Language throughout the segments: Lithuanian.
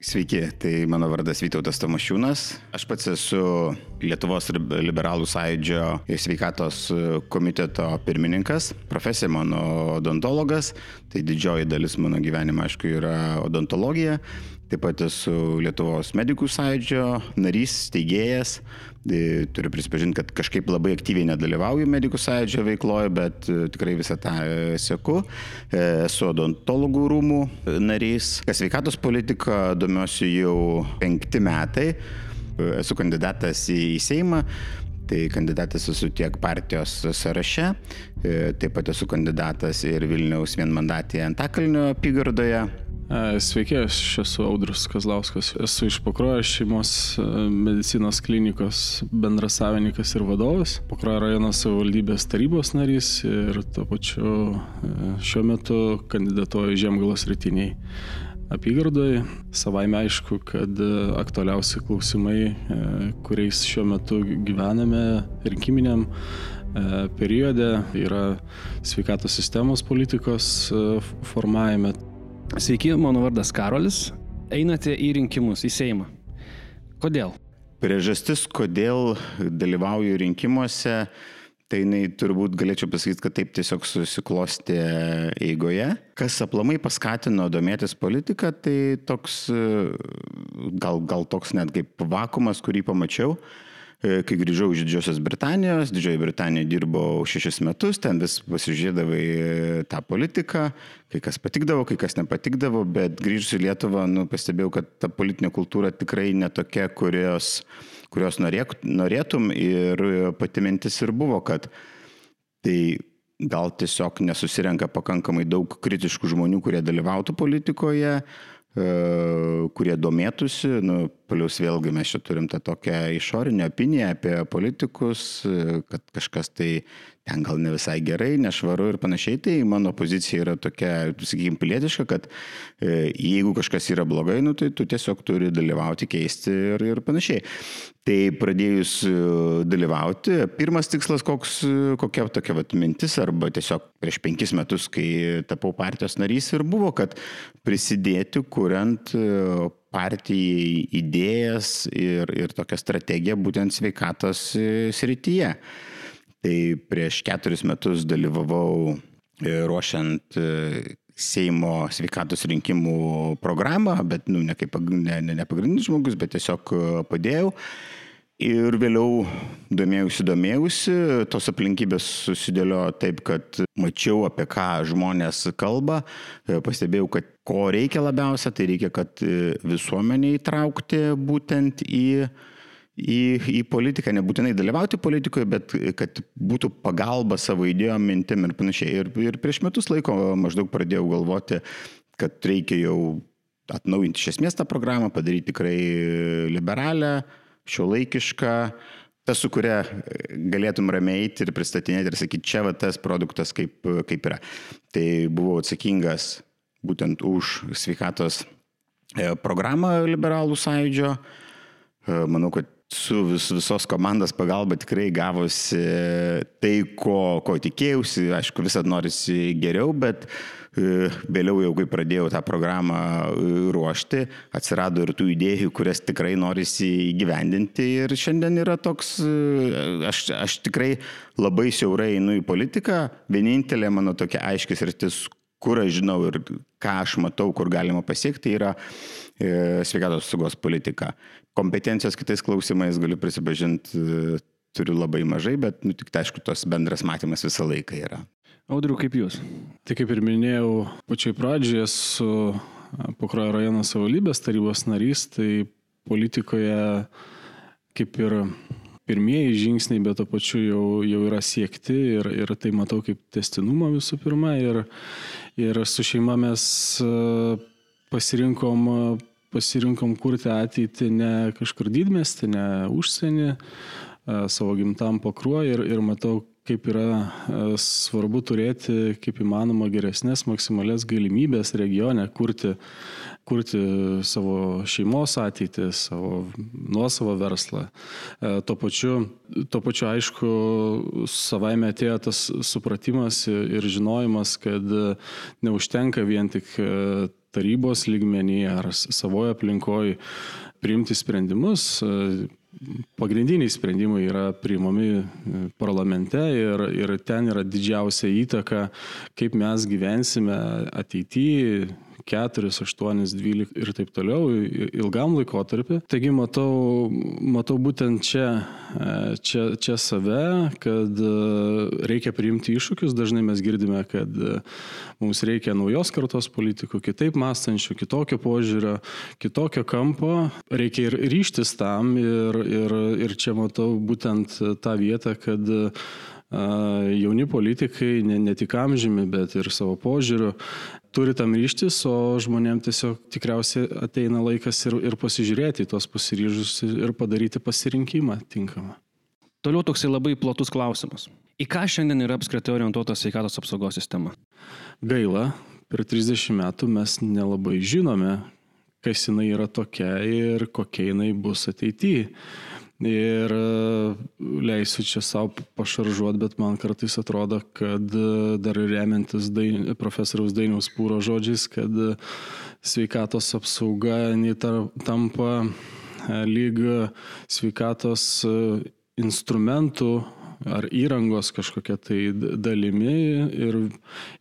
Sveiki, tai mano vardas Vytautas Tomašiūnas. Aš pats esu Lietuvos liberalų sąjūdžio sveikatos komiteto pirmininkas. Profesija mano odontologas, tai didžioji dalis mano gyvenimo, aišku, yra odontologija. Taip pat esu Lietuvos medikų sąjūdžio narys, steigėjas. E, turiu prisipažinti, kad kažkaip labai aktyviai nedalyvauju medikų sąjūdžio veikloje, bet e, tikrai visą tą e, seku. Esu odontologų rūmų narys. Kas sveikatos politika domiuosi jau penkti metai. Esu kandidatas į Seimą. Tai kandidatas esu tiek partijos sąraše, taip pat esu kandidatas ir Vilniaus vienmandatėje Antakalnio apygardoje. Sveiki, aš esu Audrus Kazlauskas. Esu iš Pakruojo šeimos medicinos klinikos bendras savininkas ir vadovas. Pakruojo rajono savivaldybės tarybos narys ir tuo pačiu šiuo metu kandidatuoju Žemgalos rytiniai apygardoj. Savaime aišku, kad aktualiausi klausimai, kuriais šiuo metu gyvename rinkiminiam periode, yra sveikatos sistemos politikos formavime. Sveiki, mano vardas Karolis. Einate į rinkimus, į Seimą. Kodėl? Priežastis, kodėl dalyvauju rinkimuose, tai jinai turbūt galėčiau pasakyti, kad taip tiesiog susiklosti eigoje. Kas aplamai paskatino domėtis politiką, tai toks, gal, gal toks net kaip vakumas, kurį pamačiau. E, kai grįžau iš Didžiosios Britanijos, Didžioji Britanija dirbau šešis metus, ten vis pasižiūrėdavai e, tą politiką, kai kas patikdavo, kai kas nepatikdavo, bet grįžus į Lietuvą, nu, pastebėjau, kad ta politinė kultūra tikrai netokia, kurios, kurios norėk, norėtum ir pati mintis ir buvo, kad tai gal tiesiog nesusirenka pakankamai daug kritiškų žmonių, kurie dalyvautų politikoje, e, kurie domėtųsi, nu, Plius vėlgi mes čia turim tą tokią išorinę opiniją apie politikus, kad kažkas tai ten gal ne visai gerai, nešvaru ir panašiai. Tai mano pozicija yra tokia, sakykime, pilietiška, kad e, jeigu kažkas yra blogai, nu, tai tu tiesiog turi dalyvauti, keisti ir, ir panašiai. Tai pradėjus e, dalyvauti, pirmas tikslas, koks, kokia tokia vat, mintis, arba tiesiog prieš penkis metus, kai tapau partijos narys ir buvo, kad prisidėti, kuriant e, partijai idėjas ir, ir tokią strategiją būtent sveikatos e, srityje. Tai prieš keturis metus dalyvavau e, ruošiant e, Seimo sveikatos rinkimų programą, bet nu, ne kaip ne, ne, ne pagrindinis žmogus, bet tiesiog padėjau. Ir vėliau domėjausi, domėjausi, tos aplinkybės susidėlio taip, kad mačiau, apie ką žmonės kalba, pastebėjau, kad ko reikia labiausia, tai reikia, kad visuomenė įtraukti būtent į, į, į politiką, nebūtinai dalyvauti politikoje, bet kad būtų pagalba savo idėjom, mintim ir panašiai. Ir, ir prieš metus laiko maždaug pradėjau galvoti, kad reikia jau atnaujinti iš esmės tą programą, padaryti tikrai liberalią šiuolaikiška, ta, su kuria galėtum ramiai eiti ir pristatinėti ir sakyti, čia va tas produktas kaip, kaip yra. Tai buvau atsakingas būtent už sveikatos e, programą liberalų sąjūdžio. E, manau, kad su vis, visos komandos pagalba tikrai gavosi tai, ko, ko tikėjausi. Aišku, visat norisi geriau, bet E, vėliau jau, kai pradėjau tą programą e, ruošti, atsirado ir tų idėjų, kurias tikrai norisi įgyvendinti. Ir šiandien yra toks, e, aš, aš tikrai labai siaurai einu į politiką. Vienintelė mano tokia aiškis rytis, kur aš žinau ir ką aš matau, kur galima pasiekti, yra sveikatos saugos politika. Kompetencijos kitais klausimais galiu prisipažinti, e, turiu labai mažai, bet, nu, tik tai aišku, tos bendras matymas visą laiką yra. Audriu, kaip jūs? Tai kaip ir minėjau, pačioj pradžioje su Pakruojo rajono savivaldybės tarybos narys, tai politikoje kaip ir pirmieji žingsniai, bet to pačiu jau, jau yra siekti ir, ir tai matau kaip testinumą visų pirma. Ir, ir su šeima mes pasirinkom, pasirinkom kurti ateitį ne kažkur didmestį, ne užsienį, savo gimtam pakruoju ir, ir matau, kaip yra e, svarbu turėti kaip įmanoma geresnės maksimalias galimybės regione kurti, kurti savo šeimos ateitį, savo nuosavą verslą. E, tuo pačiu, tuo pačiu aišku, savaime atėjo tas supratimas ir žinojimas, kad neužtenka vien tik e, tarybos lygmenyje ar savoje aplinkoje priimti sprendimus, pagrindiniai sprendimai yra priimami e, parlamente ir, ir ten yra didžiausia įtaka, kaip mes gyvensime ateityje, 4, 8, 12 ir taip toliau ilgam laikotarpiu. Taigi matau, matau būtent čia, e, čia, čia save, kad e, reikia priimti iššūkius. Dažnai mes girdime, kad e, mums reikia naujos kartos politikų, kitaip mąstančių, kitokio požiūrio, kitokio kampo. Reikia ir ryštis tam ir, ir, ir čia matau būtent tą vietą, kad jauni politikai, ne, ne tik amžiumi, bet ir savo požiūriu, turi tam ryštis, o žmonėms tiesiog tikriausiai ateina laikas ir, ir pasižiūrėti į tos pasiryžus ir padaryti pasirinkimą tinkamą. Toliau toksai labai platus klausimas. Į ką šiandien yra apskritai orientuota sveikatos apsaugos sistema? Gaila, per 30 metų mes nelabai žinome, kas jinai yra tokia ir kokia jinai bus ateityje. Ir e, leisiu čia savo pašaržuoti, bet man kartais atrodo, kad e, dar remiantis dain, profesoriaus Dainiaus pūro žodžiais, kad e, sveikatos apsauga tampa lyg sveikatos instrumentų ar įrangos kažkokia tai dalimi ir,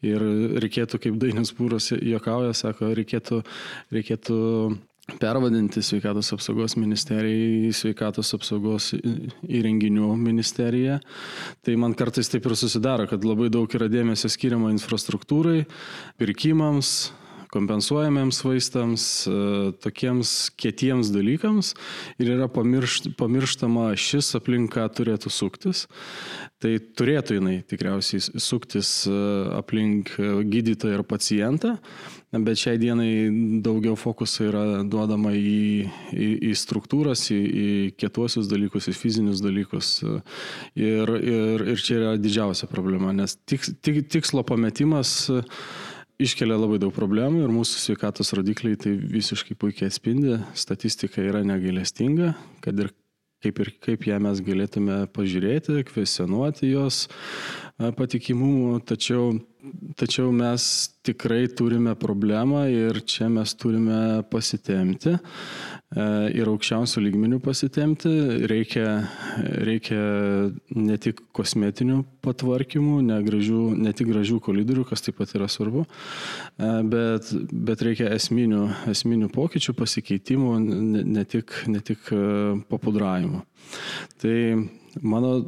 ir reikėtų, kaip Dainis Pūras juokauja, sako, reikėtų, reikėtų pervadinti sveikatos apsaugos ministeriją į sveikatos apsaugos įrenginių ministeriją. Tai man kartais taip ir susidaro, kad labai daug yra dėmesio skiriama infrastruktūrai, pirkimams, kompensuojamiems vaistams, tokiems kietiems dalykams ir yra pamiršt, pamirštama šis aplinka turėtų suktis. Tai turėtų jinai tikriausiai suktis e, aplink gydytoją ir pacientą, bet šiai dienai daugiau fokusų yra duodama į, į, į struktūras, į, į kietuosius dalykus, į fizinius dalykus. Ir, ir, ir čia yra didžiausia problema, nes tik, tik, tikslo pametimas iškelia labai daug problemų ir mūsų sveikatos rodikliai tai visiškai puikiai atspindi. Statistika yra negailestinga, kad ir kaip ir kaip ją mes galėtume pažiūrėti, kvesionuoti jos patikimumu, tačiau Tačiau mes tikrai turime problemą ir čia mes turime pasitemti ir aukščiausių lygmenių pasitemti. Reikia, reikia ne tik kosmetinių patvarkymų, ne, gražių, ne tik gražių kolidorių, kas taip pat yra svarbu, bet, bet reikia esminių, esminių pokyčių, pasikeitimų, ne, ne tik, ne tik papudravimų. Tai mano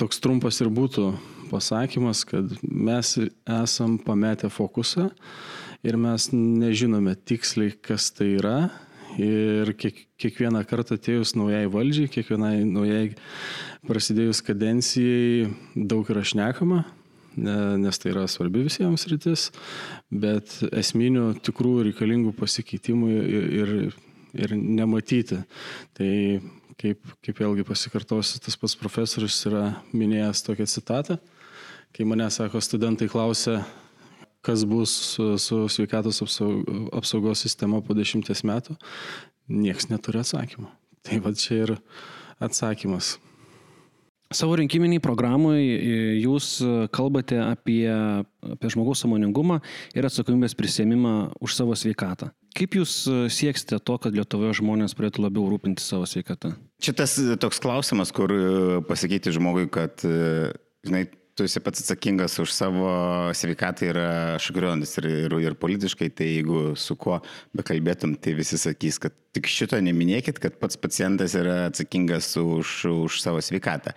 toks trumpas ir būtų pasakymas, kad mes esam pametę fokusą ir mes nežinome tiksliai, kas tai yra. Ir kiek, kiekvieną kartą atėjus naujai valdžiai, kiekvienai naujai prasidėjus kadencijai daug yra šnekama, nes tai yra svarbi visiems rytis, bet esminių tikrų reikalingų pasikeitimų ir, ir, ir nematyti. Tai kaip, kaip vėlgi pasikartosiu, tas pats profesorius yra minėjęs tokią citatą, Kai mane sako, studentai klausia, kas bus su, su sveikatos apsaugos sistema po dešimties metų, nieks neturi atsakymą. Tai va čia ir atsakymas. Savo rinkiminiai programai jūs kalbate apie, apie žmogaus samoningumą ir atsakomybės prisėmimą už savo sveikatą. Kaip jūs sieksite to, kad Lietuvoje žmonės pradėtų labiau rūpinti savo sveikatą? Čia tas toks klausimas, kur pasakyti žmogui, kad, žinai, tu esi pats atsakingas už savo sveikatą yra šokiriuojantis ir, ir, ir politiškai, tai jeigu su kuo bekalbėtum, tai visi sakys, kad tik šito neminėkit, kad pats pacientas yra atsakingas už, už savo sveikatą.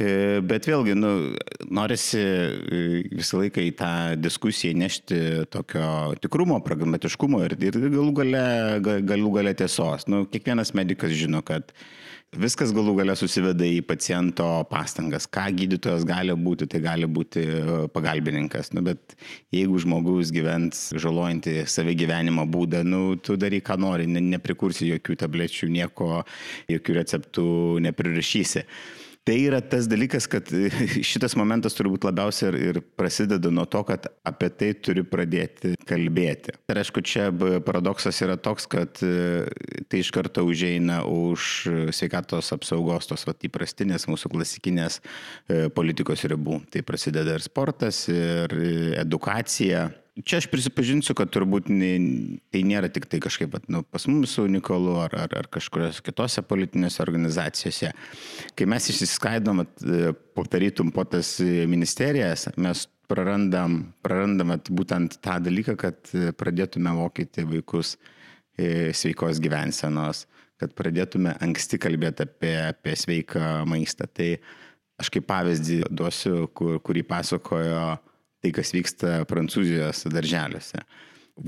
E, bet vėlgi, nu, norisi e, visą laiką į tą diskusiją nešti tokio tikrumo, pragmatiškumo ir, ir galų gale, galų gale tiesos. Nu, kiekvienas medicas žino, kad Viskas galų galia susiveda į paciento pastangas. Ką gydytojas gali būti, tai gali būti e, pagalbininkas. Nu, bet jeigu žmogus gyvens žalojantį save gyvenimo būdą, nu, tu daryk, ką nori, ne, neprikursi jokių tablečių, nieko, jokių receptų neprirašysi. Tai yra tas dalykas, kad šitas momentas turbūt labiausiai ir, ir prasideda nuo to, kad apie tai turi pradėti kalbėti. Ir aišku, čia paradoksas yra toks, kad e, tai iš karto užeina už sveikatos apsaugos tos vat, įprastinės mūsų klasikinės e, politikos ribų. Tai prasideda ir sportas, ir edukacija Čia aš prisipažinsiu, kad turbūt ne, tai nėra tik tai kažkaip nu, pas mumis unikalu ar, ar, ar kažkurios kitose politinėse organizacijose. Kai mes išsiskaidom, padarytum po tas ministerijas, mes prarandam, prarandam būtent tą dalyką, kad pradėtume mokyti vaikus e, sveikos gyvensenos, kad pradėtume anksti kalbėti apie, apie sveiką maistą. Tai aš kaip pavyzdį duosiu, kur, kurį pasakojo tai, kas vyksta Prancūzijos darželiuose.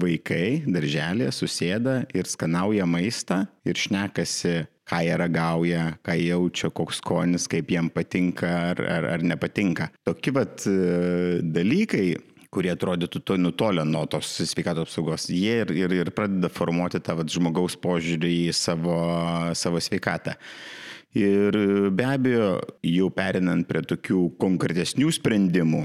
Vaikai darželėje susėda ir skanauja maistą ir šnekasi, ką jie ragauja, ką jaučia, koks skonis, kaip jiem patinka ar, ar, ar nepatinka. Tokie vat e, dalykai kurie atrodytų to nutolę nuo tos sveikatos apsaugos, jie ir, ir, ir pradeda formuoti tą vat, žmogaus požiūrį į savo, savo sveikatą. Ir be abejo, jau perinant prie tokių konkretesnių sprendimų,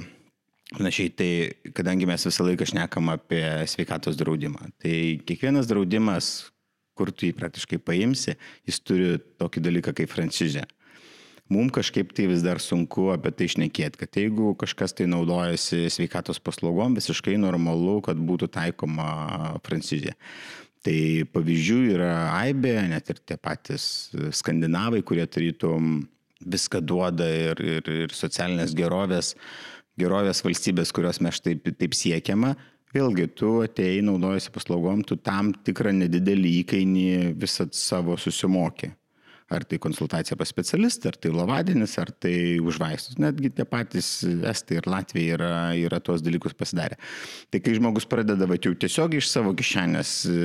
Panašiai, tai kadangi mes visą laiką šnekam apie sveikatos draudimą, tai kiekvienas draudimas, kur tu jį praktiškai paimsi, jis turi tokį dalyką kaip franšizė mums kažkaip tai vis dar sunku apie tai išnekėti, kad jeigu kažkas tai naudojasi sveikatos paslaugom, visiškai normalu, kad būtų taikoma francizija. Tai pavyzdžių yra aibė, net ir tie patys skandinavai, kurie tarytum viską duoda ir, ir, ir socialinės gerovės, gerovės valstybės, kurios mes taip, taip siekiama. Vėlgi, tu atei, naudojasi paslaugom, tu tam tikrą nedidelį įkainį visą savo susimokė. Ar tai konsultacija pas specialistą, ar tai lovadienis, ar tai už vaistus. Netgi tie patys Estai ir Latvija yra, yra tuos dalykus pasidarę. Tai kai žmogus pradeda va, jau tiesiog iš savo kišenės e,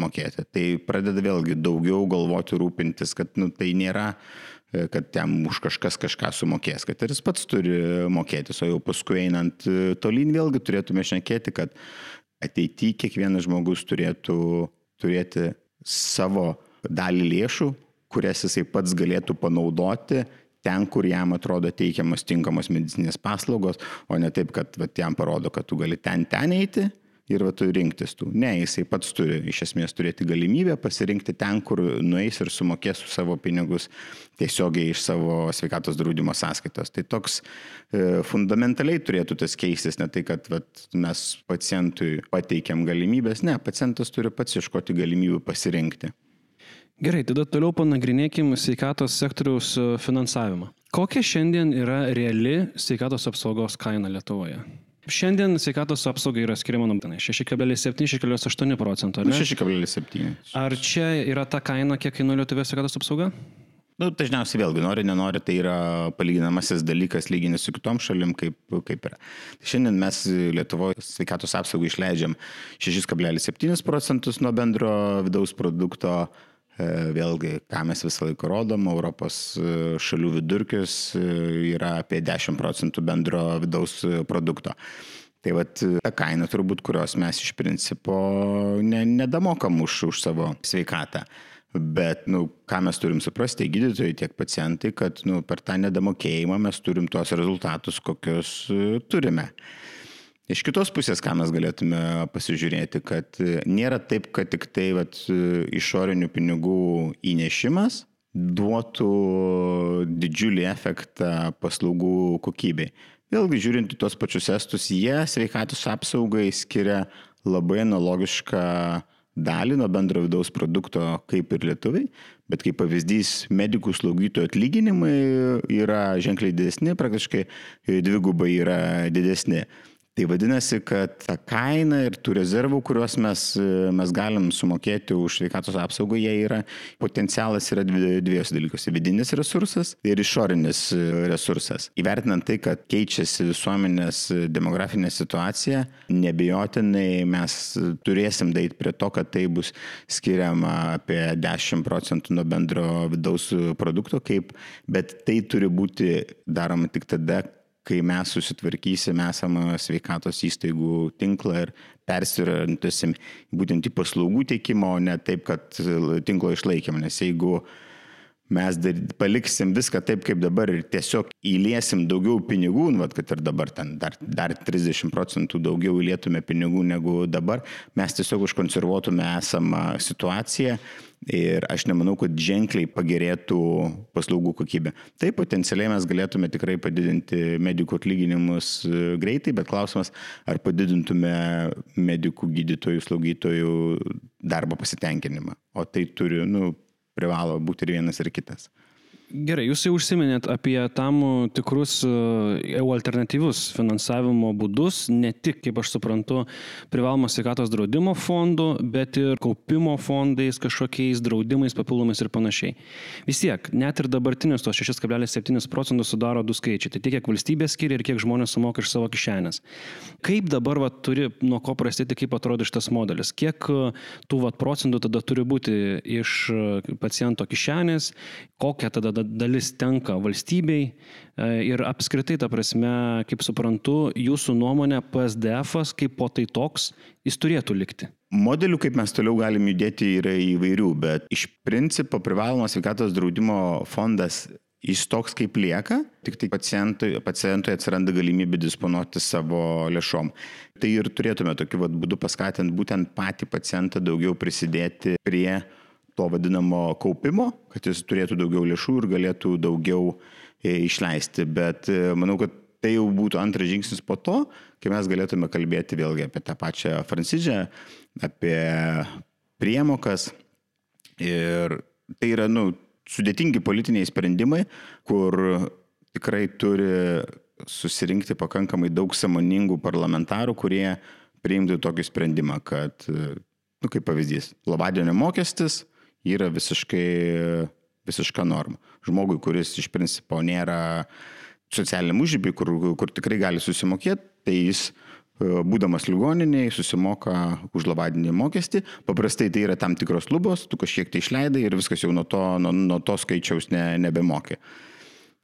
mokėti, tai pradeda vėlgi daugiau galvoti, rūpintis, kad nu, tai nėra e, kad jam už kažkas kažką sumokės, kad ir jis pats turi mokėtis, o jau paskui einant e, tolyn vėlgi turėtume šnekėti, kad ateityje kiekvienas žmogus turėtų turėti savo dalį lėšų, kurias jisai pats galėtų panaudoti ten, kur jam atrodo teikiamos tinkamos medicinės paslaugos, o ne taip, kad vat, jam parodo, kad tu gali ten ten eiti ir va, tu rinktis tų. Ne, jisai pats turi iš esmės turėti galimybę pasirinkti ten, kur nueis ir sumokės su savo pinigus tiesiogiai iš savo sveikatos draudimo sąskaitos. Tai toks e, fundamentaliai turėtų tas keistis, ne tai, kad vat, mes pacientui pateikiam galimybės, ne, pacientas turi pats iškoti galimybių pasirinkti. Gerai, tada toliau panagrinėkim sveikatos sektoriaus e, finansavimą. Kokia šiandien yra reali sveikatos apsaugos kaina Lietuvoje? Šiandien sveikatos apsaugai yra skiriama nuomonė 6,7-6,8 procento. 6,7. Ar čia yra ta kaina, kiek kainuoja Lietuvos sveikatos apsauga? Nu, dažniausiai vėlgi, nori, nenori, tai yra palyginamasis dalykas lyginti su kitom šalim, kaip, kaip yra. Tai šiandien mes Lietuvoje sveikatos apsaugai išleidžiam 6,7 procentus nuo bendro vidaus produkto, vėlgi, ką mes visą laiką rodom, Europos e, šalių vidurkis e, yra apie 10 procentų bendro vidaus produkto. Tai vat ta kaina turbūt, kurios mes iš principo ne, nedamokam už, už savo sveikatą. Bet, nu, ką mes turim suprasti, tiek gydytojai, tiek pacientai, kad nu, per tą nedamokėjimą mes turim tuos rezultatus, kokius turime. Iš kitos pusės, ką mes galėtume pasižiūrėti, kad nėra taip, kad tik tai vat, išorinių pinigų įnešimas duotų didžiulį efektą paslaugų kokybei. Vėlgi, žiūrint į tos pačius estus, jie sveikatos apsaugai skiria labai analogišką dalį nuo bendro vidaus produkto kaip ir lietuviai, bet kaip pavyzdys, medikų slaugytojų atlyginimai yra ženkliai didesni, praktiškai dvigubai yra didesni. Tai vadinasi, kad ta kaina ir tų rezervų, kuriuos mes, mes galim sumokėti už sveikatos apsaugą, jie yra, potencialas yra dviejose dalykuose - vidinis resursas ir išorinis resursas. Įvertinant tai, kad keičiasi visuomenės demografinė situacija, nebejotinai mes turėsim daryti prie to, kad tai bus skiriama apie 10 procentų nuo bendro vidaus produkto, kaip, bet tai turi būti daroma tik tada, kai mes susitvarkysim esamą sveikatos įstaigų tinklą ir persiorientuosim būtent į paslaugų teikimą, o ne taip, kad tinklo išlaikymą. Nes jeigu mes dar, paliksim viską taip, kaip dabar ir tiesiog įliesim daugiau pinigų, nu, vat, kad ir dabar ten dar, dar 30 procentų daugiau įlietume pinigų negu dabar, mes tiesiog užkonservuotume esamą situaciją ir aš nemanau, kad ženkliai pagerėtų paslaugų kokybė. Taip, potencialiai mes galėtume tikrai padidinti medikų atlyginimus e, greitai, bet klausimas, ar padidintume medikų, gydytojų, slaugytojų darbo pasitenkinimą. O tai turi, nu, privalo būti ir vienas ir kitas. Gerai, jūs jau užsiminėt apie tam tikrus jau e, alternatyvus finansavimo būdus, ne tik, kaip aš suprantu, privalomos sveikatos draudimo fondų, bet ir kaupimo fondais, kažkokiais draudimais, papildomais ir panašiai. Vis tiek, net ir dabartinius tos 6,7 procentų sudaro du skaičiai. Tai tiek, kiek valstybė skiria ir kiek žmonės sumoka iš savo kišenės. Kaip dabar va, turi nuo ko prasidėti, kaip atrodo šitas modelis? Kiek e, tų va, procentų tada turi būti iš e, paciento kišenės, kokia tada dalis tenka valstybei e, ir apskritai, ta prasme, kaip suprantu, jūsų nuomonė PSDF kaip po tai toks, jis turėtų likti. Modelių, kaip mes toliau galim judėti, yra įvairių, bet iš principo privalomas sveikatos draudimo fondas jis toks kaip lieka, tik tai pacientui, pacientui atsiranda galimybė disponuoti savo lėšom. Tai ir turėtume tokiu vat, būdu paskatinti būtent patį pacientą daugiau prisidėti prie to vadinamo kaupimo, kad jis turėtų daugiau lėšų ir galėtų daugiau e, išleisti. Bet e, manau, kad tai jau būtų antras žingsnis po to, kai mes galėtume kalbėti vėlgi apie tą pačią franšizę, apie priemokas. Ir tai yra, nu, sudėtingi politiniai sprendimai, kur tikrai turi susirinkti pakankamai daug samoningų parlamentarų, kurie priimtų tokį sprendimą, kad, nu, kaip pavyzdys, lavadienio mokestis yra visiškai, visiška norma. Žmogui, kuris iš principo nėra socialiniam užžybiai, kur, kur tikrai gali susimokėti, tai jis e, būdamas ligoniniai susimoka už lavadinį mokestį, paprastai tai yra tam tikros lubos, tu kažkiek tai išleidai ir viskas jau nuo to, nuo, nuo to skaičiaus ne, nebemokė.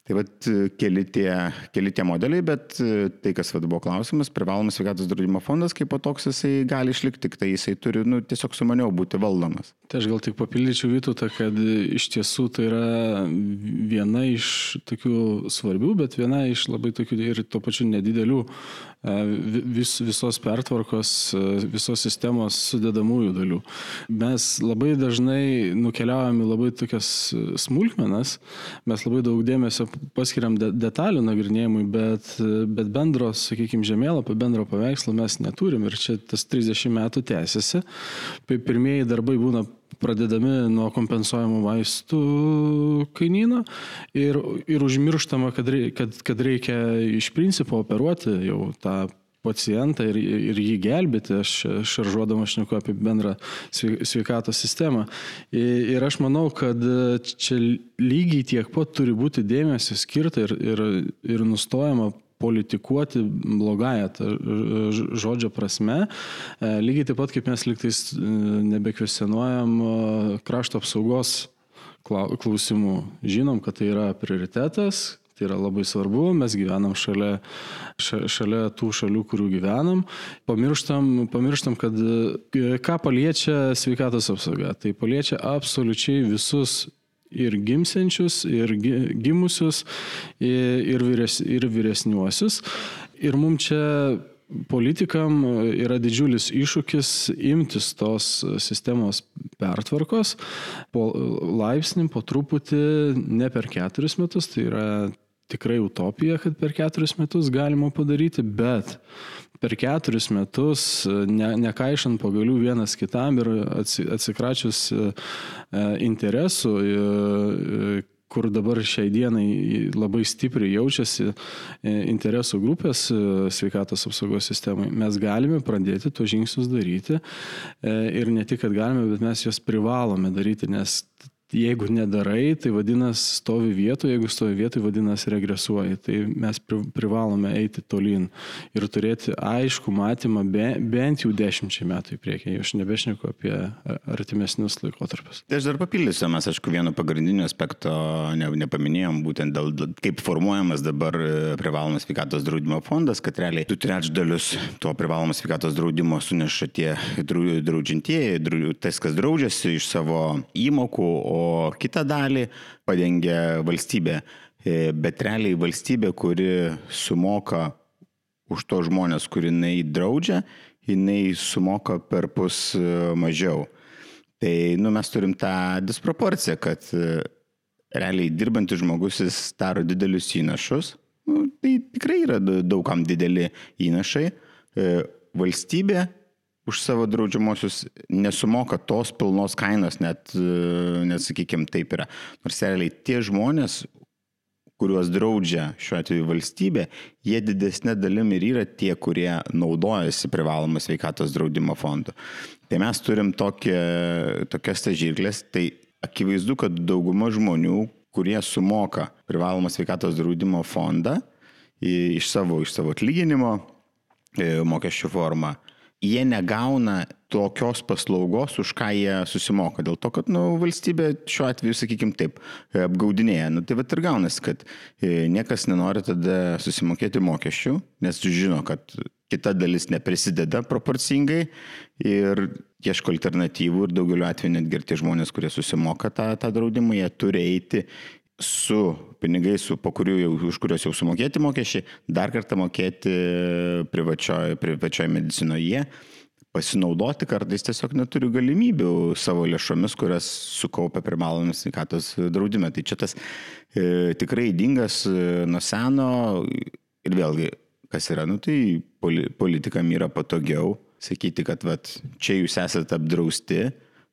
Tai vat keli tie, keli tie modeliai, bet e, tai, kas vat, buvo klausimas, privalomas sveikatos draudimo fondas kaip toks jisai gali išlikti, tik tai jisai turi nu, tiesiog sumaniau būti valdomas. Tai aš gal tik papildyčiau Vytutą, kad iš tiesų tai yra viena iš tokių svarbių, bet viena iš labai tokių ir tuo pačiu nedidelių e, vis, visos pertvarkos, e, visos sistemos sudėdamųjų dalių. Mes labai dažnai nukeliaujame labai tokias smulkmenas, mes labai daug dėmesio paskiriam de detalių nagrinėjimui, bet, bet bendro, sakykime, žemėlapio, bendro paveikslo mes neturim ir čia tas 30 metų tęsiasi. Pirmieji darbai būna pradedami nuo kompensuojamų vaistų kainyno ir, ir užmirštama, kad, kad, kad reikia iš principo operuoti jau tą pacientą ir, ir jį gelbėti, aš šaržuodamas šneku apie bendrą sveikatos sistemą. Ir aš manau, kad čia lygiai tiek pat turi būti dėmesio skirta ir, ir, ir nustojama politikuoti blogąją žodžio prasme. E, lygiai taip pat kaip mes liktais e, nebekvesionuojam e, krašto apsaugos klausimų. Žinom, kad tai yra prioritetas, Tai yra labai svarbu, mes gyvenam šalia, šalia tų šalių, kurių gyvenam. Pamirštam, pamirštam, kad e, ką paliečia sveikatos apsauga. Tai paliečia absoliučiai visus ir gimsenčius, ir gimusius, ir, vyres, ir vyresniuosius. Ir mums čia politikam yra didžiulis iššūkis imtis tos sistemos pertvarkos po laipsnim, po truputį, ne per keturis metus, tai yra tikrai utopija, kad per keturis metus galima padaryti, bet per keturis metus, ne, nekaišant pagalių vienas kitam ir atsikračius e, interesų, e, kur dabar šiai dienai labai stipriai jaučiasi e, interesų grupės sveikatos apsaugos sistemai, mes galime pradėti tuos žingsnius daryti ir ne tik, kad galime, bet mes juos privalome daryti, nes jeigu nedarai, tai vadinasi stovi vietoje, jeigu stovi vietoje, vadinasi regresuoji. Tai mes privalome eiti tolyn ir turėti aišku matymą be, bent jau dešimčiai metų į priekį. Aš nebešneku apie artimesnius laikotarpius. Tai aš dar papildysiu, mes aišku vieno pagrindinio aspekto ne, nepaminėjom, būtent dėl, kaip formuojamas dabar e, privalomas sveikatos draudimo fondas, kad realiai du trečdalius to privalomas sveikatos draudimo suneša tie draudžiantieji, tas, kas draudžiasi iš savo įmokų, o o kitą dalį padengia valstybė. E, bet realiai valstybė, kuri sumoka už to žmonės, kur jinai draudžia, jinai sumoka per pus e, mažiau. Tai nu, mes turim tą disproporciją, kad e, realiai dirbantis žmogus jis daro didelius įnašus. Nu, tai tikrai yra daugam dideli įnašai. Valstybė už savo draudžiamosius nesumoka tos pilnos kainos, net, net sakykime, taip yra. Nors realiai tie žmonės, kuriuos draudžia šiuo atveju valstybė, jie didesnė dalim ir yra tie, kurie naudojasi privalomą sveikatos draudimo fondu. Tai mes turim tokie, tokias stažyklės, tai akivaizdu, kad dauguma žmonių, kurie sumoka privalomą sveikatos draudimo fondą iš savo, iš savo atlyginimo mokesčių formą, jie negauna tokios paslaugos, už ką jie susimoka. Dėl to, kad nu, valstybė šiuo atveju, sakykime, taip, apgaudinėja. Nu, tai va ir gaunasi, kad e, niekas nenori tada susimokėti mokesčių, nes žino, kad kita dalis neprisideda proporcingai ir ieško alternatyvų ir daugeliu atveju netgi ir tie žmonės, kurie susimoka tą, tą draudimą, jie turi eiti su pinigais, su, kurių jau, už kuriuos jau sumokėti mokesčiai, dar kartą mokėti privačioje privačioj medicinoje, pasinaudoti kartais tiesiog neturiu galimybių savo lėšomis, kurias sukaupia privalomas sveikatos draudime. Tai čia tas e, tikrai įdingas e, nuo seno ir vėlgi, kas yra, nu tai poli, politikam yra patogiau sakyti, kad vat, čia jūs esate apdrausti,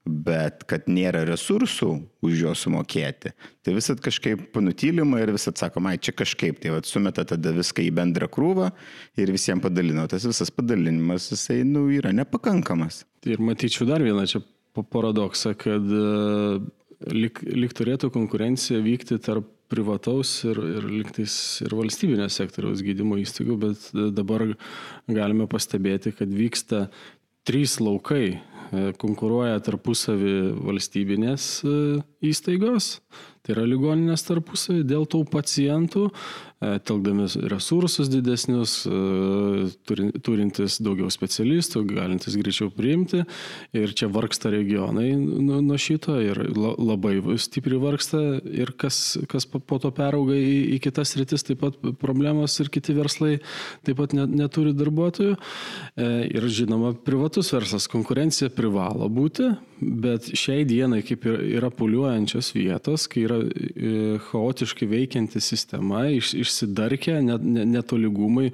bet kad nėra resursų už juos sumokėti, tai visat kažkaip nutylima ir visat sakoma, čia kažkaip, tai vat, sumeta tada viską į bendrą krūvą ir visiems padalino. Tas visas padalinimas, jisai, nu, yra nepakankamas. Ir matyčiau dar vieną čia paradoksą, kad e, lik, lik turėtų konkurencija vykti tarp privataus ir, ir liktais ir valstybinės sektoriaus gydymo įstaigų, bet dabar galime pastebėti, kad vyksta trys laukai E, konkuruoja tarpusavį valstybinės e, įstaigos, tai yra ligoninės tarpusavį dėl tų pacientų, E, telkdami resursus didesnius, e, turintis daugiau specialistų, galintis greičiau priimti. Ir čia vargsta regionai nuo šito ir labai stipriai vargsta. Ir kas, kas po to perauga į, į kitas rytis, taip pat problemos ir kiti verslai taip pat net, neturi darbuotojų. E, ir žinoma, privatus verslas konkurencija privalo būti, bet šiai dienai kaip yra puliuojančios vietos, kai yra chaotiškai veikianti sistema, iš, iš išsidarkę, net, netolygumai e,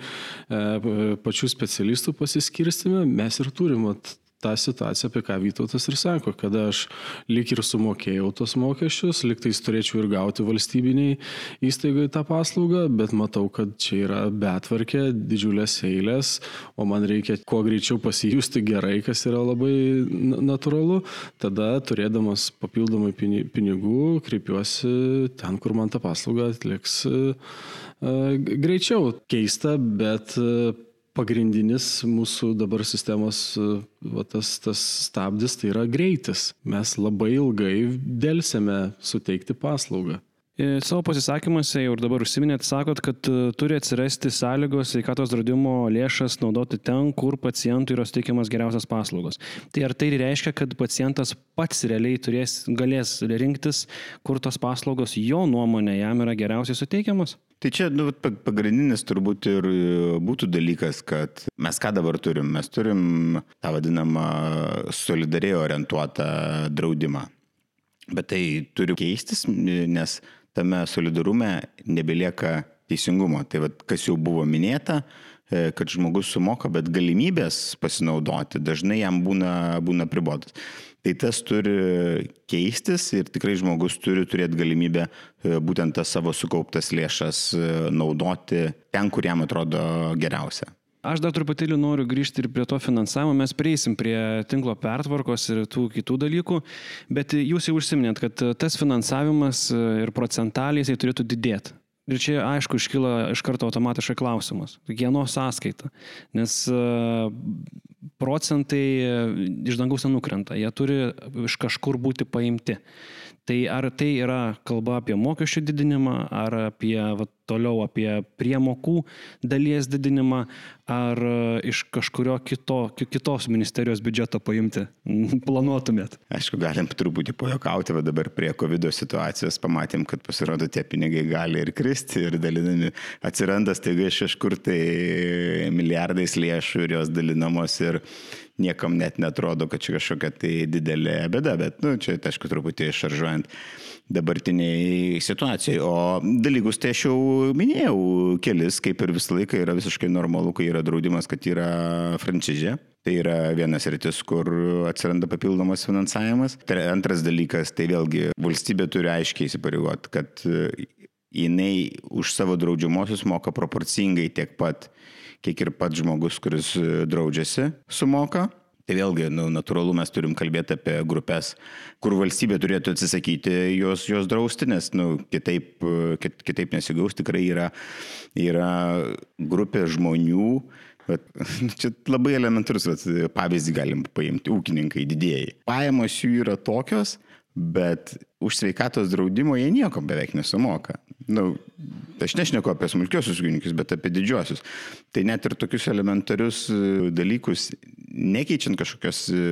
pačių specialistų pasiskirstime, mes ir turim at, tą situaciją, apie ką Vytautas ir sako, kada aš lik ir sumokėjau tos mokesčius, liktais turėčiau ir gauti valstybiniai įstaigai tą paslaugą, bet matau, kad čia yra betvarkė, didžiulės eilės, o man reikia kuo greičiau pasijusti gerai, kas yra labai natūralu, tada turėdamas papildomai pinigų kreipiuosi ten, kur man tą paslaugą atliks greičiau. Keista, bet pagrindinis mūsų dabar sistemos va, tas, tas stabdis tai yra greitis. Mes labai ilgai dėlsime suteikti paslaugą. E, savo pasisakymuose jau ir dabar užsiminėt, sakot, kad e, turi atsirasti sąlygos sveikatos draudimo lėšas naudoti ten, kur pacientui yra suteikiamas geriausias paslaugos. Tai ar tai reiškia, kad pacientas pats realiai turės, galės rinktis, kur tos paslaugos jo nuomonė jam yra geriausiai suteikiamas? Tai čia nu, pagrindinis turbūt ir e, būtų dalykas, kad mes ką dabar turim? Mes turim tą vadinamą solidariai orientuotą draudimą. Bet tai turi keistis, nes tame solidarume nebelieka teisingumo. Tai vad, kas jau buvo minėta, e, kad žmogus sumoka, bet galimybės pasinaudoti dažnai jam būna, būna pribotas. Tai tas turi keistis ir tikrai žmogus turi turėti galimybę e, būtent tas savo sukauptas lėšas e, naudoti ten, kur jam atrodo geriausia. Aš dar truputėlį noriu grįžti ir prie to finansavimo, mes prieisim prie tinklo pertvarkos ir tų kitų dalykų, bet jūs jau užsiminėt, kad tas finansavimas ir procentaliai jisai turėtų didėti. Ir čia, aišku, iškyla iš karto automatiškai klausimas, kieno sąskaita, nes e, procentai iš dangaus nenukrenta, jie turi iš kažkur būti paimti. Tai ar tai yra kalba apie mokesčių didinimą, ar apie va, toliau apie priemokų dalies didinimą ar e, iš kažkurio kito, kitos ministerijos biudžeto paimti planuotumėt? Aišku, galim truputį pajokauti, bet dabar prie COVID situacijos pamatėm, kad pasirodo tie pinigai gali ir kristi ir dalinami. Atsiranda staiga iš kažkur tai milijardais lėšų ir jos dalinamos ir niekam net netrodo, kad čia kažkokia tai didelė bėda, bet, nu, čia, tai, aišku, truputį šaržuojant dabartiniai situacijai. O dalykus tai aš jau minėjau kelis, kaip ir visą laiką yra visiškai normalu, kai yra draudimas, kad yra frančizė. Tai yra vienas rytis, kur atsiranda papildomas finansavimas. Tai antras dalykas, tai vėlgi valstybė turi aiškiai įsipareigoti, kad jinai už savo draudžiamosius moka proporcingai tiek pat, kiek ir pats žmogus, kuris draudžiasi, sumoka. Tai vėlgi, nu, natūralu, mes turim kalbėti apie grupės, kur valstybė turėtų atsisakyti jos, jos drausti, nes nu, kitaip, kit, kitaip nesigaus. Tikrai yra, yra grupė žmonių, Bet, čia labai elementarus pavyzdį galim paimti - ūkininkai didėjai. Pajamos jų yra tokios, bet už sveikatos draudimo jie nieko beveik nesumoka nu, aš nešneku apie smulkiosius ūkininkus, bet apie didžiosius. Tai net ir tokius elementarius e, dalykus, nekeičiant kažkokios, e,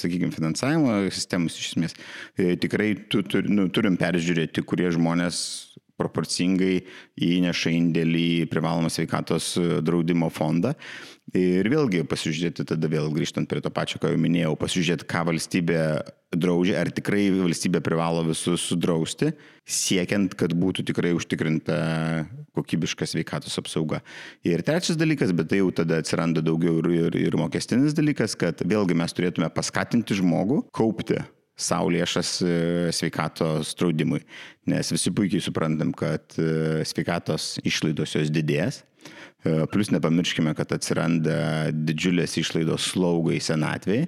sakykime, finansavimo sistemos iš esmės, e, tikrai tu, tu, nu, turim peržiūrėti, kurie žmonės proporcingai įneša indėlį į privalomą sveikatos draudimo fondą. Ir vėlgi pasižiūrėti, tada vėl grįžtant prie to pačio, ką jau minėjau, pasižiūrėti, ką valstybė draudžia, ar tikrai valstybė privalo visus sudrausti, siekiant, kad būtų tikrai užtikrinta kokybiška sveikatos apsauga. Ir trečias dalykas, bet tai jau tada atsiranda daugiau ir, ir, ir mokestinis dalykas, kad vėlgi mes turėtume paskatinti žmogų kaupti savo lėšas e, sveikatos draudimui. Nes visi puikiai suprantam, kad e, sveikatos išlaidos jos didės. E, plus nepamirškime, kad atsiranda didžiulės išlaidos slaugai senatvėje.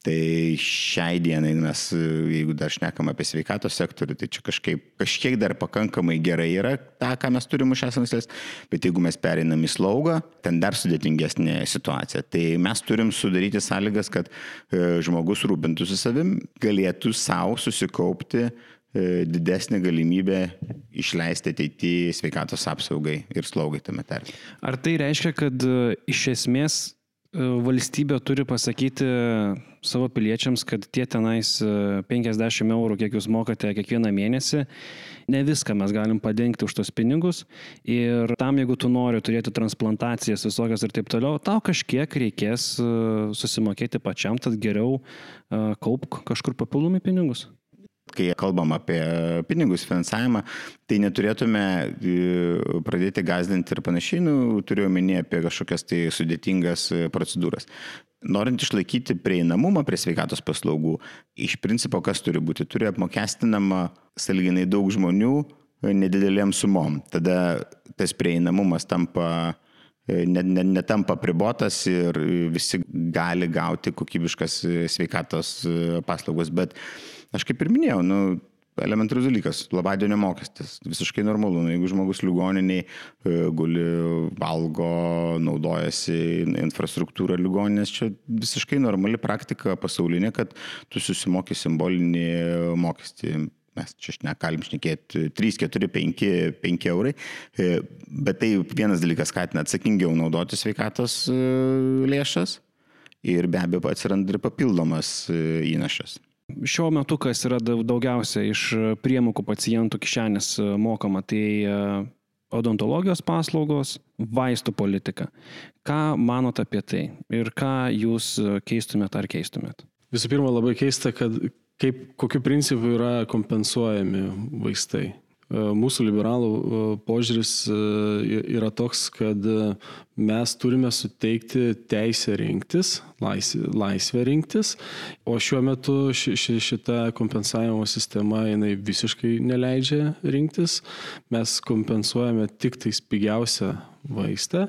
Tai šiai dienai mes, jeigu dar šnekam apie sveikatos sektorių, tai čia kažkaip, kažkiek dar pakankamai gerai yra tą, ką mes turim už esamas lės, bet jeigu mes pereinam į slaugą, ten dar sudėtingesnė situacija. Tai mes turim sudaryti sąlygas, kad e, žmogus rūpintųsi savim, galėtų savo susikaupti e, didesnė galimybė išleisti ateityje sveikatos apsaugai ir slaugai tame tarpe. Ar tai reiškia, kad e, iš esmės valstybė turi pasakyti savo piliečiams, kad tie tenais 50 e, eurų, kiek jūs mokate kiekvieną mėnesį, ne viską mes galim padengti už tos pinigus ir tam, jeigu tu nori turėti transplantacijas visokias ir taip toliau, tau kažkiek reikės e, susimokėti pačiam, tad geriau e, kaupk kažkur papildomi pinigus kai kalbam apie pinigus, finansavimą, tai neturėtume pradėti gazdinti ir panašiai, nu, turiu omeny apie kažkokias tai sudėtingas procedūras norint išlaikyti prieinamumą prie sveikatos paslaugų, iš principo kas turi būti? Turi apmokestinama saliginai daug žmonių e, nedidelėm sumom. Tada tas prieinamumas tampa e, netampa pribotas ir visi gali gauti kokybiškas e, sveikatos paslaugos. Bet aš kaip ir minėjau, nu, elementarus dalykas - labadienio mokestis. Visiškai normalu. Nu, jeigu žmogus ligoniniai e, guli, valgo, naudojasi infrastruktūrą ligoninės, čia visiškai normali praktika pasaulinė, kad tu susimoki simbolinį mokestį mes čia nekalim šnekėti 3, 4, 5, 5 eurai, e, bet tai vienas dalykas skatina atsakingiau naudoti sveikatos e, lėšas ir be abejo atsiranda ir papildomas įnašas. Šiuo metu, kas yra daugiausia iš priemokų pacientų kišenės e, mokama, tai e, odontologijos paslaugos, vaistų politika. Ką manot apie tai ir ką jūs e, keistumėt ar keistumėt? Visų pirma, labai keista, kad kaip, kokiu principu yra kompensuojami vaistai. E, mūsų liberalų e, požiūris e, yra toks, kad mes turime suteikti teisę rinktis, laisvę rinktis, o šiuo metu ši, ši, šita kompensavimo sistema jinai visiškai neleidžia rinktis. Mes kompensuojame tik tais pigiausią vaistą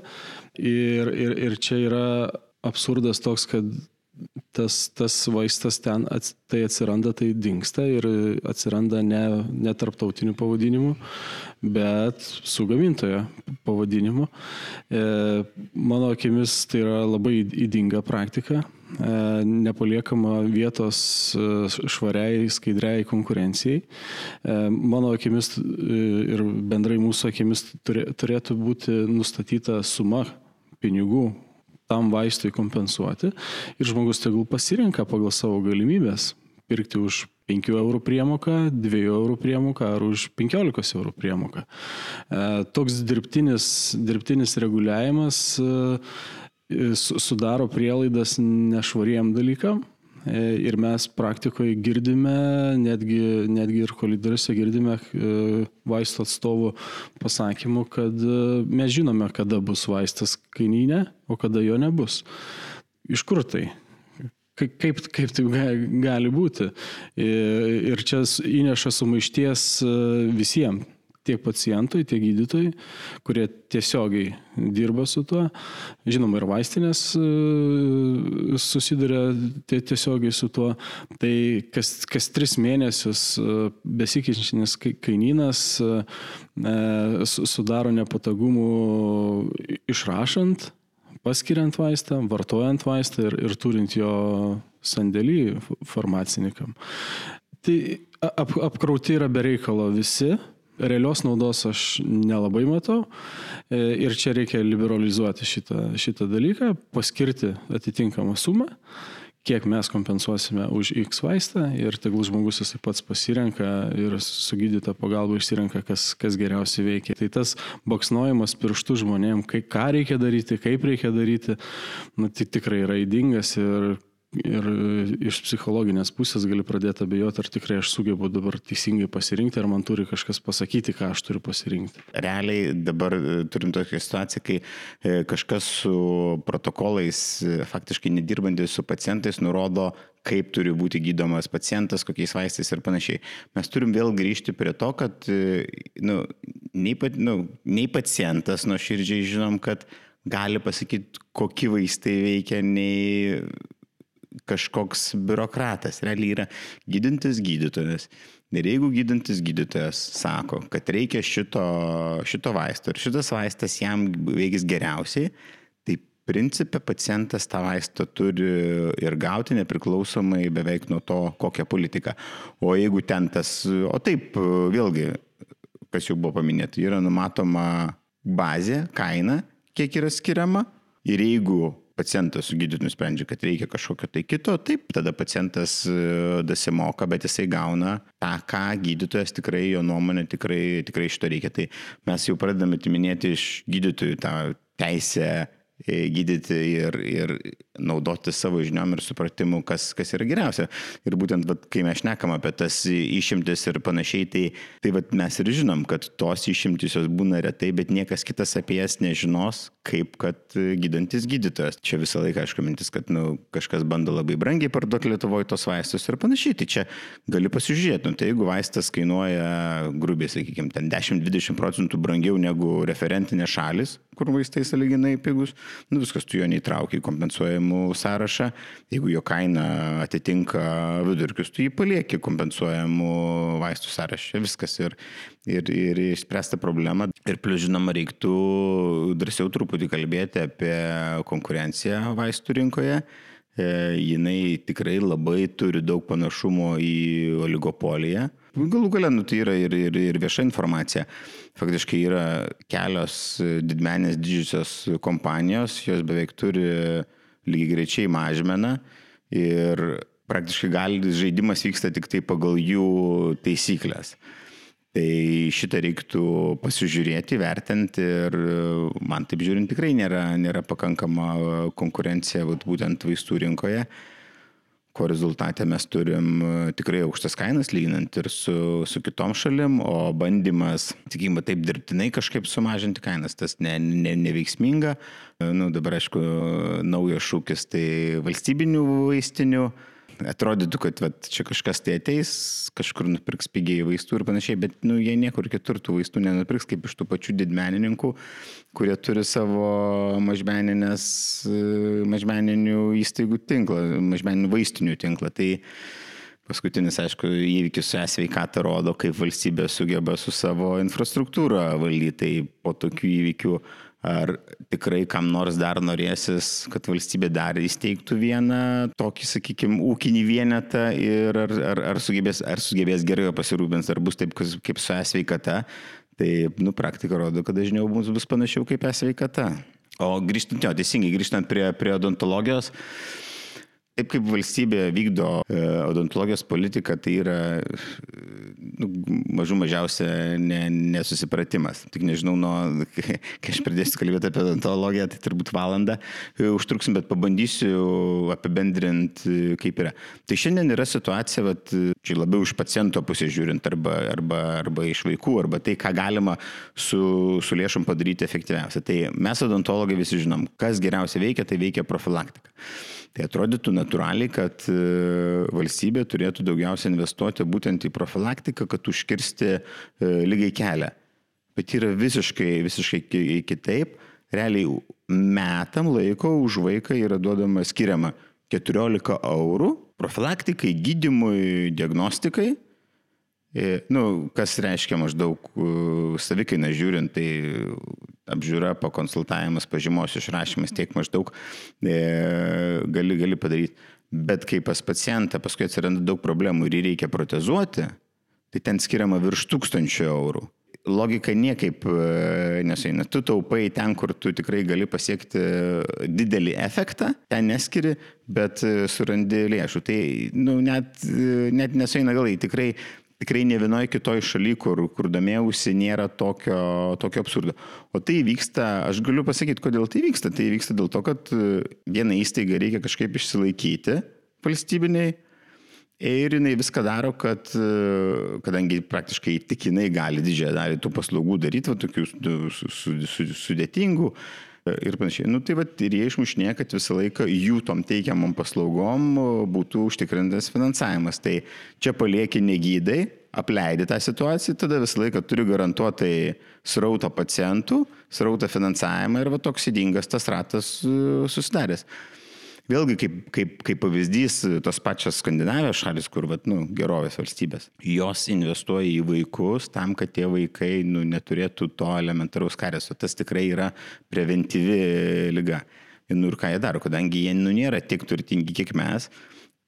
ir, ir, ir čia yra absurdas toks, kad tas, tas vaistas ten ats, tai atsiranda, tai dinksta ir atsiranda ne, ne tarptautiniu pavadinimu, bet su gamintojo pavadinimu. E, mano akimis tai yra labai įdinga praktika, nepaliekama vietos švariai, skaidriai konkurencijai. Mano akimis ir bendrai mūsų akimis turėtų būti nustatyta suma pinigų tam vaistui kompensuoti ir žmogus tegul pasirenka pagal savo galimybės pirkti už 5 eurų priemoką, 2 eurų priemoką ar už 15 eurų priemoką. E, toks dirbtinis, dirbtinis reguliavimas e, sudaro prielaidas nešvariem dalykam. E, ir mes praktikoje girdime, netgi, netgi ir kolidoriuose girdime vaisto atstovų pasakymų, kad mes žinome, kada bus vaistas kainyne, o kada jo nebus. Iš kur tai? kaip, kaip tai gali būti. Ir čia įneša sumaišties e, visiems tiek pacientui, tiek gydytojui, kurie tiesiogiai dirba su tuo. Žinoma, ir vaistinės e, susiduria tiesiogiai su tuo. Tai kas, kas tris mėnesius e, besikeičiantis kainynas sudaro nepatogumų išrašant paskiriant vaistą, vartojant vaistą ir, ir turint jo sandėlį farmacininkam. Tai ap, apkrauti yra bereikalo visi, realios naudos aš nelabai matau e, ir čia reikia liberalizuoti šitą, šitą dalyką, paskirti atitinkamą sumą kiek mes kompensuosime už X vaistą ir tegul žmogus jisai pats pasirenka ir su gydyta pagalba išsirenka, kas, kas geriausiai veikia. Tai tas baksnojimas pirštų žmonėm, kai, ką reikia daryti, kaip reikia daryti, nu, tai tikrai yra įdingas ir Ir iš psichologinės pusės gali pradėti abejoti, ar tikrai aš sugebu dabar teisingai pasirinkti, ar man turi kažkas pasakyti, ką aš turiu pasirinkti. Realiai dabar e, turim tokią situaciją, kai e, kažkas su protokolais, e, faktiškai nedirbantys su pacientais, nurodo, kaip turi būti gydomas pacientas, kokiais vaistais ir panašiai. Mes turim vėl grįžti prie to, kad nu, nei, nu, nei pacientas nuo širdžiai žinom, kad gali pasakyti, kokie vaistai veikia, nei kažkoks biurokratas, realiai yra gydintis gydytojas. Ir jeigu gydintis gydytojas sako, kad reikia šito, šito vaisto ir šitas vaistas jam veiks geriausiai, tai principė pacientas tą vaistą turi ir gauti nepriklausomai beveik nuo to, kokią politiką. O jeigu ten tas, o taip, vėlgi, kas jau buvo paminėta, yra numatoma bazė, kaina, kiek yra skiriama. Ir jeigu pacientas su gydytoju nusprendžia, kad reikia kažkokio tai kito, taip, tada pacientas e, dasimoka, bet jisai gauna tą, ką gydytojas tikrai, jo nuomonė tikrai, tikrai šito reikia. Tai mes jau pradedame atiminėti iš gydytojų tą teisę gydyti ir, ir naudoti savo žiniom ir supratimu, kas, kas yra geriausia. Ir būtent, vat, kai mes šnekam apie tas išimtis ir panašiai, tai, tai vat, mes ir žinom, kad tos išimtis jos būna retai, bet niekas kitas apie jas nežinos, kaip kad gydantis gydytojas. Čia visą laiką, aišku, mintis, kad nu, kažkas bando labai brangiai parduoti Lietuvoje tos vaistus ir panašiai. Tai čia gali pasižiūrėti, nu, tai jeigu vaistas kainuoja grubiai, sakykime, ten 10-20 procentų brangiau negu referentinės šalis, kur vaistai saliginai pigus, nu viskas tu jo neįtraukiai kompensuoja kompensuojamų sąrašą. Jeigu jo kaina atitinka vidurkius, tu jį palieki kompensuojamų vaistų sąrašą. Viskas ir, ir, ir išspręsta problema. Ir plus, žinoma, reiktų drąsiau truputį kalbėti apie konkurenciją vaistų rinkoje. E, jinai tikrai labai turi daug panašumo į oligopoliją. Galų galia, nu, tai yra ir, ir, ir vieša informacija. Faktiškai yra kelios didmenės didžiosios kompanijos, jos beveik turi lygiai grečiai mažmena ir praktiškai gali, žaidimas vyksta tik tai pagal jų taisyklės. Tai šitą reiktų pasižiūrėti, vertinti ir man taip žiūrint tikrai nėra, nėra pakankama konkurencija vat, būtent vaistų rinkoje ko rezultate mes turim e, tikrai aukštas kainas lyginant ir su, su kitom šalim, o bandymas, tikimai, taip dirbtinai kažkaip sumažinti kainas, tas ne, ne, neveiksminga. E, nu, dabar, aišku, naujas šūkis tai valstybinių vaistinių atrodytų, kad vat, čia kažkas tai ateis, kažkur nupirks pigiai vaistų ir panašiai, bet nu, jie niekur kitur tų vaistų nenupirks, kaip iš tų pačių didmenininkų, kurie turi savo mažmeninių įstaigų tinklą, mažmeninių vaistinių tinklą. Tai paskutinis, aišku, įvykis su e-sveikata rodo, kaip valstybė sugeba su savo infrastruktūra valdyti. Tai po tokių įvykių Ar tikrai kam nors dar norėsis, kad valstybė dar įsteigtų vieną tokį, sakykime, ūkinį vienetą ir ar, ar, ar, sugebės, ar sugebės gerai pasirūpins, ar bus taip kaip su esveikata. Tai, nu, praktika rodo, kad dažniau mums bus panašiau kaip esveikata. O grįžtant, jo, teisingai, grįžtant prie, prie odontologijos, uh, Taip kaip valstybė vykdo e, odontologijos politiką, tai yra nu, mažų mažiausia ne, nesusipratimas. Tik nežinau, nuo, kai aš pradėsiu kalbėti apie odontologiją, tai turbūt valandą e, užtruksim, bet pabandysiu apibendrinti, kaip yra. Tai šiandien yra situacija, vat, čia labiau iš paciento pusės žiūrint, arba, arba, arba iš vaikų, arba tai, ką galima su, su lėšom padaryti efektyviausia. Tai mes odontologai visi žinom, kas geriausia veikia, tai veikia profilaktika. Tai atrodytų natūraliai, kad e, valstybė turėtų daugiausia investuoti būtent į profilaktiką, kad užkirsti e, lygiai kelią. Bet yra visiškai, visiškai kitaip. Realiai metam laiko už vaiką yra duodama skiriama 14 eurų profilaktikai, gydimui, diagnostikai nu, kas reiškia maždaug savikaina žiūrint, tai apžiūra, pakonsultavimas, pažymos išrašymas tiek maždaug e, gali, gali padaryti. Bet kai pas pacientą paskui atsiranda daug problemų ir jį reikia protezuoti, tai ten skiriama virš tūkstančio eurų. Logika niekaip e, nesuina. Tu taupai ten, kur tu tikrai gali pasiekti didelį efektą, ten neskiri, bet surandi lėšų. Tai nu, net, net nesuina galai. Tikrai tikrai ne vienoje kitoje šalyje, kur, kur domėjausi, nėra tokio, tokio absurdo. O tai vyksta, aš galiu pasakyti, kodėl tai vyksta. Tai vyksta dėl to, kad e, vieną įstaigą reikia kažkaip išsilaikyti valstybiniai. Ir jinai viską daro, kad, e, kadangi praktiškai tik jinai gali didžiąją dalį tų paslaugų daryti, va, tokių sudėtingų, ir panašiai. Nu, tai va, ir jie išmušinė, kad visą laiką jų tom teikiamom paslaugom būtų užtikrintas finansavimas. Tai čia palieki negydai, apleidi tą situaciją, tada visą laiką turi garantuotai srautą pacientų, srautą finansavimą ir va toks įdingas tas ratas e, susidaręs. Vėlgi, kaip, kaip, kaip pavyzdys, tos pačios Skandinavijos šalis, kur, vat, nu, gerovės valstybės, jos investuoja į vaikus tam, kad tie vaikai nu, neturėtų to elementaraus kareso. Tas tikrai yra preventyvi lyga. Nu ir ką jie daro, kadangi jie nu, nėra tiek turtingi, kiek mes,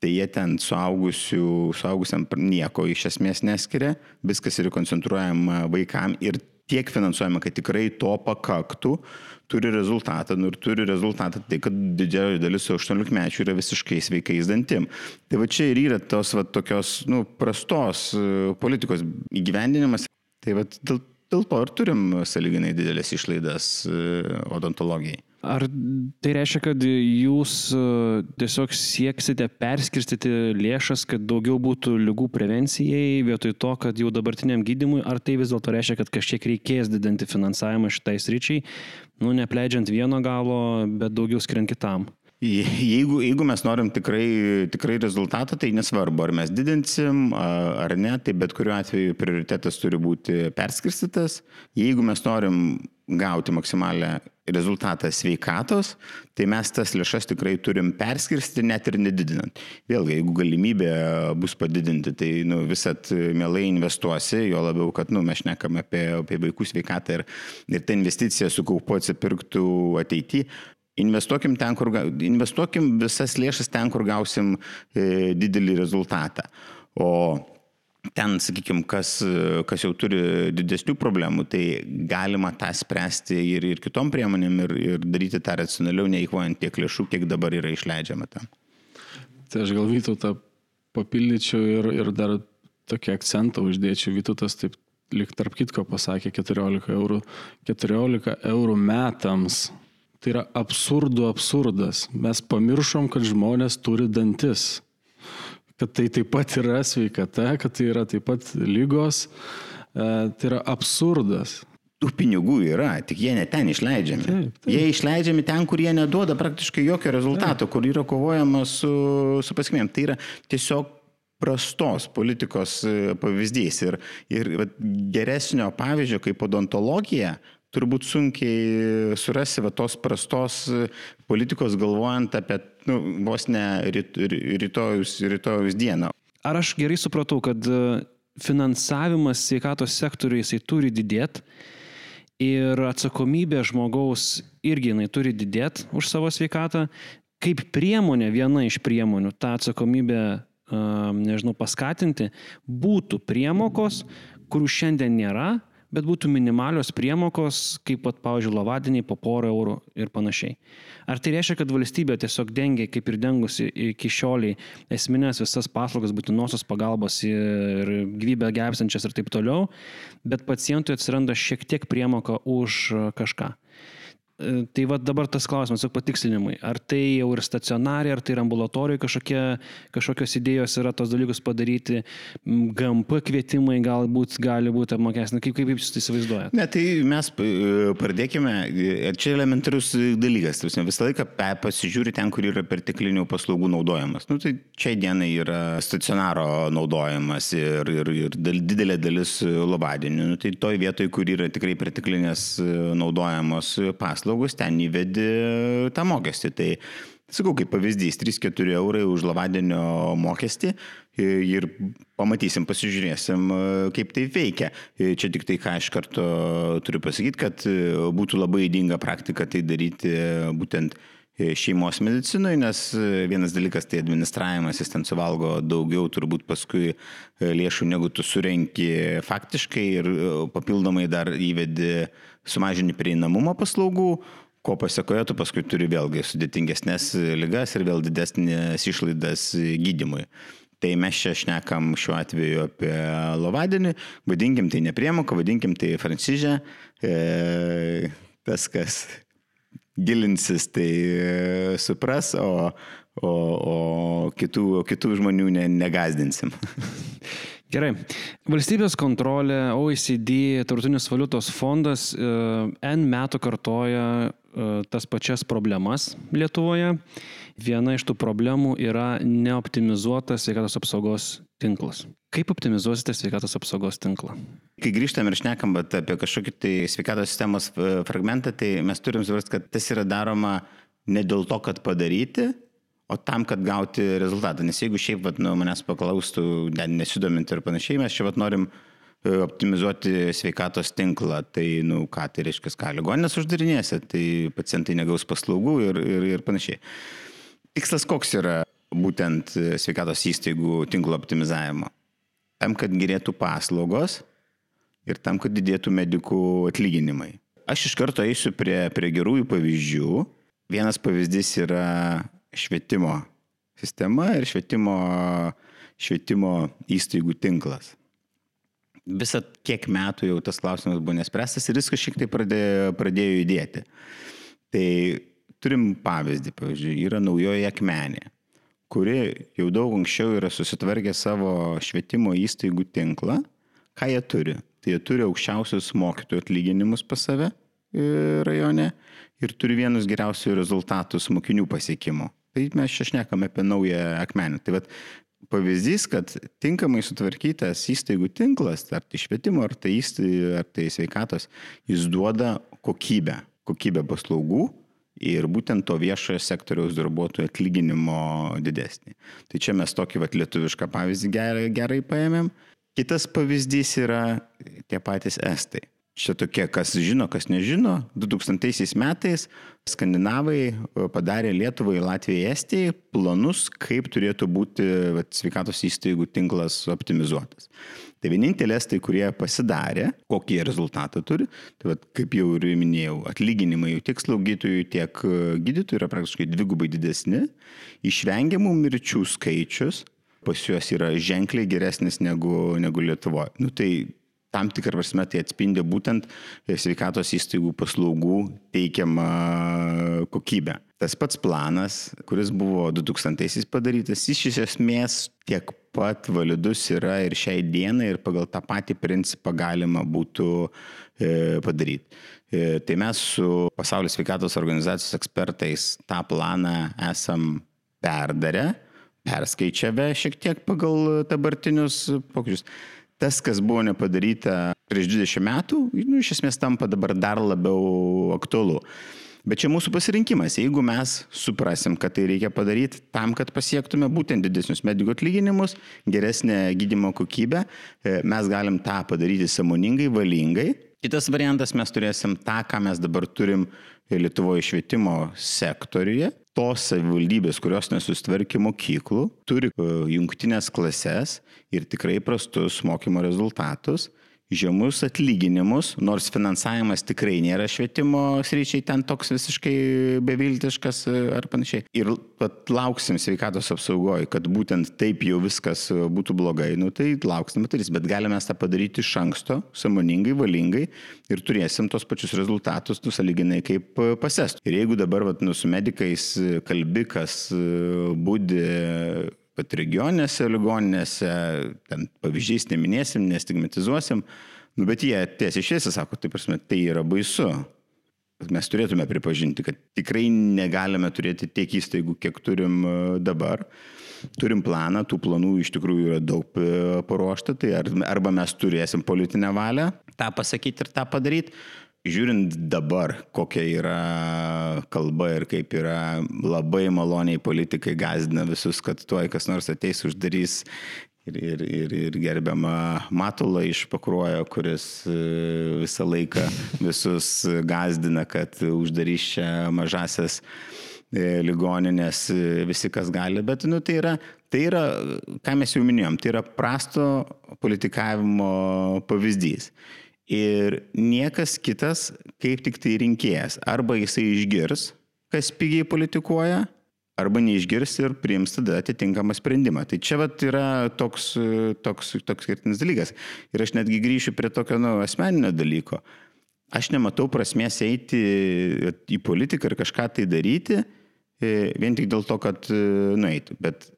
tai jie ten suaugusiam nieko iš esmės neskiria, viskas yra koncentruojama vaikam ir tiek finansuojama, kad tikrai to pakaktų, turi rezultatą, nu ir turi rezultatą tai, kad didžioji dalis 18 mečių yra visiškai sveikais dantim. Tai va čia ir yra tos va tokios, nu, prastos e, politikos įgyvendinimas. Tai va dėl, dėl to ir turim saliginai didelės išlaidas e, odontologijai. Ar tai reiškia, kad jūs e, tiesiog sieksite perskirstyti lėšas, kad daugiau būtų lygų prevencijai, vietoj to, kad jau dabartiniam gydimui, ar tai vis dėlto reiškia, kad kažkiek reikės didinti finansavimą šitai sryčiai, nu, nepleidžiant vieno galo, bet daugiau skiriant kitam? Jeigu, jeigu mes norim tikrai, tikrai rezultatą, tai nesvarbu, ar mes didinsim ar ne, tai bet kuriuo atveju prioritetas turi būti perskirstytas. Jeigu mes norim gauti maksimalę rezultatą sveikatos, tai mes tas lėšas tikrai turim perskirsti net ir nedidinant. Vėlgi, jeigu galimybė bus padidinti, tai nu, visat mielai investuosi, jo labiau, kad nu, mes šnekam apie, apie vaikų sveikatą ir, ir ta investicija su kaupu atsipirktų ateityje Investuokim, ten, kur, investuokim visas lėšas ten, kur gausim e, didelį rezultatą. O ten, sakykime, kas, kas jau turi didesnių problemų, tai galima tą spręsti ir, ir kitom priemonėm ir, ir daryti tą racionaliau, neįkvojant tiek lėšų, kiek dabar yra išleidžiama tam. Tai aš gal Vytautą papildyčiau ir, ir dar tokį akcentą uždėčiau. Vytautas taip lik tarp kitko pasakė 14 eurų, 14 eurų metams Tai yra absurdų absurdas. Mes pamiršom, kad žmonės turi dantis. Kad tai taip pat yra sveikata, kad tai yra taip pat lygos. E, tai yra absurdas. Tų pinigų yra, tik jie ne ten išleidžiami. Taip, taip. Jie išleidžiami ten, kur jie neduoda praktiškai jokio rezultato, taip. kur yra kovojama su, su paskimėm. Tai yra tiesiog prastos politikos e, pavyzdys. Ir, ir geresnio pavyzdžio kaip odontologija, turbūt sunkiai surasi va, tos prastos politikos galvojant apie nu, vos ne ryt, rytojus, rytojus dieną. Ar aš gerai supratau, kad e, finansavimas sveikatos sektoriui jisai turi didėti ir atsakomybė žmogaus irgi jinai turi didėti už savo sveikatą, kaip priemonė, viena iš priemonių tą atsakomybę, nežinau, paskatinti, būtų priemokos, kurių šiandien nėra, bet būtų minimalios priemokos, kaip pat, pavyzdžiui, lavadiniai po porą eurų ir panašiai. Ar tai reiškia, kad valstybė tiesiog dengia, kaip ir dengusi iki šioliai, esminės visas paslaugas, būtinosios pagalbos ir gyvybę gelbsančias ir taip toliau, bet pacientui atsiranda šiek tiek priemoka už kažką. E, tai va dabar tas klausimas, tik patikslinimai. Ar tai jau ir stacionariai, ar tai ir ambulatorijoje kažkokie, kažkokios idėjos yra tos dalykus padaryti, GMP kvietimai galbūt gali būti apmokestinti. Kaip, kaip jūs tai įsivaizduojate? Ne, tai mes e, pradėkime, ir čia elementarus dalykas. Visą laiką pasižiūri ten, kur yra perteklinių paslaugų naudojimas. Nu, tai čia dienai yra stacionaro naudojimas ir, ir, ir didelė dalis labadienių. Nu, tai toj vietoj, kur yra tikrai perteklinės naudojamos paslaugos paslaugos, ten įvedi tą mokestį. Tai sakau, kaip pavyzdys, 3-4 eurai už lavadienio mokestį ir pamatysim, pasižiūrėsim, kaip tai veikia. Čia tik tai, ką iš karto turiu pasakyti, kad būtų labai įdinga praktika tai daryti būtent šeimos medicinoje, nes vienas dalykas tai administravimas, jis ten suvalgo daugiau turbūt paskui lėšų, negu tu surenki faktiškai ir papildomai dar įvedi sumažini prieinamumą paslaugų, ko pasiekoje tu paskui turi vėlgi sudėtingesnės lygas ir vėl didesnės išlaidas gydimui. Tai mes čia šnekam šiuo atveju apie lovadienį, vadinkim tai nepriemoką, vadinkim tai francižę. E, tas, kas gilinsis, tai e, supras, o, o, o kitų, kitų žmonių ne, negazdinsim. Gerai. Valstybės kontrolė, OECD, Tartutinis valiutos fondas e, N metų kartoja e, tas pačias problemas Lietuvoje. Viena iš tų problemų yra neoptimizuotas sveikatos apsaugos tinklas. Kaip optimizuosite sveikatos apsaugos tinklą? Kai grįžtam ir šnekam apie kažkokį tai sveikatos sistemos e, fragmentą, tai mes turim suprasti, kad tas yra daroma ne dėl to, kad padaryti, o tam, kad gauti rezultatą. Nes jeigu šiaip vat, nu, manęs paklaustų, nesidominti ir panašiai, mes čia vat, norim e, optimizuoti sveikatos tinklą, tai, nu, ką tai reiškia, ką ligoninės uždarinėsi, tai pacientai negaus paslaugų ir, ir, ir panašiai. Tikslas koks yra būtent sveikatos įstaigų tinklo optimizavimo? Tam, kad gerėtų paslaugos ir tam, kad didėtų medikų atlyginimai. Aš iš karto eisiu prie, prie gerųjų pavyzdžių. Vienas pavyzdys yra švietimo sistema ir švietimo, švietimo įstaigų tinklas. Visą kiek metų jau tas klausimas buvo nespręstas ir viskas šiek tiek pradėjo, pradėjo judėti. Tai turim pavyzdį, pavyzdžiui, yra naujoji akmenė, kuri jau daug anksčiau yra susitvarkę savo švietimo įstaigų tinklą. Ką jie turi? Tai jie turi aukščiausius mokytojų atlyginimus pas save e, rajone ir turi vienus geriausių rezultatus mokinių pasiekimo. Tai mes čia šnekame apie naują akmenį. Tai vat, pavyzdys, kad tinkamai sutvarkytas įstaigų tinklas, ar tai švietimo, ar tai, įstaigų, ar tai sveikatos, jis duoda kokybę, kokybę paslaugų ir būtent to viešojo sektoriaus darbuotojų atlyginimo didesnį. Tai čia mes tokį vat, lietuvišką pavyzdį gerai, gerai paėmėm. Kitas pavyzdys yra tie patys estai. Čia tokie, kas žino, kas nežino. 2000 metais skandinavai e, padarė Lietuvai, Latvijai, Estijai planus, kaip turėtų būti vat, sveikatos įstaigų tinklas optimizuotas. Tai vienintelė estai, kurie pasidarė, kokį rezultatą turi, tai vat, kaip jau ir minėjau, atlyginimai tiek slaugytojų, tiek e, gydytojų yra praktiškai dvigubai didesni, išvengiamų mirčių skaičius pas juos yra ženkliai geresnis negu, negu Lietuvoje. Nu, tai tam tikrą prasme tai atspindi būtent sveikatos įstaigų paslaugų teikiamą kokybę. Tas pats planas, kuris buvo 2000-aisiais padarytas, jis iš esmės tiek pat validus yra ir šiai dienai ir pagal tą patį principą galima būtų e, padaryti. E, tai mes su Pasaulio sveikatos organizacijos ekspertais tą planą esam perdarę, perskaičiavę šiek tiek pagal dabartinius pokyčius tas, kas buvo nepadaryta prieš 20 metų, nu, iš esmės tampa dabar dar labiau aktualu. Bet čia mūsų pasirinkimas. Jeigu mes suprasim, kad tai reikia padaryti tam, kad pasiektume būtent didesnius medikų atlyginimus, geresnę gydimo kokybę, e, mes galim tą padaryti samoningai, valingai. Kitas variantas, mes turėsim tą, ką mes dabar turim Lietuvoje švietimo sektoriuje. Tos savivaldybės, kurios nesustvarkė mokyklų, turi e, jungtinės klases ir tikrai prastus mokymo rezultatus žemus atlyginimus, nors finansavimas tikrai nėra švietimo sryčiai ten toks visiškai beviltiškas e, ar panašiai. Ir lauksim sveikatos apsaugoje, kad būtent taip jau viskas e, būtų blogai, nu tai lauksim matytis, bet galime tą padaryti iš anksto, samoningai, valingai ir turėsim tos pačius rezultatus, tu saliginai kaip e, pasest. Ir jeigu dabar vat, nu, su medikais kalbikas būdi pat regioninėse ligoninėse, ten pavyzdžiais neminėsim, nestigmatizuosim, nu, bet jie tiesiai šviesiai sako, tai prasme, tai yra baisu. Mes turėtume pripažinti, kad tikrai negalime turėti tiek įstaigų, kiek turim e, dabar. Turim planą, tų planų iš tikrųjų yra daug e, paruošta, tai arba mes turėsim politinę valią tą pasakyti ir tą padaryti, žiūrint dabar, kokia yra kalba ir kaip yra labai maloniai politikai gazdina visus, kad tuoj kas nors ateis uždarys ir, ir, ir, ir gerbiama Matula iš Pakruojo, kuris e, visą laiką visus gazdina, kad uždarys čia mažasias e, ligoninės e, visi, kas gali, bet nu, tai, yra, tai yra, ką mes jau minėjom, tai yra prasto politikavimo pavyzdys. Ir niekas kitas, kaip tik tai rinkėjas, arba jisai išgirs, kas pigiai politikuoja, arba neišgirs ir priims tada atitinkamą sprendimą. Tai čia vat yra toks, toks, toks skirtinis dalykas. Ir aš netgi grįšiu prie tokio nu, asmeninio dalyko. Aš nematau prasmės eiti į politiką ir kažką tai daryti e, vien tik dėl to, kad e, nueitų. Bet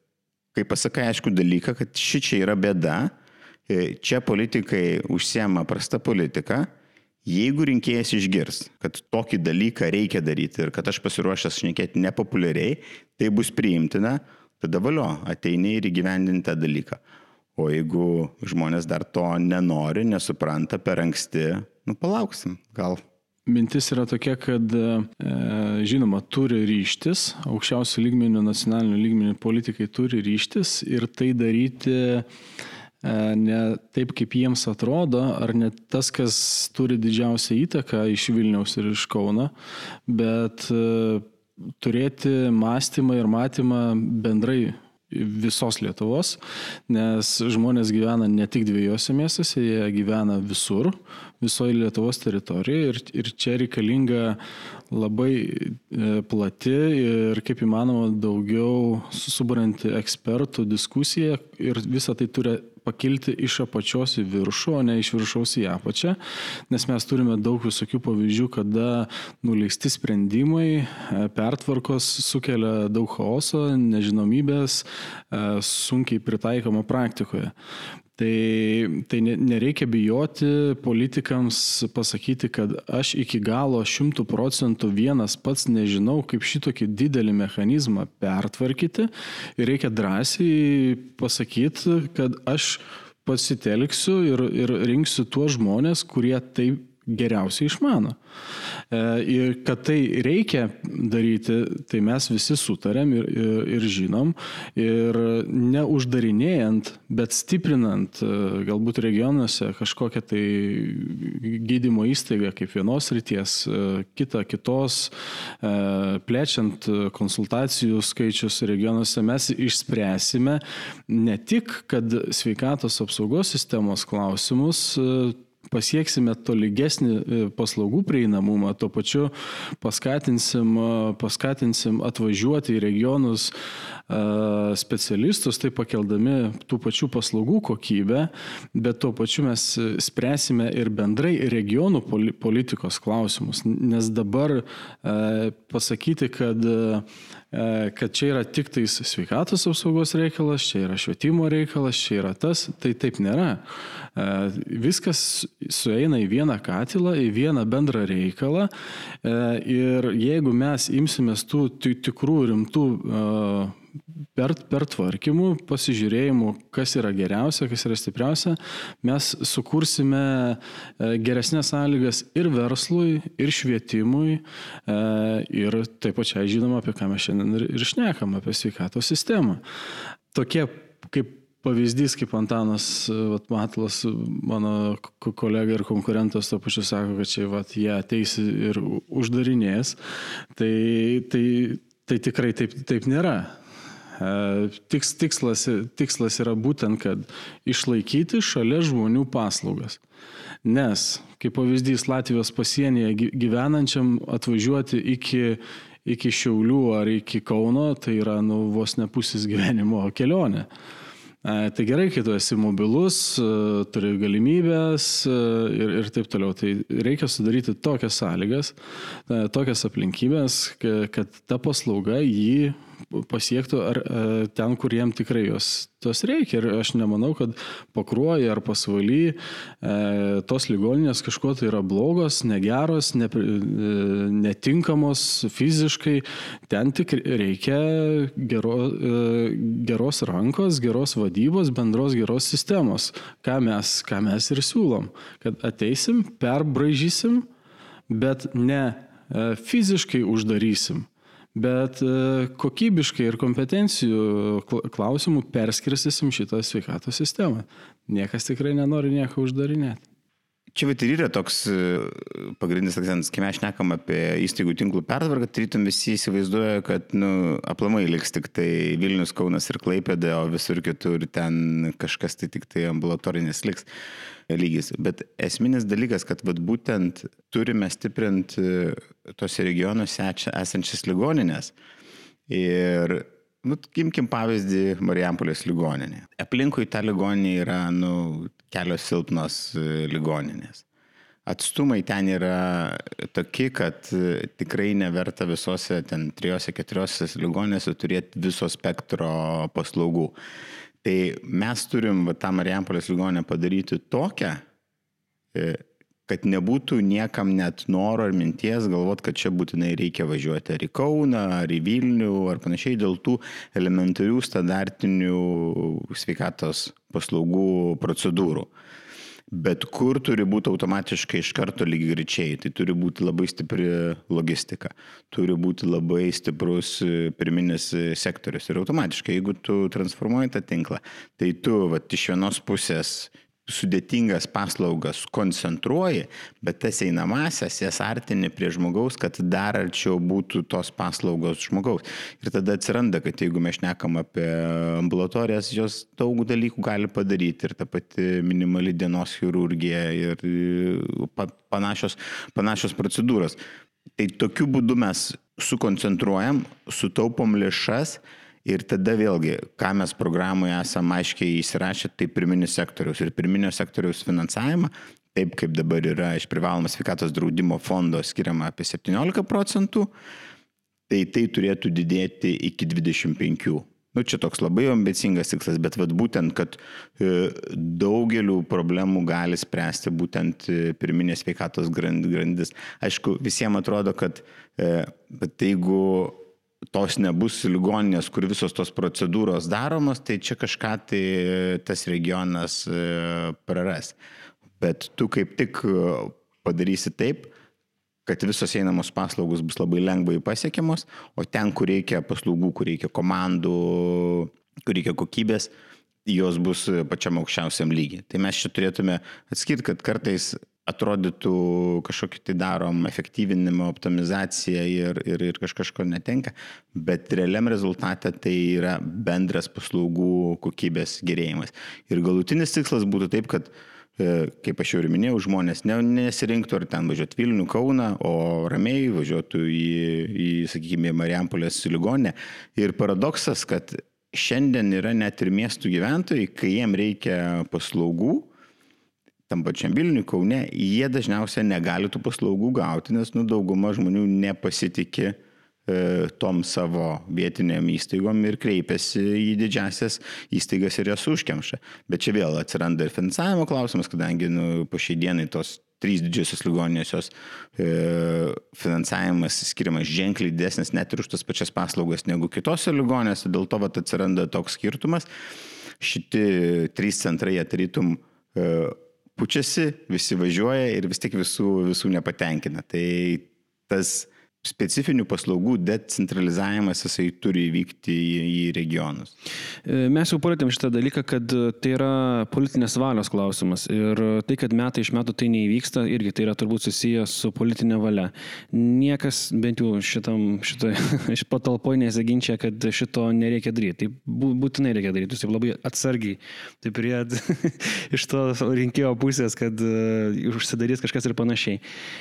kai pasakai aišku dalyką, kad ši čia yra bėda, čia politikai užsiema prasta politika. Jeigu rinkėjas išgirs, kad tokį dalyką reikia daryti ir kad aš pasiruošęs šnekėti nepopuliariai, tai bus priimtina, tada valio, ateini ir įgyvendinti tą dalyką. O jeigu žmonės dar to nenori, nesupranta per anksti, nu palauksim, gal Mintis yra tokia, kad, e, žinoma, turi ryštis, aukščiausių lygmenių, nacionalinių lygmenių politikai turi ryštis ir tai daryti E, ne taip, kaip jiems atrodo, ar ne tas, kas turi didžiausią įtaką iš Vilniaus ir iš Kauno, bet e, turėti mąstymą ir matymą bendrai visos Lietuvos, nes žmonės gyvena ne tik dviejose miestuose, jie gyvena visur, visoje Lietuvos teritorijoje ir, ir čia reikalinga labai e, plati ir kaip įmanoma daugiau susuburanti ekspertų diskusiją ir visą tai turi pakilti iš apačios į viršų, o ne iš viršaus į apačią, nes mes turime daug visokių pavyzdžių, kada nuleisti sprendimai, e, pertvarkos sukelia daug chaoso, nežinomybės, e, sunkiai pritaikoma praktikoje. Tai, tai nereikia bijoti politikams pasakyti, kad aš iki galo šimtų procentų vienas pats nežinau, kaip šitokį didelį mechanizmą pertvarkyti. Ir reikia drąsiai pasakyti, kad aš pasitelksiu ir, ir rinksiu tuos žmonės, kurie taip geriausiai išmano. E, ir kad tai reikia daryti, tai mes visi sutarėm ir, ir, ir žinom. Ir neuždarinėjant, bet stiprinant e, galbūt regionuose kažkokią tai gydymo įstaigą kaip vienos ryties, e, kitą kitos, plečiant konsultacijų skaičius regionuose, mes išspręsime ne tik, kad sveikatos apsaugos sistemos klausimus pasieksime tolygesnį e, paslaugų prieinamumą, tuo pačiu paskatinsim, e, paskatinsim atvažiuoti į regionus e, specialistus, tai pakeldami tų pačių paslaugų kokybę, bet tuo pačiu mes spręsime ir bendrai regionų politikos klausimus, nes dabar pasakyti, kad kad čia yra tik tais sveikatos apsaugos reikalas, čia yra švietimo reikalas, čia yra tas, tai taip nėra. E, viskas sueina į vieną katilą, į vieną bendrą reikalą e, ir jeigu mes imsimės tų tikrų rimtų per, per tvarkymų, pasižiūrėjimų, kas yra geriausia, kas yra stipriausia, mes sukursime e, geresnės sąlygas ir verslui, ir švietimui, e, ir taip pačiai žinoma, apie ką mes šiandien ir šnekam, apie sveikato sistemą. Tokie kaip pavyzdys, kaip Antanas vat, Matlas, mano kolega ir konkurentas to pačiu sako, kad čia vat, jie ateis ir uždarinės, tai, tai, tai tikrai taip, taip nėra. E, tiks, tikslas, tikslas yra būtent, kad išlaikyti šalia žmonių paslaugas. Nes, kaip pavyzdys, Latvijos pasienyje gyvenančiam atvažiuoti iki, iki Šiaulių ar iki Kauno, tai yra nu, vos ne pusės gyvenimo kelionė. Tai gerai, kai tu esi mobilus, turi galimybės ir, ir taip toliau. Tai reikia sudaryti tokias sąlygas, tokias aplinkybės, kad ta paslauga jį pasiektų ar, e, ten, kur jiem tikrai jos tos reikia. Ir aš nemanau, kad pakruoja ar pasvaly e, tos ligoninės kažkuo tai yra blogos, negeros, ne, e, netinkamos fiziškai. Ten tik reikia gero, geros rankos, geros vadybos, bendros geros sistemos, ką mes, ką mes ir siūlom. Kad ateisim, perbražysim, bet ne fiziškai uždarysim bet e, kokybiškai ir kompetencijų klausimų perskirstysim šitą sveikatos sistemą. Niekas tikrai nenori nieko uždarinėti. Čia vat ir yra toks e, pagrindinis akcentas, kai mes šnekam apie įstaigų tinklų pertvarką, tarytum visi įsivaizduoja, kad nu, aplamai liks tik tai Vilnius, Kaunas ir Klaipėdė, o visur kitur ten kažkas tai tik tai ambulatorinis liks lygis. Bet esminis dalykas, kad vat, būtent turime stiprinti tose regionuose esančias ligoninės. Ir Nu, imkim pavyzdį Marijampolės ligoninė. Aplinkui tą ligoninę yra nu, kelios silpnos e, ligoninės. Atstumai ten yra tokie, kad e, tikrai neverta visose ten trijose, keturiose ligoninėse turėti viso spektro paslaugų. Tai mes turim va, tą Marijampolės ligoninę padaryti tokią, e, kad nebūtų niekam net noro ar minties galvot, kad čia būtinai reikia važiuoti ar į Kauną, ar į Vilnių, ar panašiai dėl tų elementarių standartinių sveikatos paslaugų procedūrų. Bet kur turi būti automatiškai iš karto lygiai greičiai, tai turi būti labai stipri logistika, turi būti labai stiprus pirminis sektorius. Ir automatiškai, jeigu tu transformuoji tą tinklą, tai tu va, iš vienos pusės sudėtingas paslaugas koncentruoji, bet tas einamasias jas artini prie žmogaus, kad dar arčiau būtų tos paslaugos žmogaus. Ir tada atsiranda, kad jeigu mes šnekam apie ambulatorijas, jos daug dalykų gali padaryti ir ta pati minimali dienos chirurgija ir panašios, panašios procedūros. Tai tokiu būdu mes sukoncentruojam, sutaupom lėšas Ir tada vėlgi, ką mes programoje esame aiškiai įsirašę, tai pirminis sektoriaus ir pirminio sektoriaus finansavimą, taip kaip dabar yra iš privalomo sveikatos draudimo fondo skiriama apie 17 procentų, tai tai turėtų didėti iki 25. Nu, čia toks labai ambicingas tikslas, bet vat, būtent, kad e, daugeliu problemų gali spręsti būtent e, pirminės sveikatos grandis. Aišku, visiems atrodo, kad e, jeigu tos nebus ligoninės, kur visos tos procedūros daromos, tai čia kažką tai tas regionas e, praras. Bet tu kaip tik e, padarysi taip, kad visos einamos paslaugos bus labai lengvai pasiekiamos, o ten, kur reikia paslaugų, kur reikia komandų, kur reikia kokybės, jos bus pačiam aukščiausiam lygiai. Tai mes čia turėtume atskirti, kad kartais atrodytų kažkokį tai darom efektyvinimą, optimizaciją ir, ir, ir kažko netenka, bet realiam rezultate tai yra bendras paslaugų kokybės gerėjimas. Ir galutinis tikslas būtų taip, kad e, kaip aš jau ir minėjau, žmonės ne, nesirinktų ar ten važiuoti Vilnių, Kauną, o ramiai važiuotų į, į sakykime, Marijampolės ligonę. Ir paradoksas, kad šiandien yra net ir miestų gyventojai, kai jiem reikia paslaugų, tam pačiam Vilniui, Kaune, jie dažniausiai negali tų paslaugų gauti, nes nu, dauguma žmonių nepasitikė e, tom savo vietiniam įstaigom ir kreipiasi į didžiasias įstaigas ir jas užkemša. Bet čia vėl atsiranda ir finansavimo klausimas, kadangi nu, po šiai dienai tos trys didžiosios ligoninės, jos e, finansavimas skiriamas ženkliai didesnis net ir už tas pačias paslaugas negu kitose ligoninėse, dėl to vat, atsiranda toks skirtumas. Šitie trys centrai atarytum e, pučiasi, visi važiuoja ir vis tik visų, visų nepatenkina. Tai tas specifinių paslaugų decentralizavimas jisai turi įvykti į, į regionus. E, mes jau palėtėm šitą dalyką, kad tai yra politinės valios klausimas ir tai, kad metai iš metų tai neįvyksta, irgi tai yra turbūt susijęs su politinė valia. Niekas, bent jau šitam, šitoje iš patalpoje nesiginčia, kad šito nereikia daryti. Tai būtinai reikia daryti, jūs taip labai atsargiai, taip prie iš to rinkėjo pusės, kad uh, užsidarys kažkas ir panašiai.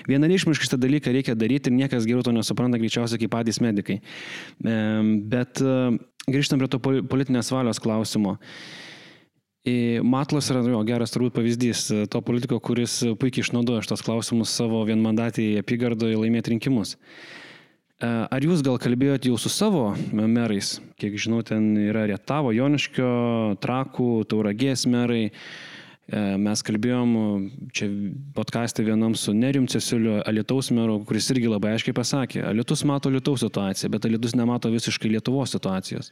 Vienareišmiškai šitą dalyką reikia daryti ir niekas geriau to nesupranta greičiausiai kaip patys medikai. Bet e, grįžtam prie to politinės valios klausimo. Matlas yra jo, geras turbūt pavyzdys e, to politiko, kuris puikiai išnaudoja šitos klausimus savo vienmandatį apygardoje laimėti rinkimus. E, ar jūs gal kalbėjote jau su savo merais? Kiek žinau, ten yra Rietavo, Joniškio, Trakų, Tauragės merai. E, mes kalbėjom čia podcast'e vienam su Nerium Cesiliu, Alitaus meru, kuris irgi labai aiškiai pasakė, Alitus mato Lietuvos situaciją, bet Alitus nemato visiškai Lietuvos situacijos.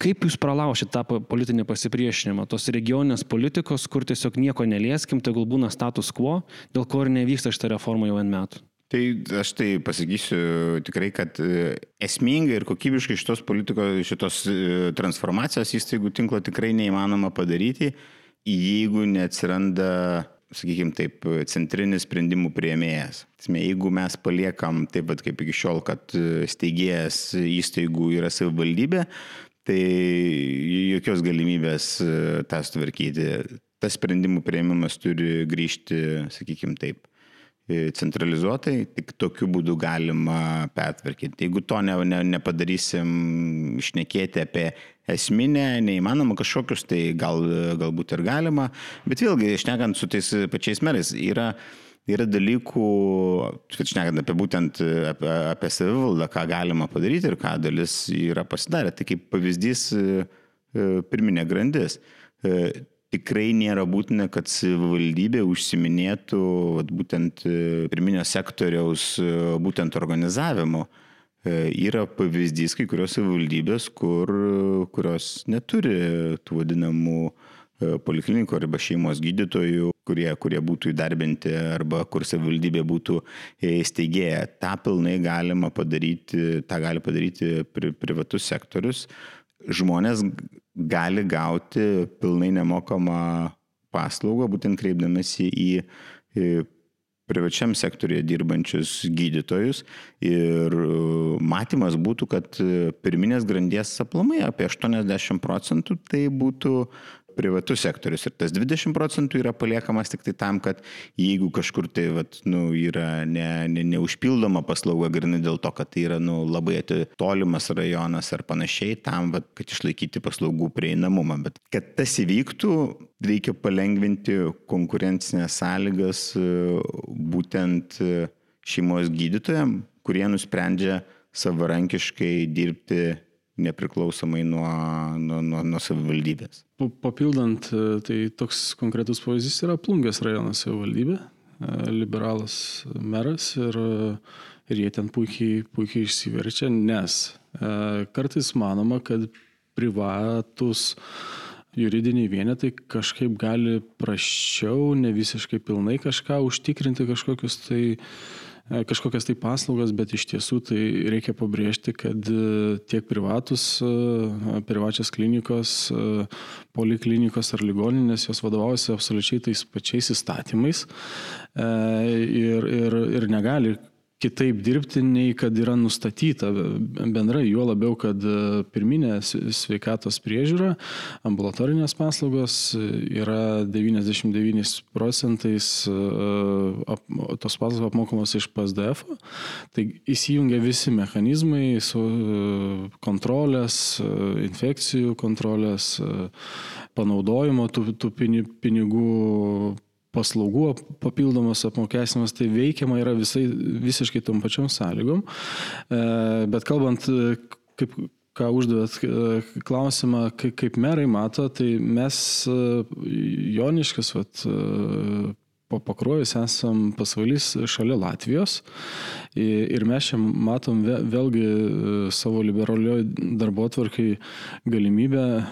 Kaip jūs pralaušit tą politinį pasipriešinimą, tos regioninės politikos, kur tiesiog nieko nelieskim, tegul būna status quo, dėl ko ir nevyksta šitą reformą jau N metų? Tai aš tai pasakysiu tikrai, kad e, esmingai ir kokybiškai šitos politikos, šitos e, transformacijos įstaigų tinklo tikrai neįmanoma padaryti jeigu neatsiranda, sakykime taip, centrinis sprendimų prieimėjas. Jeigu mes paliekam taip pat kaip iki šiol, kad steigėjas įstaigų yra savivaldybė, tai jokios galimybės tą sutvarkyti. Tas sprendimų prieimimas turi grįžti, sakykime taip, centralizuotai, tik tokiu būdu galima pertvarkyti. Jeigu to ne, ne, nepadarysim, išnekėti apie esminę, neįmanoma kažkokius, tai gal, galbūt ir galima, bet vėlgi, išnekant su tais pačiais merais, yra, yra dalykų, šnekant apie būtent apie, apie savivaldą, ką galima padaryti ir ką dalis yra pasidarę. Tai kaip pavyzdys pirminė grandis tikrai nėra būtina, kad savivaldybė užsiminėtų vat, būtent e, pirminio sektoriaus e, būtent organizavimu. E, yra pavyzdys kai kurios savivaldybės, kur, kurios neturi tų vadinamų poliklinikų arba šeimos gydytojų, kurie, kurie būtų įdarbinti arba kur savivaldybė būtų steigėja. Ta pilnai galima padaryti, tą gali padaryti pri, privatus sektorius. Žmonės gali gauti pilnai nemokamą paslaugą, būtent kreipdamėsi į privačiam sektorėje dirbančius gydytojus ir e, matymas būtų, kad pirminės grandies aplamai apie 80 procentų tai būtų privatus sektorius ir tas 20 procentų yra paliekamas tik tai tam, kad jeigu kažkur tai vat, nu, yra ne, ne, neužpildoma paslauga grinai dėl to, kad tai yra nu, labai tolimas rajonas ar panašiai, tam, vat, kad išlaikyti paslaugų prieinamumą. Bet kad tas įvyktų, reikia palengvinti konkurencinės sąlygas e, būtent e, šeimos gydytojams, kurie nusprendžia savarankiškai dirbti nepriklausomai nuo, nuo, nuo, nuo savivaldybės. Papildant, e, tai toks konkretus pavyzdys yra Plungės rajono savivaldybė, liberalas meras ir, ir jie ten puikiai, puikiai išsiverčia, nes kartais manoma, kad privatus juridiniai vienetai kažkaip gali prašiau, ne visiškai pilnai kažką užtikrinti, kažkokius tai E, kažkokias tai paslaugas, bet iš tiesų tai reikia pabrėžti, kad e, tiek privatus, e, privačios klinikos, poliklinikos ar ligoninės, jos vadovaujasi absoliučiai tais pačiais įstatymais ir, ir, ir negali kitaip dirbti, nei kad yra nustatyta. Bendrai, juo labiau, kad e, pirminė sveikatos priežiūra, ambulatorinės paslaugos yra 99 procentais e, tos paslaugos apmokamos iš PSDF, tai įsijungia visi mechanizmai su e, kontrolės, infekcijų kontrolės, panaudojimo tų, tų pinigų paslaugų papildomas apmokestinimas, tai veikiama yra visai, visiškai tom pačiom sąlygom. E, bet kalbant, kaip, ką užduot e, klausimą, kaip merai mato, tai mes e, Joniškas, vat, po pakruojus esam pasvalys šalia Latvijos. Ir mes čia matom vėlgi e, savo liberalioje darbo tvarkai galimybę e,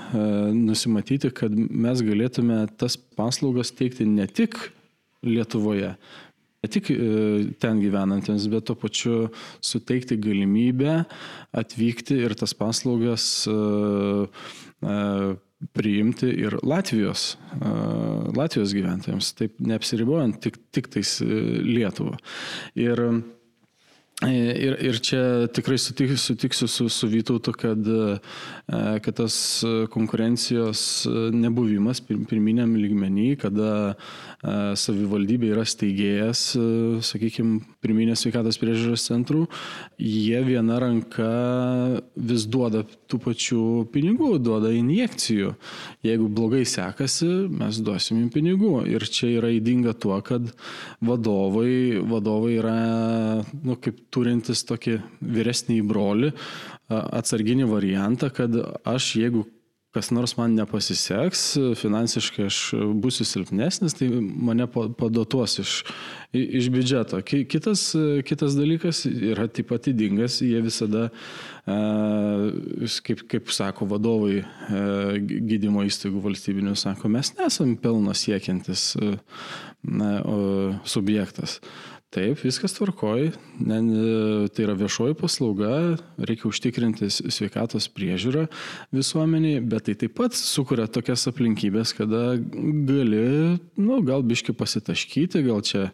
nusimatyti, kad mes galėtume tas paslaugas teikti ne tik Lietuvoje, ne tik e, ten gyvenantiems, bet to pačiu suteikti galimybę atvykti ir tas paslaugas priimti ir Latvijos, Latvijos gyventojams, taip neapsiribojant tik, tik tais e, Lietuvą. Ir Ir, ir čia tikrai sutik, sutiksiu su, su Vytautu, kad, e, kad tas konkurencijos nebuvimas pirminiam lygmenį, kada e, savivaldybė yra steigėjas, e, sakykime, pirminės sveikatos priežiūros centrų, jie viena ranka vis duoda tų pačių pinigų, duoda injekcijų. Jeigu blogai sekasi, mes duosim jums pinigų. Ir čia yra įdinga tuo, kad vadovai, vadovai yra, nu, kaip turintis tokį vyresnį brolį, atsarginį variantą, kad aš jeigu kas nors man nepasiseks, finansiškai aš būsiu silpnesnis, tai mane padotuos iš, iš biudžeto. Kitas, kitas dalykas yra taip pat įdingas, jie visada, kaip, kaip sako vadovai gydymo įstaigų valstybinių, sako, mes nesam pelno siekiantis subjektas. Taip, viskas tvarkoj, ne, tai yra viešoji paslauga, reikia užtikrinti sveikatos priežiūrą visuomeniai, bet tai taip pat sukuria tokias aplinkybės, kada gali, nu, gal biški pasitaškyti, gal čia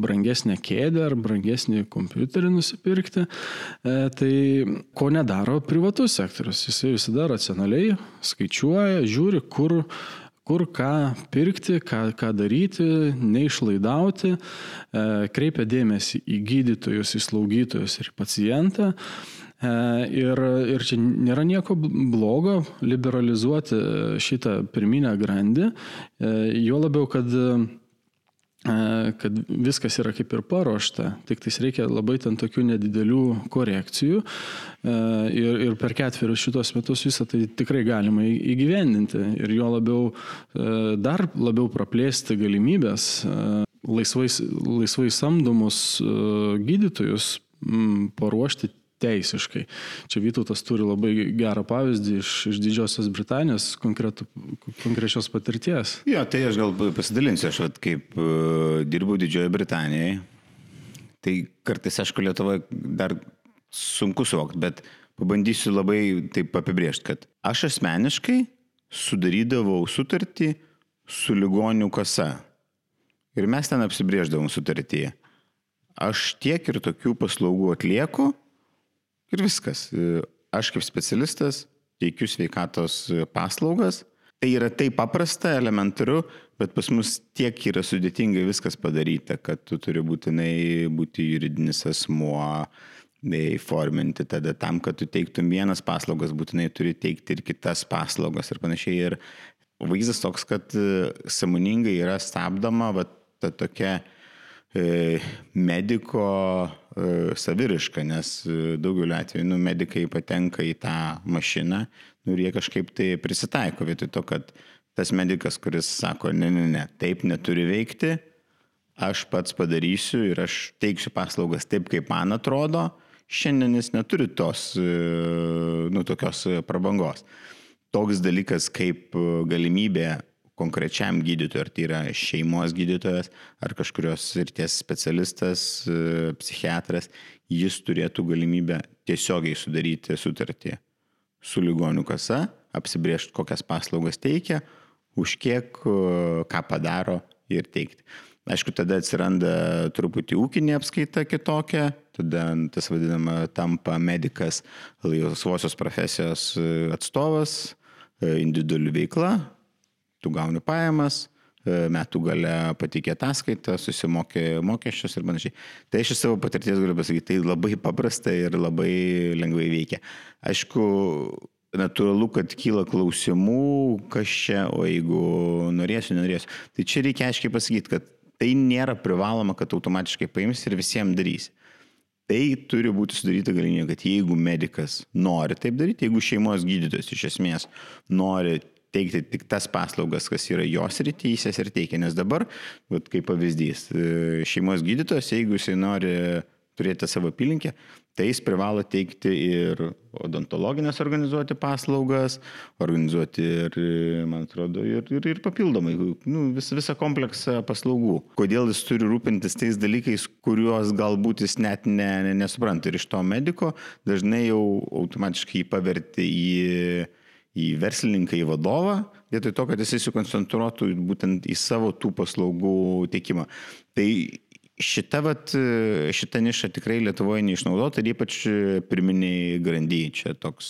brangesnę kėdę ar brangesnį kompiuterį nusipirkti. E, tai ko nedaro privatus sektorius, jisai visada racionaliai skaičiuoja, žiūri, kur kur ką pirkti, ką, ką daryti, neišlaidauti, e, kreipia dėmesį į gydytojus, į slaugytojus ir pacientą. E, ir, ir čia nėra nieko blogo liberalizuoti šitą pirminę grandį, e, juo labiau, kad kad viskas yra kaip ir paruošta, tik tais reikia labai ten tokių nedidelių korekcijų ir, ir per ketverius šitos metus visą tai tikrai galima įgyvendinti ir jo labiau, dar labiau praplėsti galimybės laisvai, laisvai samdomus gydytojus paruošti teisiškai. Čia Vytautas turi labai gerą pavyzdį iš, iš Didžiosios Britanijos konkretų, konkrečios patirties. Jo, tai aš gal pasidalinsiu, aš vat, kaip uh, dirbau Didžiojoje Britanijoje, tai kartais, aišku, Lietuvoje dar sunku suvokti, bet pabandysiu labai taip apibriežti, kad aš asmeniškai sudarydavau sutartį su ligonių kasa. Ir mes ten apsibrėždavom sutartyje. Aš tiek ir tokių paslaugų atlieku, Ir viskas. Aš kaip specialistas teikiu sveikatos paslaugas. Tai yra taip paprasta, elementaru, bet pas mus tiek yra sudėtingai viskas padaryta, kad tu turi būtinai būti juridinis asmuo, įforminti tada tam, kad tu teiktum vienas paslaugas, būtinai turi teikti ir kitas paslaugas ir panašiai. Ir vaizdas toks, kad samoningai yra stabdoma va, ta tokia e, mediko E, saviriška, nes e, daugeliu atveju nu, medikai patenka į tą mašiną nu, ir jie kažkaip tai prisitaiko vietoj to, kad tas medikas, kuris sako, ne, ne, ne, taip neturi veikti, aš pats padarysiu ir aš teiksiu paslaugas taip, kaip man atrodo, šiandien jis neturi tos, e, nu, tokios prabangos. Toks dalykas kaip galimybė konkrečiam gydytojui, ar tai yra šeimos gydytojas, ar kažkurios srities specialistas, e, psichiatras, jis turėtų galimybę tiesiogiai sudaryti sutartį su ligonių kasa, apsibriežti, kokias paslaugas teikia, už kiek, e, ką padaro ir teikti. Aišku, tada atsiranda truputį ūkinė apskaita kitokia, tada tas vadinama tampa medikas, laisvosios profesijos e, atstovas, individuali veikla, tu gauni pajamas, e, metų gale patikė ataskaitą, susimokė mokesčius ir panašiai. Tai aš iš savo patirties galiu pasakyti, tai labai paprasta ir labai lengvai veikia. Aišku, natūralu, kad kyla klausimų, kas čia, o jeigu norėsiu, nenorėsiu. Tai čia reikia aiškiai pasakyti, kad tai nėra privaloma, kad automatiškai paims ir visiems darys. Tai turi būti sudaryta galimybė, kad jeigu medikas nori taip daryti, jeigu šeimos gydytojas iš esmės nori teikti tik tas paslaugas, kas yra jos rytysis ir teikia. Nes dabar, kaip pavyzdys, e, šeimos gydytojas, jeigu jisai nori turėti savo apylinkę, tai jis privalo teikti ir odontologinės organizuoti paslaugas, organizuoti ir, man atrodo, ir, ir, ir papildomai, nu, vis, visą kompleksą paslaugų. Kodėl jis turi rūpintis tais dalykais, kuriuos galbūt jis net ne, ne, nesupranta. Ir iš to mediko dažnai jau automatiškai jį paverti į į verslininką, į vadovą, vietoj to, kad jisai sukoncentruotų būtent į savo tų paslaugų teikimą. Tai šita, vat, šita niša tikrai Lietuvoje neišnaudota ir ypač pirminiai grandyje. Čia toks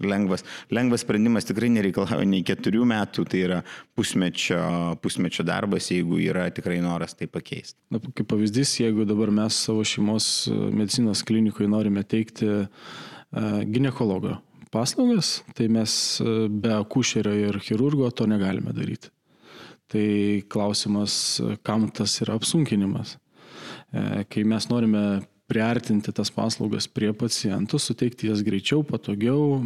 lengvas, lengvas sprendimas tikrai nereikalauja nei keturių metų, tai yra pusmečio, pusmečio darbas, jeigu yra tikrai noras tai pakeisti. Na, kaip pavyzdys, jeigu dabar mes savo šeimos medicinos klinikoje norime teikti uh, gynekologo paslaugas, tai mes be akušerio ir chirurgo to negalime daryti. Tai klausimas, kam tas yra apsunkinimas. E, kai mes norime priartinti tas paslaugas prie pacientų, suteikti jas greičiau, patogiau,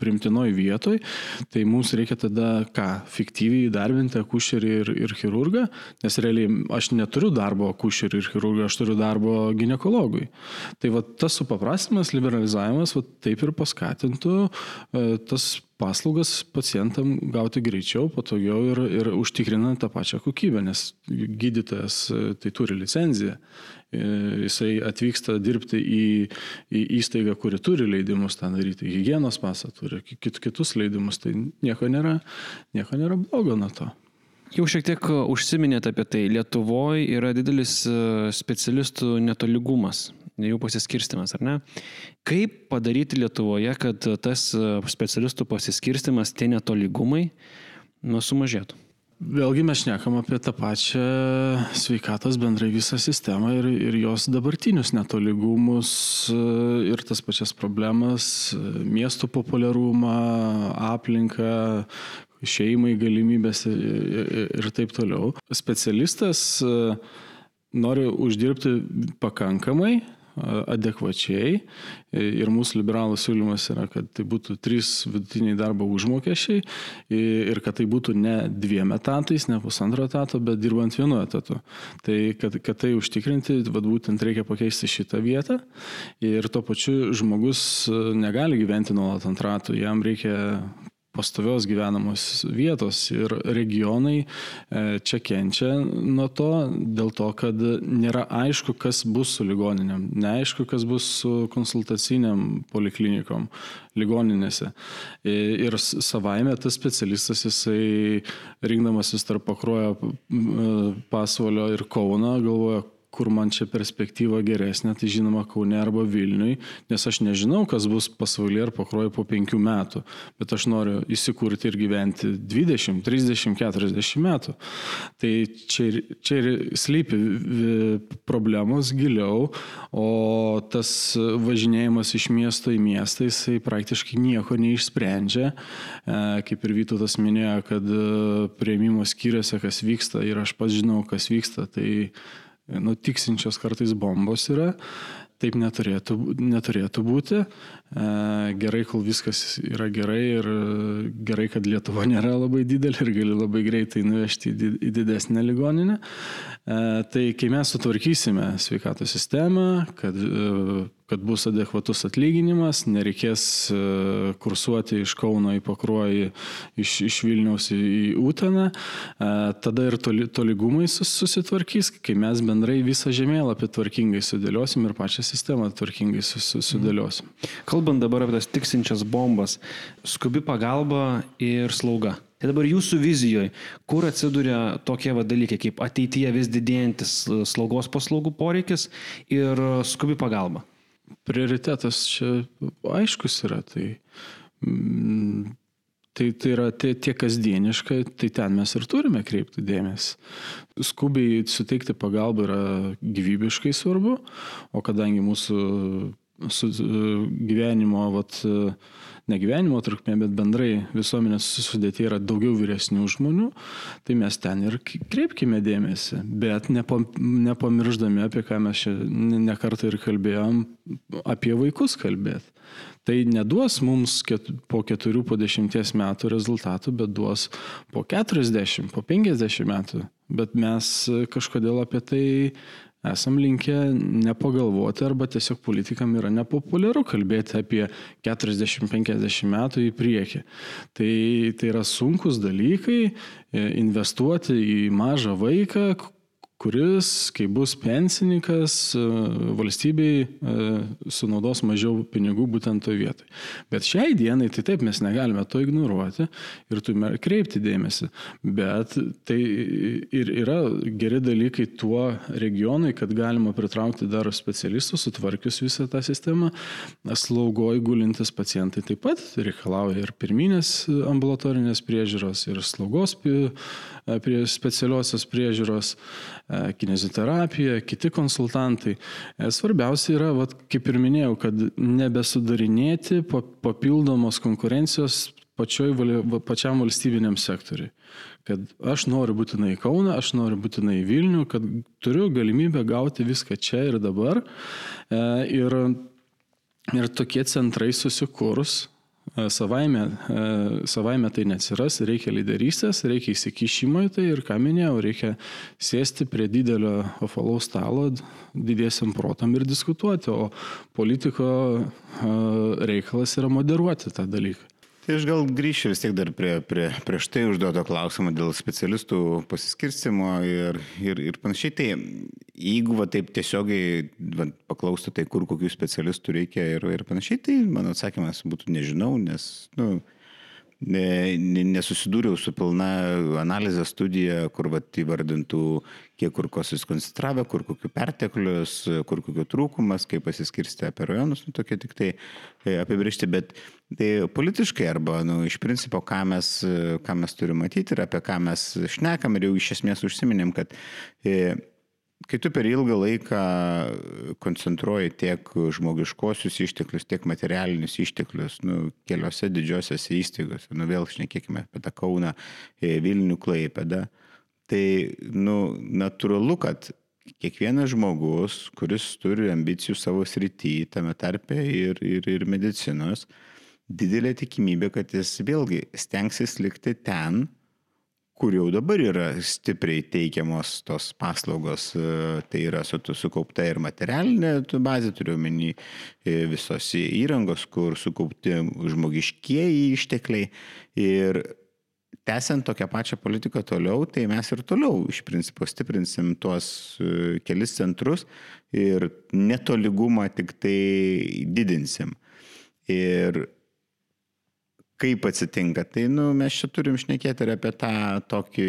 primtinoj vietoj, tai mums reikia tada ką? Fiktyviai įdarbinti akušerį ir, ir chirurgą, nes realiai aš neturiu darbo akušerį ir chirurgą, aš turiu darbo gynekologui. Tai va tas supaprastimas, liberalizavimas, va taip ir paskatintų e, tas paslaugas pacientam gauti greičiau, patogiau ir, ir užtikrinant tą pačią kokybę, nes gydytojas e, tai turi licenciją. E, jisai atvyksta dirbti į, į įstaigą, kuri turi leidimus tą daryti, hygienos pasą turi, kit, kitus leidimus, tai nieko nėra, nieko nėra blogo nuo to. Jau šiek tiek užsiminėte apie tai. Lietuvoje yra didelis e, specialistų netoligumas jų pasiskirstimas, ar ne? Kaip padaryti Lietuvoje, kad tas e, specialistų pasiskirstimas, tie netolygumai, nu, sumažėtų? Vėlgi mes šnekam apie tą pačią sveikatos bendrai visą sistemą ir, ir jos dabartinius netolygumus e, ir tas pačias problemas, e, miestų populiarumą, aplinką, šeimai galimybės ir, ir taip toliau. Specialistas nori uždirbti pakankamai, adekvačiai ir mūsų liberalų siūlymas yra, kad tai būtų trys vidutiniai darbo užmokesčiai ir kad tai būtų ne dviem etatais, ne pusantro etato, bet dirbant vienu etatu. Tai kad, kad tai užtikrinti, vad būtent reikia pakeisti šitą vietą ir tuo pačiu žmogus negali gyventi nuolat ant ratų, jam reikia pastovios gyvenamos vietos ir regionai e, čia kenčia nuo to, dėl to, kad nėra aišku, kas bus su ligoninėm, neaišku, kas bus su konsultaciniam poliklinikom ligoninėse. Ir savaime tas specialistas, jisai rinkdamasis tarp pakruojo pasvalio ir Kauno, galvoja, kur man čia perspektyva geresnė, tai žinoma Kaune arba Vilniui, nes aš nežinau, kas bus pasaulyje ar pakroju po penkių metų, bet aš noriu įsikurti ir gyventi 20, 30, 40 metų. Tai čia ir, čia ir slypi problemos giliau, o tas važinėjimas iš miesto į miestą, jisai praktiškai nieko neišsprendžia. E, kaip ir Vytautas minėjo, kad prieimimo skyriuose kas vyksta ir aš pats žinau, kas vyksta, tai nu, tiksinčios kartais bombos yra. Taip neturėtų, neturėtų būti. E, gerai, kol viskas yra gerai ir gerai, kad Lietuva nėra labai didelė ir gali labai greitai nuvežti į didesnę ligoninę. E, tai kai mes sutvarkysime sveikatos sistemą, kad e, kad bus adekvatus atlyginimas, nereikės e, kursuoti iš Kauno į Pakruojį, iš, iš Vilniaus į, į Uteną, e, tada ir toli, tolygumai susitvarkys, kai mes bendrai visą žemėlapį tvarkingai sudėliosim ir pačią sistemą tvarkingai sudėliosim. Kalbant dabar apie tas tiksinčias bombas, skubi pagalba ir slauga. Tai dabar jūsų vizijoje, kur atsiduria tokie va dalykai kaip ateityje vis didėjantis slaugos paslaugų poreikis ir skubi pagalba? prioritetas čia aiškus yra. Tai, mm, tai, tai yra tie, tie kasdieniškai, tai ten mes ir turime kreipti dėmesį. Skubiai suteikti pagalbą yra gyvybiškai svarbu, o kadangi mūsų su gyvenimo, vat, ne gyvenimo trukmė, bet bendrai visuomenės sudėti yra daugiau vyresnių žmonių, tai mes ten ir kreipkime dėmesį, bet nepamirždami, apie ką mes čia nekartą ir kalbėjom, apie vaikus kalbėti. Tai neduos mums ket, po keturių, po dešimties metų rezultatų, bet duos po keturiasdešimt, po penkiasdešimt metų. Bet mes kažkodėl apie tai esam linkę nepagalvoti arba tiesiog politikam yra nepopuliaru kalbėti apie 40-50 metų į priekį. Tai, tai yra sunkus dalykai e, investuoti į mažą vaiką, kuris, kai bus pensininkas, e, valstybei e, sunaudos mažiau pinigų būtent toje vietoje. Bet šiai dienai, tai taip mes negalime to ignoruoti ir turime kreipti dėmesį. Bet tai ir yra geri dalykai tuo regionui, kad galima pritraukti dar specialistus, sutvarkius visą tą sistemą. Slaugoj gulintis pacientai taip pat reikalauja ir pirminės ambulatorinės priežiūros, ir slaugos prie specialiosios priežiūros. E, kineziterapija, kiti konsultantai. E, svarbiausia yra, vat, kaip ir minėjau, kad nebesudarinėti papildomos konkurencijos pačioj, pačiam valstybiniam sektoriui. Kad aš noriu būtinai Kauną, aš noriu būtinai Vilnių, kad turiu galimybę gauti viską čia ir dabar. E, ir, ir tokie centrai susikūrus E, savaime, e, savaime tai neatsiras, reikia lyderystės, reikia įsikišimo į tai ir, ką minėjau, reikia sėsti prie didelio ofalaus stalo didiesiam protam ir diskutuoti, o politiko e, reikalas yra moderuoti tą dalyką. Tai aš gal grįšiu vis tiek dar prie, prie, prieš tai užduoto klausimo dėl specialistų pasiskirstimo ir, ir, ir panašiai. Tai jeigu va, taip tiesiogiai va, paklaustų, tai kur kokių specialistų reikia ir, ir panašiai, tai mano atsakymas būtų nežinau, nes, na, nu, nesusidūriau su pilna analizė studija, kur vat, įvardintų, kiek kur ko susikoncentravę, kur kokių perteklius, kur kokių trūkumas, kaip pasiskirsti apie rajonus, nu, tokie tik tai e, apibriežti, bet tai politiškai arba nu, iš principo, ką mes, ką mes turime matyti ir apie ką mes šnekam ir jau iš esmės užsiminėm, kad e, kai tu per ilgą laiką koncentruoji tiek žmogiškosius išteklius, tiek materialinius išteklius, nu, keliose didžiosiose įstaigose, nu, vėl šnekėkime apie tą Kauną, e, Vilnių, Klaipėdą, tai, nu, natūralu, kad kiekvienas žmogus, kuris turi ambicijų savo srityje, tame tarpe ir, ir, ir medicinos, didelė tikimybė, kad jis vėlgi stengsis likti ten, kur jau dabar yra stipriai teikiamos tos paslaugos, e, tai yra su, sukaupta ir materialinė bazė, turiu omeny e, visos įrangos, kur sukaupti žmogiškieji ištekliai. Ir tęsiant tokią pačią politiką toliau, tai mes ir toliau iš principo stiprinsim tuos e, kelis centrus ir netolygumą tik tai didinsim. Ir kaip atsitinka. Tai nu, mes čia turim šnekėti ir apie tą tokį,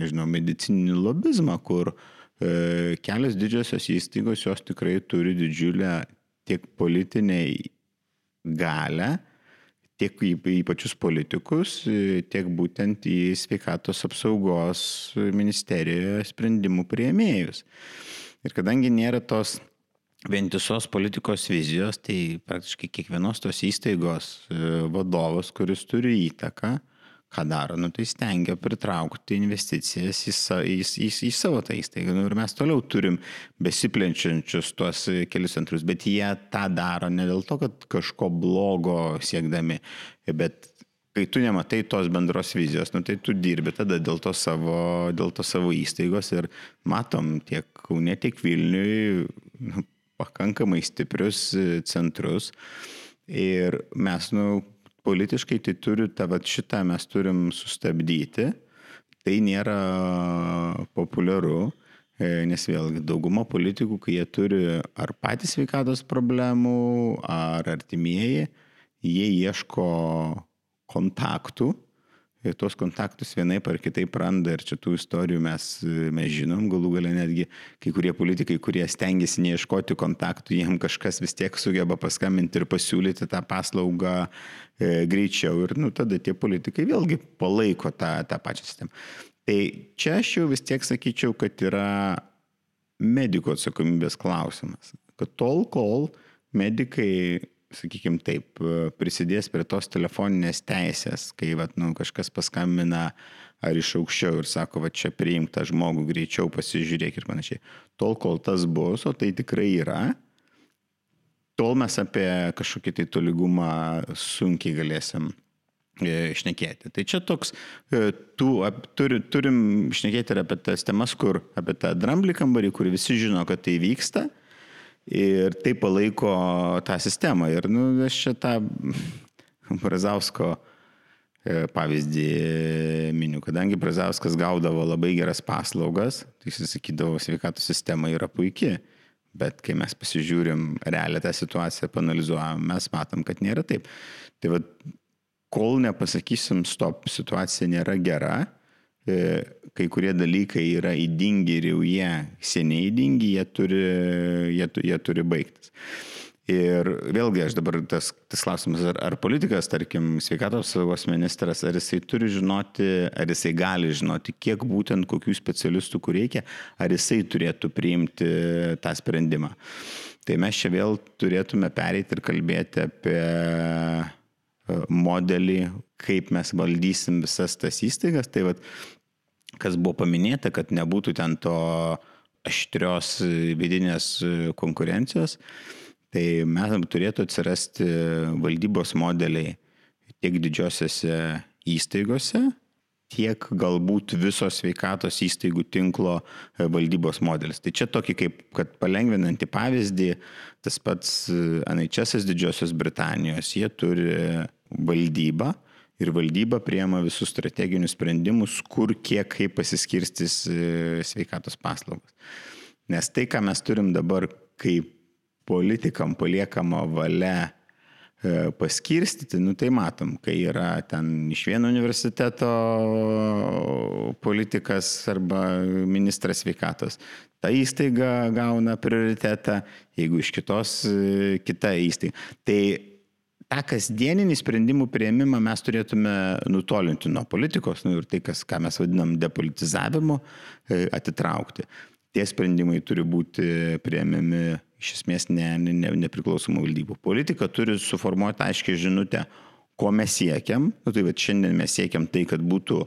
nežinau, medicininį lobizmą, kur e, kelios didžiosios įstaigos jos tikrai turi didžiulę tiek politiniai galę, tiek į, į pačius politikus, tiek būtent į sveikatos apsaugos ministerijoje sprendimų prieimėjus. Ir kadangi nėra tos vientisos politikos vizijos, tai praktiškai kiekvienos tos įstaigos e, vadovas, kuris turi įtaką, ką daro, nu, tai stengia pritraukti investicijas į, į, į, į savo tą įstaigą. Nu, ir mes toliau turim besiplenčiančius tuos kelius centrus, bet jie tą daro ne dėl to, kad kažko blogo siekdami, bet kai tu nematai tos bendros vizijos, nu, tai tu dirbi tada dėl to savo, dėl to savo įstaigos ir matom tiek Kaune, tiek Vilniui nu, pakankamai stiprius e, centrus. Ir mes, nu, politiškai tai turi, tą va šitą mes turim sustabdyti. Tai nėra populiaru, e, nes vėlgi dauguma politikų, kai jie turi ar patys sveikatos problemų, ar artimieji, jie ieško kontaktų tuos kontaktus vienaip ar kitaip randa ir čia tų istorijų mes, mes žinom, galų galę netgi kai kurie politikai, kurie stengiasi neieškoti kontaktų, jiem kažkas vis tiek sugeba paskambinti ir pasiūlyti tą paslaugą e, greičiau ir nu, tada tie politikai vėlgi palaiko tą, tą pačią sistemą. Tai čia aš jau vis tiek sakyčiau, kad yra mediko atsakomybės klausimas. Kad tol, kol medikai, sakykime taip, prisidės prie tos telefoninės teisės, kai vat, nu, kažkas paskambina ar iš aukščiau ir sako, va čia priimk tą žmogų greičiau, pasižiūrėk ir panašiai. Tol, kol tas bus, o tai tikrai yra, tol mes apie kažkokį tai tolygumą sunkiai galėsim išnekėti. Tai čia toks, e, tų, turi, turim išnekėti ir apie tas temas, kur apie tą dramblį kambarį, kur visi žino, kad tai vyksta ir tai palaiko tą sistemą. Ir nu, aš čia tą Brazausko e, pavyzdį miniu, kadangi Brazauskas gaudavo labai geras paslaugas, tai jis sakydavo, sveikatos sistema yra puikia. Bet kai mes pasižiūrim realią tą situaciją, panalizuojam, mes matom, kad nėra taip. Tai vad kol nepasakysim, stop, situacija nėra gera, kai kurie dalykai yra įdingi ir jau jie seniai įdingi, jie turi, jie, jie turi baigtis. Ir vėlgi aš dabar tas, tas klausimas, ar, ar politikas, tarkim, sveikatos saugos ministras, ar jisai turi žinoti, ar jisai gali žinoti, kiek būtent kokių specialistų kur reikia, ar jisai turėtų priimti tą sprendimą. Tai mes čia vėl turėtume pereiti ir kalbėti apie E, modelį, kaip mes valdysim visas tas įstaigas. Tai vat, kas buvo paminėta, kad nebūtų ten to aštrios vidinės konkurencijos, tai mes turėtų atsirasti valdybos modeliai tiek didžiosiose įstaigose, tiek galbūt viso sveikatos įstaigų tinklo valdybos modelis. Tai čia tokį kaip, kad palengvinantį pavyzdį, tas pats NHS Didžiosios Britanijos, jie turi valdybą ir valdyba priema visus strateginius sprendimus, kur kiek kaip pasiskirstys e, sveikatos paslaugos. Nes tai, ką mes turim dabar, kaip politikam paliekama valia E, paskirstyti, nu tai matom, kai yra ten iš vieno universiteto politikas arba ministras sveikatos, ta įstaiga gauna prioritetą, jeigu iš kitos e, kita įstaiga. Tai tą kasdieninį sprendimų prieimimą mes turėtume nutolinti nuo politikos nu, ir tai, kas, ką mes vadinam depolitizavimu, e, atitraukti. Tie sprendimai turi būti prieimiami iš esmės ne, ne, nepriklausomų valdybų. Politika turi suformuoti aiškiai žinutę, ko mes siekiam. Nu, tai bet šiandien mes siekiam tai, kad būtų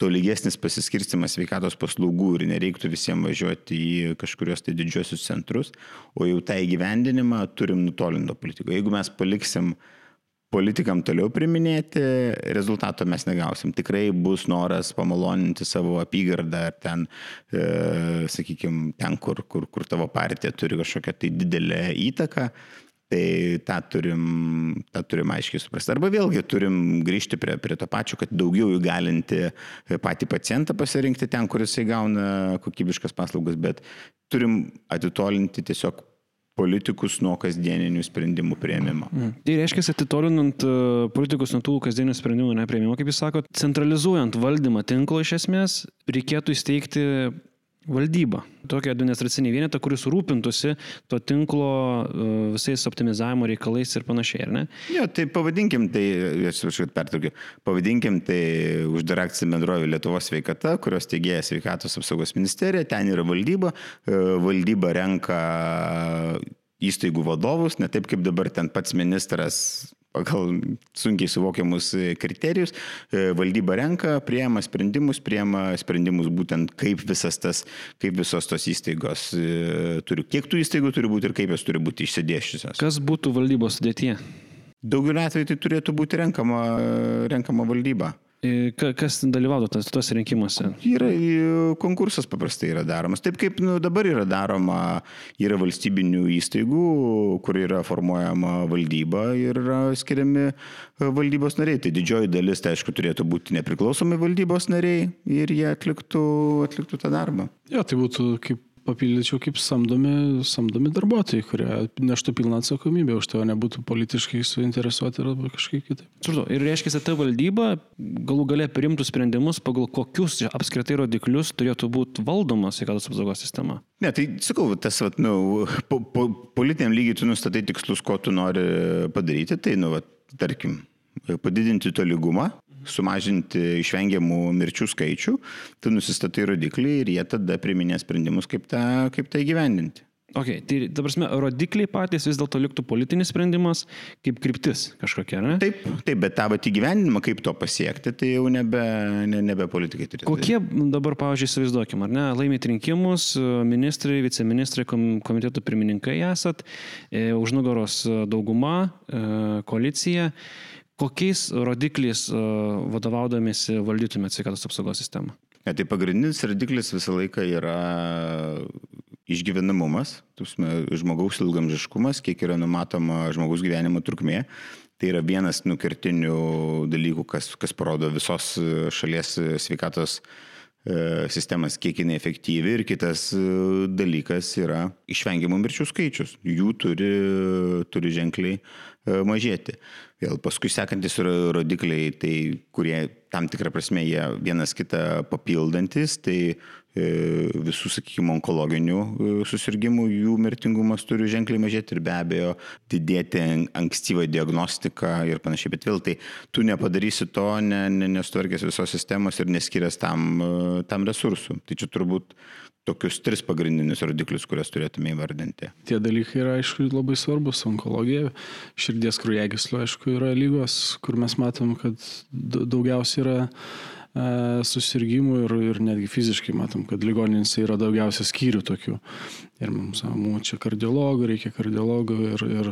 tolygesnis pasiskirstimas sveikatos paslaugų ir nereiktų visiems važiuoti į kažkurios tai didžiosius centrus, o jau tą įgyvendinimą turim nutolinto politiko. Jeigu mes paliksim uh, politikam toliau priminėti, rezultato mes negausim. Tikrai bus noras pamaloninti savo apygardą ar ten, e, sakykime, ten, kur, kur, kur tavo partija turi kažkokią tai didelę įtaką. Tai tą turim, tą turim aiškiai suprasti. Arba vėlgi turim grįžti prie, prie to pačio, kad daugiau įgalinti patį pacientą pasirinkti ten, kur jisai gauna kokybiškas paslaugas, bet turim atitolinti tiesiog politikus nuo kasdieninių sprendimų prieimimo. Mm. Tai reiškia, atitolinant e, politikus nuo tų kasdienių sprendimų neprieimimo, kaip jūs sakote, centralizuojant valdymą tinklo iš esmės, reikėtų įsteigti valdybą, tokią administracinį vienetą, kuris rūpintųsi to tinklo e, visais optimizavimo reikalais ir panašiai, ar ne? Jo, tai pavadinkim tai, aš kažkaip pertraukiu, pavadinkim tai uždarą akcijų bendrovį Lietuvos sveikata, kurios teigėja sveikatos apsaugos ministerija, ten yra valdyba, e, valdyba renka įstaigų vadovus, ne taip kaip dabar ten pats ministras pagal sunkiai suvokiamus kriterijus, e, valdyba renka, prieima sprendimus, prieima sprendimus būtent kaip visas tas, kaip visos tos įstaigos e, turi, kiek tų įstaigų turi būti ir kaip jos turi būti išsidėščiusios. Kas būtų valdybos sudėtyje? Daugeliu atveju tai turėtų būti renkama, renkama valdyba. Kas dalyvautų tuose rinkimuose? Yra konkursas paprastai yra daromas. Taip kaip nu, dabar yra daroma, yra valstybinių įstaigų, kur yra formuojama valdyba ir yra skiriami e, valdybos nariai. Tai didžioji dalis, tai aišku, turėtų būti nepriklausomi valdybos nariai ir jie atliktų, atliktų tą darbą. Jo, tai būtų kaip papildyčiau kaip samdomi, samdomi darbuotojai, kurie neštų pilną atsakomybę už tai, o nebūtų politiškai suinteresuoti arba kažkaip kitaip. Supratau. Ir reiškia, kad ta valdyba galų galę priimtų sprendimus, pagal kokius apskritai rodiklius turėtų būti valdoma sveikatos apsaugos sistema. Ne, tai sakau, tas, vat, nu, po, po, politiniam lygiai tu nustatai tikslus, ko tu nori padaryti, tai, nu, vat, tarkim, padidinti tolygumą, sumažinti išvengiamų mirčių skaičių, tu nusistatai rodiklį ir jie tada priminė sprendimus, kaip tą, kaip tą įgyvendinti. Ok, tai dabar mes rodikliai patys vis dėlto liktų politinis sprendimas kaip kryptis kažkokia, ne? Taip, taip, bet tavo įgyvendinimą, kaip to pasiekti, tai jau nebe, ne, nebe politikai turi. Kokie dabar, pavyzdžiui, įsivaizduokim, ar ne, laimėti rinkimus, ministrai, viceministrai, komitetų pirmininkai esat, e, už nugaros dauguma, e, koalicija. Kokiais rodikliais e, vadovaudomėsi valdytumėte sveikatos apsaugos sistemą? Ne, tai pagrindinis rodiklis visą laiką yra išgyvenamumas, tusme, žmogaus ilgamžiškumas, kiek yra numatoma žmogaus gyvenimo trukmė. Tai yra vienas nukirtinių dalykų, kas, kas parodo visos šalies sveikatos e, sistemas, kiek jinai efektyvi ir kitas e, dalykas yra išvengiamų mirčių skaičius. Jų turi, turi ženkliai e, mažėti. Vėl paskui sekantis rodikliai, tai kurie tam tikrą prasme jie vienas kitą papildantis, tai E, visų, sakykime, onkologinių e, susirgymų, jų mirtingumas turi ženkliai mažėti ir be abejo didėti ankstyvą diagnostiką ir panašiai, bet vėl tai tu nepadarysi to, ne, ne, nestvarkės visos sistemos ir neskirias tam, e, tam resursų. Tai čia turbūt tokius tris pagrindinius rodiklius, kuriuos turėtume įvardinti. Tie dalykai yra, aišku, labai svarbus. Onkologija, širdies kraujagyslių, aišku, yra lygos, kur mes matom, kad daugiausiai yra E, susirgymų ir, ir netgi fiziškai matom, kad ligoninėse yra daugiausia skyrių tokių. Ir mums, mums čia kardiologų, reikia kardiologų ir, ir,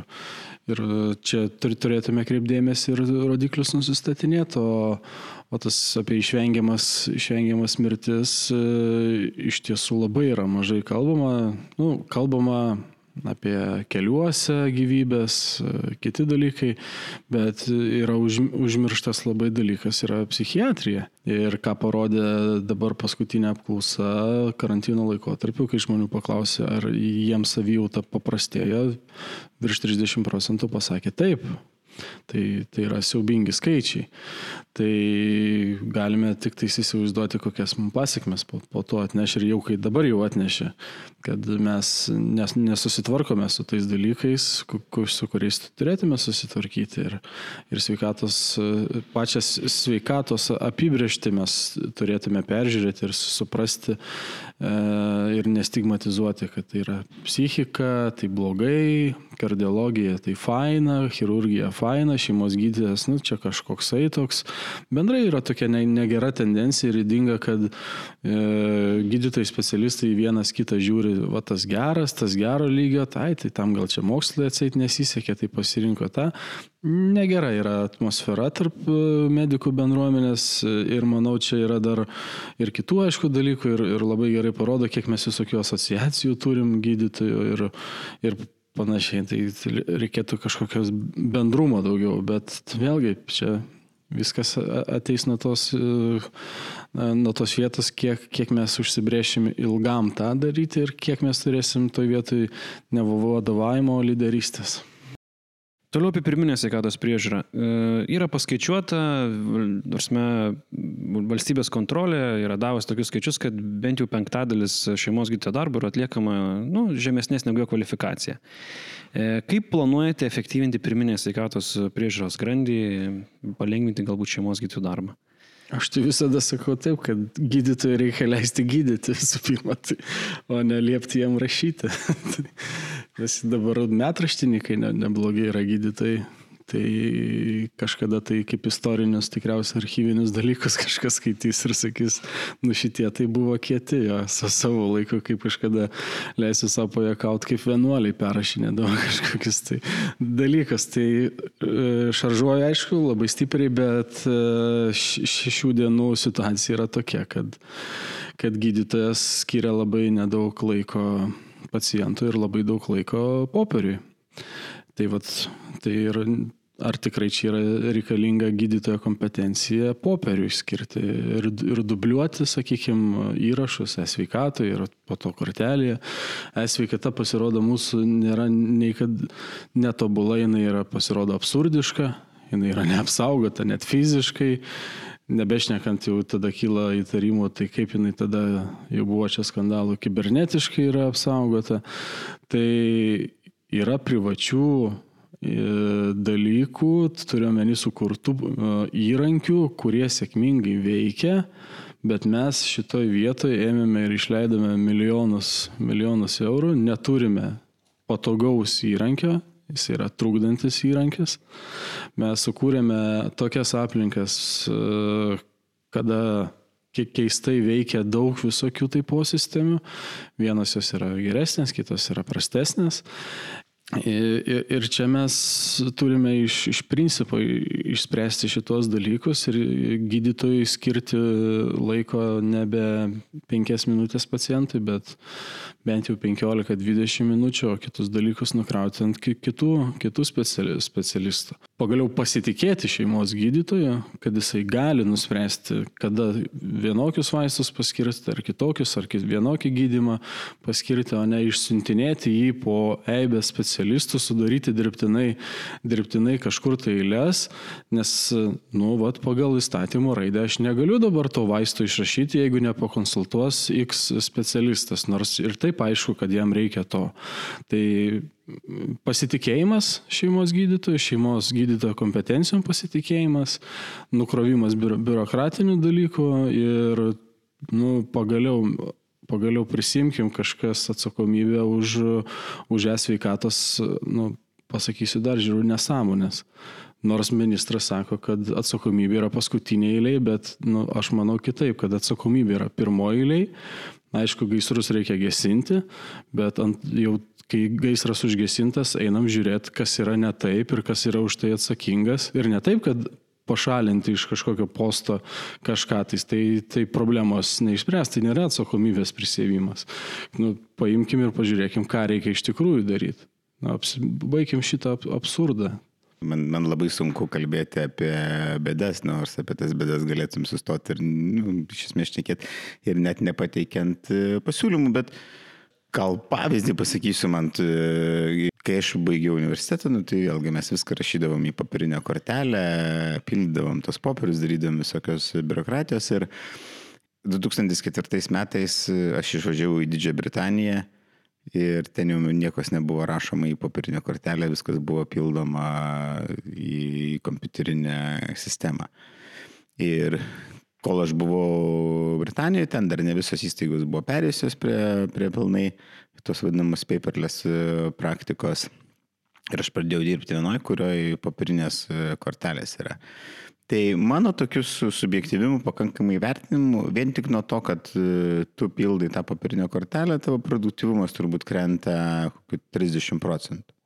ir čia turėtume kreipdėmėsi ir rodiklius nusistatinėti, o, o tas apie išvengiamas, išvengiamas mirtis e, iš tiesų labai yra mažai kalbama. Nu, kalbama apie keliuose gyvybės, kiti dalykai, bet yra už, užmirštas labai dalykas yra psichiatrija. Ir ką parodė dabar paskutinė apklausa karantino laikotarpiu, kai žmonių paklausė, ar jiems savijauta paprastėja, virš 30 procentų pasakė taip. Tai, tai yra siaubingi skaičiai. Tai galime tik tai įsivaizduoti, kokias mums pasiekmes po, po to atneš ir jau kai dabar jau atnešė, kad mes nes, nesusitvarkome su tais dalykais, su kuriais turėtume susitvarkyti. Ir, ir sveikatos, pačias sveikatos apibriežti mes turėtume peržiūrėti ir suprasti e, ir nestigmatizuoti, kad tai yra psichika, tai blogai, kardiologija tai faina, chirurgija faina, šeimos gydytojas, nu čia kažkoksai toks. Bendrai yra tokia negera tendencija ir įdinga, kad e, gydytojai specialistai vienas kitą žiūri, va tas geras, tas gero lygio, tai, tai tam gal čia mokslai atseit nesisekė, tai pasirinko tą. Negera yra atmosfera tarp e, medikų bendruomenės ir manau, čia yra dar ir kitų aišku dalykų ir, ir labai gerai parodo, kiek mes visokių asociacijų turim gydytojų ir, ir panašiai, tai reikėtų kažkokios bendrumo daugiau, bet vėlgi čia viskas ateis nuo tos, nuo tos vietos, kiek, kiek mes užsibrėšim ilgam tą daryti ir kiek mes turėsim toj vietoj ne vadovavimo, o lyderystės. Toliau apie pirminę sveikatos priežiūrą. E, yra paskaičiuota, varsme, valstybės kontrolė yra davus tokius skaičius, kad bent jau penktadalis šeimos gydytojo darbo yra atliekama nu, žemesnės negu jo kvalifikacija. E, kaip planuojate efektyvinti pirminės sveikatos priežiūros grandį, palengvinti galbūt šeimos gydytojų darbą? Aš tai visada sakau taip, kad gydytojai reikia leisti gydyti visų pirma, tai, o ne liepti jam rašyti. Nes dabar metraštininkai ne, neblogai yra gydytojai. Tai kažkada tai kaip istorinius, tikriausiai archyvinius dalykus kažkas skaitys ir sakys, nu šitie tai buvo kieti, jo, su savo laiku, kaip kažkada leisiu savo pajakauti, kaip vienuoliai perrašinėdavo kažkokius tai dalykus. Tai e, šaržuoju, aišku, labai stipriai, bet e, šių dienų situacija yra tokia, kad, kad gydytojas skiria labai nedaug laiko pacientui ir labai daug laiko popieriui. Tai, vat, tai ir ar tikrai čia yra reikalinga gydytojo kompetencija popieriui skirti ir, ir dubliuoti, sakykime, įrašus e-sveikatoje ir po to kortelėje. E-sveikata pasirodo mūsų nėra nei kad netobula, jinai yra pasirodo absurdiška, jinai yra neapsaugota net fiziškai. Nebešnekant jau tada kyla įtarimų, tai kaip jinai tada jau buvo čia skandalų kibernetiškai yra apsaugota. Tai yra privačių dalykų, turiuomenį sukurtų įrankių, kurie sėkmingai veikia, Bet mes šitoj vietoje ėmėme ir išleidome milijonus, milijonus eurų, neturime patogaus įrankio, jis yra trukdantis įrankis. Mes sukūrėme tokias aplinkas, kada keistai veikia daug visokių tai posistemių. Vienos jos yra geresnės, kitos yra prastesnės. Ir čia mes turime iš, iš principo išspręsti šitos dalykus ir gydytojui skirti laiko nebe 5 minutės pacientui, bet bent jau 15-20 minučių, o kitus dalykus nukrauti ant kitų, kitų specialistų. Pagaliau pasitikėti šeimos gydytoju, kad jisai gali nuspręsti, kada vienokius vaistus paskirti, ar kitokius, ar vienokį gydimą paskirti, o ne išsiuntinėti jį po eibę specialistų, sudaryti dirbtinai, dirbtinai kažkur tai eilės, nes, nu, vat, pagal įstatymo raidę aš negaliu dabar to vaisto išrašyti, jeigu nepakonsultuos X specialistas, nors ir taip taip aišku, kad jam reikia to. Tai pasitikėjimas šeimos gydytojų, šeimos gydytojo kompetencijom pasitikėjimas, nukrovimas biurokratinių dalykų ir nu, pagaliau pagaliau prisimkim kažkas atsakomybę už, už esveikatos, nu, pasakysiu dar žiūriu, nesąmonės. Nors ministras sako, kad atsakomybė yra paskutinė eilė, bet nu, aš manau kitaip, kad atsakomybė yra pirmoji eilė, Aišku, gaisrus reikia gesinti, bet ant, jau kai gaisras užgesintas, einam žiūrėti, kas yra ne taip ir kas yra už tai atsakingas. Ir ne taip, kad pašalinti iš kažkokio posto kažką, tai, tai, tai problemos neišspręs, tai nėra atsakomybės prisėmimas. Nu, paimkim ir pažiūrėkim, ką reikia iš tikrųjų daryti. Na, baigim šitą absurdą. Man, man labai sunku kalbėti apie bėdas, nors apie tas bėdas galėtum sustoti ir nu, iš esmės šnekėti ir net nepateikiant e, pasiūlymų, bet gal pavyzdį pasakysiu man, kai aš baigiau universitetą, nu, tai vėlgi mes viską rašydavom į papirinę kortelę, pildydavom tos popierius, darydavom visokios biurokratijos ir 2004 metais aš išvažiavau į Didžiąją Britaniją Ir ten jau niekas nebuvo rašoma į popierinę kortelę, viskas buvo pildoma į kompiuterinę sistemą. Ir kol aš buvau Britanijoje, ten dar ne visos įstaigos buvo perėjusios prie, prie pilnai tos vadinamos paperless e, praktikos. Ir aš pradėjau dirbti vienoje, kurioje popierinės e, kortelės yra. Tai mano tokius subjektyvimų pakankamai vertinimų, vien tik nuo to, kad e, tu pildai tą papirinę kortelę, tavo produktyvumas turbūt krenta 30 procentų.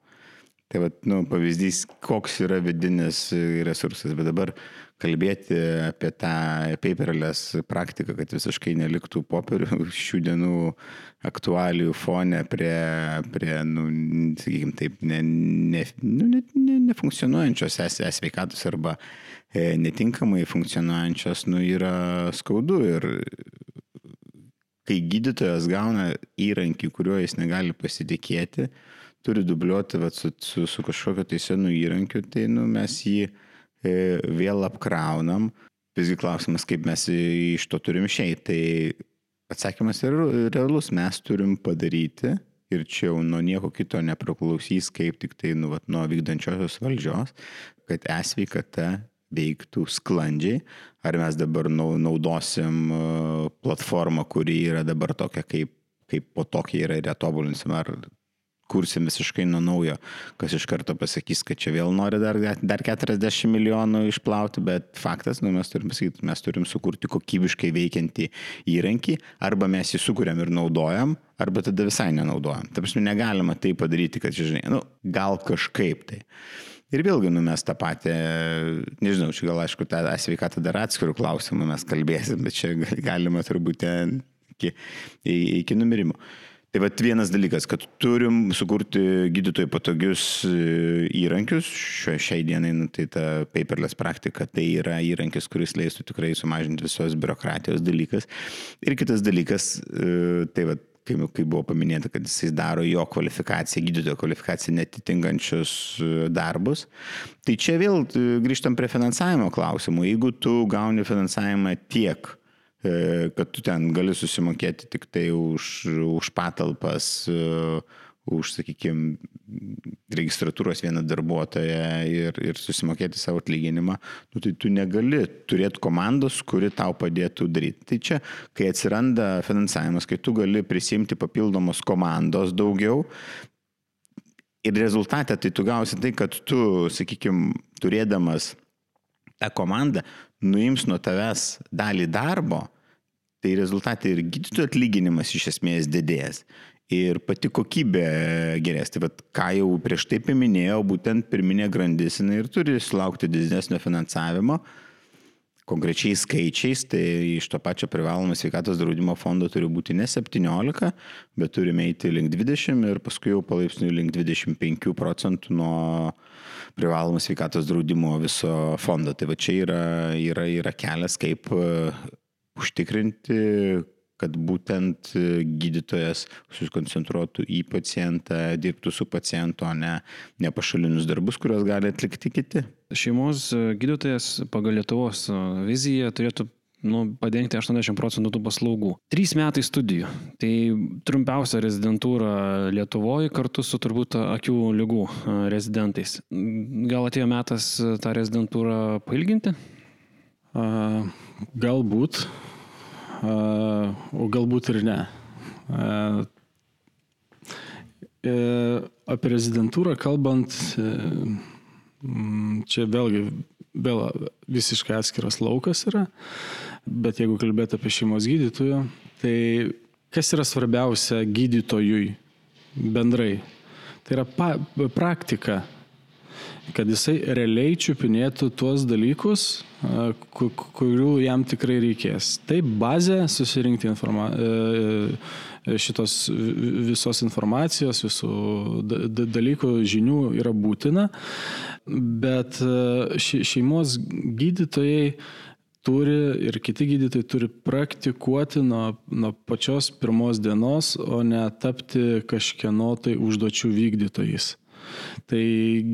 Tai va, nu, pavyzdys, koks yra vidinis resursas, bet dabar kalbėti apie tą paperless praktiką, kad visiškai neliktų popierių šių dienų aktualijų fone prie, prie nu, sakykime taip, ne, ne, nu, ne, ne, nefunkcionuojančios e-sveikatos arba E, netinkamai funkcionuojančios, nu, yra skaudu ir kai gydytojas gauna įrankį, kuriuo jis negali pasitikėti, turi dubliuoti vat, su, su, su kažkokiu tai senu įrankiu, tai nu, mes jį vėl apkraunam. Visgi klausimas, kaip mes iš to turim išeiti. Tai atsakymas yra realus, mes turim padaryti ir čia jau nuo nieko kito nepriklausys, kaip tik tai nu, vat, nuo vykdančiosios valdžios, kad esveikata veiktų sklandžiai, ar mes dabar naudosim e, platformą, kuri yra dabar tokia, kaip, kaip po tokia yra ir tobulinsim, ar kursim visiškai nuo naujo, kas iš karto pasakys, kad čia vėl nori dar, dar 40 milijonų išplauti, bet faktas, nu, mes turim pasakyti, mes turim sukurti kokybiškai veikiantį įrankį, arba mes jį sukūrėm ir naudojam, arba tada visai nenaudojam. Ta prasme, negalima tai padaryti, kad, žinai, nu, gal kažkaip tai. Ir vėlgi, nu, mes tą patį, nežinau, čia gal aišku, tą sveikatą dar atskirų klausimų mes kalbėsim, bet čia galima turbūt iki, iki numirimo. Tai va vienas dalykas, kad turim sukurti gydytojai patogius e, įrankius. Šio, šiai dienai, nu, tai ta paperless praktika, tai yra įrankis, kuris leistų tikrai sumažinti visos biurokratijos dalykas. Ir kitas dalykas, e, tai va kai, kai buvo paminėta, kad jisai daro jo kvalifikaciją, gydytojo kvalifikaciją netitinkančius e, darbus. Tai čia vėl grįžtam prie finansavimo klausimų. Jeigu tu gauni finansavimą tiek, kad tu ten gali susimokėti tik tai už, už patalpas, už, sakykime, registratūros vieną darbuotoją ir, ir susimokėti savo atlyginimą, nu, tai tu negali turėti komandos, kuri tau padėtų daryti. Tai čia, kai atsiranda finansavimas, kai tu gali prisimti papildomos komandos daugiau, Ir rezultatą tai tu gausi tai, kad tu, sakykime, turėdamas tą komandą, nuims nuo tavęs dalį darbo, tai rezultatai ir gydytojų atlyginimas iš esmės didės ir pati kokybė gerės. Tai vad, ką jau prieš tai paminėjau, būtent pirminė grandis jinai ir turi sulaukti didesnio finansavimo. Konkrečiai skaičiais, tai iš to pačio privalomo sveikatos draudimo fondo turi būti ne 17, bet turime eiti link 20 ir paskui jau palaipsniui link 25 procentų nuo privalomo sveikatos draudimo viso fondo. Tai va čia yra, yra, yra kelias, kaip užtikrinti, kad būtent gydytojas susikoncentruotų į pacientą, dirbtų su pacientu, o ne, ne pašalinius darbus, kuriuos gali atlikti kiti. Šeimos gydytojas pagal Lietuvos viziją turėtų nu, padengti 80 procentų tų paslaugų. Trys metai studijų. Tai trumpiausia rezidentūra Lietuvoje kartu su turbūt akių lygų rezidentais. Gal atėjo metas tą rezidentūrą pailginti? A, galbūt o galbūt ir ne. E, apie rezidentūrą kalbant, e, čia vėlgi vėl visiškai atskiras laukas yra, bet jeigu kalbėt apie šeimos gydytoją, tai kas yra svarbiausia gydytojui bendrai? Tai yra pa, praktika kad jisai realiai čiupinėtų tuos dalykus, kurių jam tikrai reikės. Taip, bazė susirinkti informa e, e, šitos visos informacijos, visų dalykų, žinių yra būtina, bet e, šeimos gydytojai turi ir kiti gydytojai turi praktikuoti nuo, nuo pačios pirmos dienos, o ne tapti kažkieno tai užduočių vykdytojais. Tai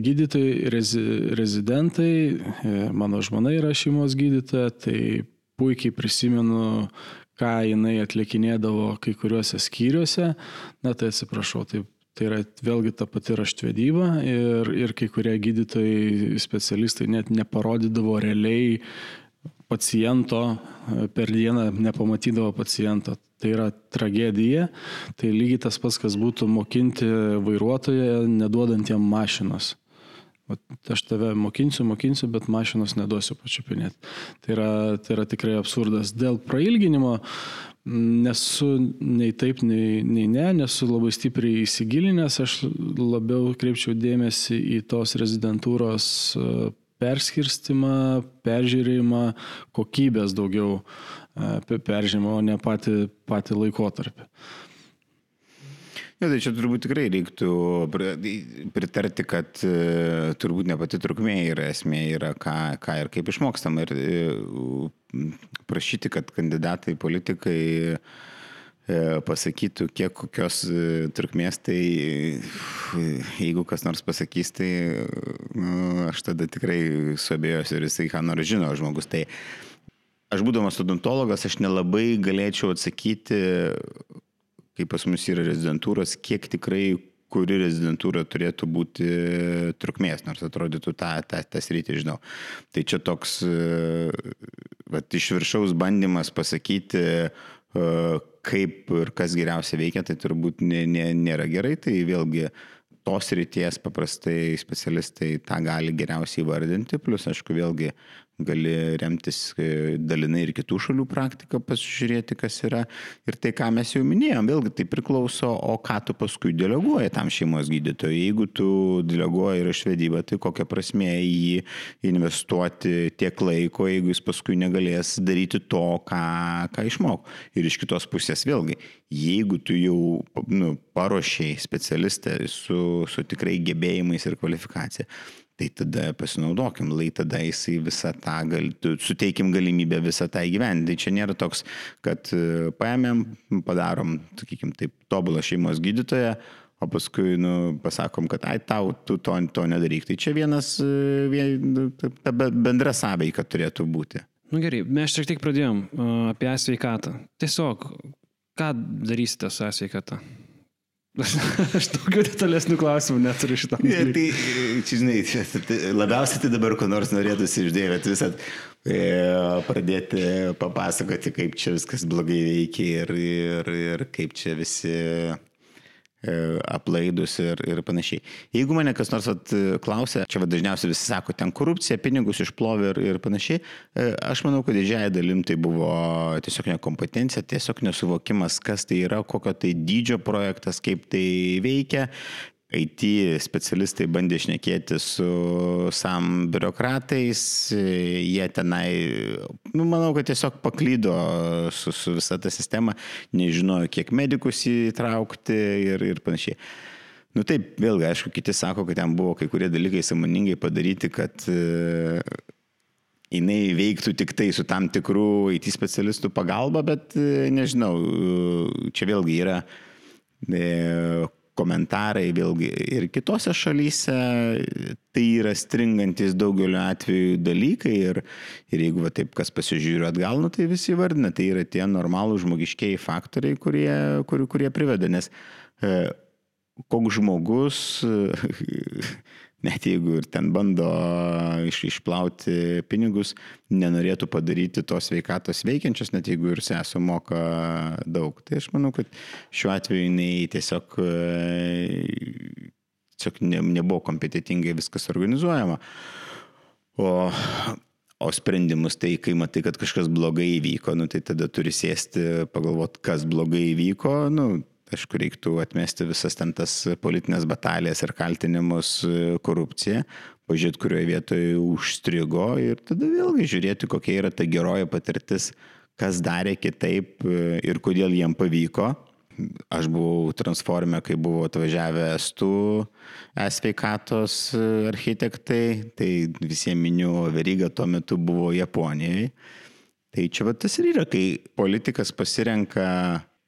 gydytojai, rezi, rezidentai, e, mano žmona yra šeimos gydytoja, tai puikiai prisimenu, ką jinai atlikinėdavo kai kuriuose skyriuose. Na tai atsiprašau, tai, tai yra vėlgi ta pati raštvedyba ir, ir kai kurie gydytojai, specialistai net neparodydavo realiai paciento per dieną, nepamatydavo paciento. Tai yra tragedija. Tai lygiai tas pats, kas būtų mokinti vairuotoją, neduodant jam mašinos. Aš tave mokinsiu, mokinsiu, bet mašinos neduosiu pačiupinėti. Tai yra, tai yra tikrai absurdas. Dėl prailginimo nesu nei taip, nei, nei ne, nesu labai stipriai įsigilinęs, aš labiau kreipčiau dėmesį į tos rezidentūros perskirstimą, peržiūrėjimą, kokybės daugiau peržymą, o ne patį, patį laikotarpį. Ja, tai čia turbūt tikrai reiktų pritarti, kad e, turbūt ne pati trukmė yra esmė, yra ką, ką ir kaip išmokstam. Ir e, prašyti, kad kandidatai, politikai e, pasakytų, kiek kokios trukmės, tai jeigu kas nors pasakys, tai nu, aš tada tikrai suabėjosiu ir jisai ką nors žino žmogus. Tai aš būdamas odontologas, aš nelabai galėčiau atsakyti, kaip pas mus yra rezidentūros, kiek tikrai kuri rezidentūra turėtų būti trukmės, nors atrodytų tą, tą, tą sritį žinau. Tai čia toks, vat, iš viršaus bandymas pasakyti, kaip ir kas geriausia veikia, tai turbūt nė, nė, nėra gerai, tai vėlgi tos ryties paprastai specialistai tą gali geriausiai įvardinti, plus aišku vėlgi gali remtis e, dalinai ir kitų šalių praktiką, pasižiūrėti, kas yra. Ir tai, ką mes jau minėjom, vėlgi tai priklauso, o ką tu paskui deleguoji tam šeimos gydytojui. Jeigu tu deleguoji ir išvedybą, tai kokia prasme į jį investuoti tiek laiko, jeigu jis paskui negalės daryti to, ką, ką išmok. Ir iš kitos pusės vėlgi, jeigu tu jau nu, paruošiai specialistą su, su tikrai gebėjimais ir kvalifikacija, tai tada pasinaudokim, lai tada jisai visą tą, gal, suteikim galimybę visą tą įgyvendinti. Tai čia nėra toks, kad e, paėmėm, padarom, sakykim, taip, tobulą šeimos gydytoją, o paskui nu, pasakom, kad ai tau, tu to, to nedaryk. Tai čia vienas, e, vien, nu, ta bendra sąveika turėtų būti. Na nu, gerai, mes šiek tiek pradėjom apie sveikatą. Tiesiog, ką darysite su sveikata? Aš daugiau detalesnių klausimų neturiu šitam. Ja, tai, čia, žinai, čia, tai, labiausiai tai dabar ko nors norėtųsi išdėvėt visat e, pradėti papasakoti, kaip čia viskas blogai veikia ir, ir, ir kaip čia visi aplaidus ir, ir panašiai. Jeigu mane kas nors at, klausia, čia va, dažniausiai visi sako, ten korupcija, pinigus išplovė ir, ir panašiai, e, aš manau, kad didžiąją dalim tai buvo tiesiog nekompetencija, tiesiog nesuvokimas, kas tai yra, kokio tai dydžio projektas, kaip tai veikia IT specialistai bandė šnekėti su SAM biurokratais, jie tenai, nu, manau, kad tiesiog paklydo su, su visa ta sistema, nežinojo, kiek medikus įtraukti ir, ir panašiai. Nu taip, vėlgi, aišku, kiti sako, kad ten buvo kai kurie dalykai samoningai padaryti, kad uh, jinai veiktų tik tai su tam tikrų IT specialistų pagalba, bet uh, nežinau, uh, čia vėlgi yra komentarai vėlgi ir kitose šalyse, tai yra stringantis daugeliu atveju dalykai ir, ir jeigu va, taip kas pasižiūri atgal, nu, tai visi vardina, tai yra tie normalūs žmogiškiai faktoriai, kurie, kur, kurie priveda, nes e, koks žmogus net jeigu ir ten bando iš, išplauti pinigus, nenorėtų padaryti tos veikatos veikiančios, net jeigu ir sesu moka daug. Tai aš manau, kad šiuo atveju jinai tiesiog, tiesiog ne, nebuvo kompetitingai viskas organizuojama. O, o sprendimus tai, kai matai, kad kažkas blogai įvyko, nu, tai tada turi sėsti, pagalvoti, kas blogai įvyko, nu, Aišku, reiktų atmesti visas ten tas politinės batalijas ir kaltinimus e, korupcija, pažiūrėti, kurioje vietoje užstrigo ir tada vėlgi žiūrėti, kokia yra ta geroja patirtis, kas darė kitaip e, ir kodėl jiem pavyko. Aš buvau transforme, kai buvo atvažiavę estų esveikatos e, architektai, tai visiems miniu veryga tuo metu buvo Japonijoje. Tai čia va tas ir yra, kai politikas pasirenka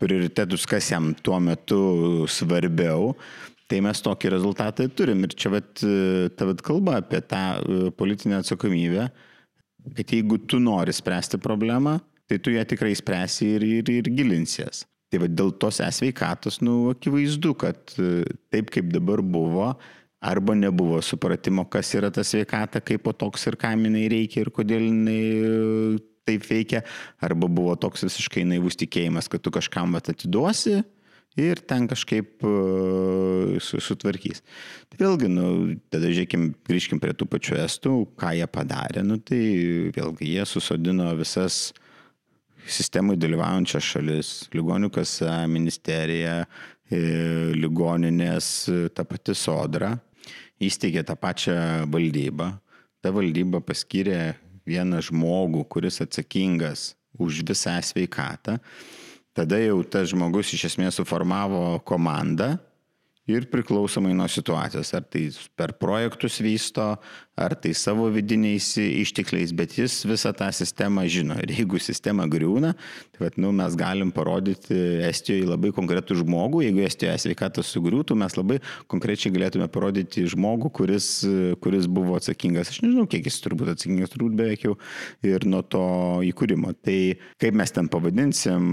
prioritetus, kas jam tuo metu svarbiau, tai mes tokį rezultatą turim. Ir čia vat, ta vat kalba apie tą e, politinę atsakomybę, kad jeigu tu nori spręsti problemą, tai tu ją tikrai spręsi ir, ir, ir gilinsies. Tai vad dėl tos esveikatos, nu, akivaizdu, kad e, taip kaip dabar buvo, arba nebuvo supratimo, kas yra ta sveikata, kaip po toks ir kam jinai reikia ir kodėl jinai taip veikia, arba buvo toks visiškai naivus tikėjimas, kad tu kažkam vat atiduosi ir ten kažkaip uh, sutvarkys. Tai vėlgi, nu, tada žiūrėkim, grįžkim prie tų pačių estų, ką jie padarė, nu, tai vėlgi jie susodino visas sistemai dalyvaujančias šalis, ligonių kasa, ministerija, e, ligoninės, ta pati sodra, įsteigė tą pačią valdybą. Ta valdyba paskyrė vieną žmogų, kuris atsakingas už visą sveikatą, tada jau tas žmogus iš esmės suformavo komandą ir priklausomai nuo situacijos, ar tai per projektus vysto, ar tai savo vidiniais ištekliais, bet jis visą tą sistemą žino. Ir jeigu sistema griūna, tai vat, nu, mes galim parodyti Estijoje labai konkretų žmogų. Jeigu Estijoje sveikatas sugriūtų, mes labai konkrečiai galėtume parodyti žmogų, kuris, kuris buvo atsakingas. Aš nežinau, kiek jis turbūt atsakingas, turbūt beveik jau ir nuo to įkūrimo. Tai kaip mes ten pavadinsim,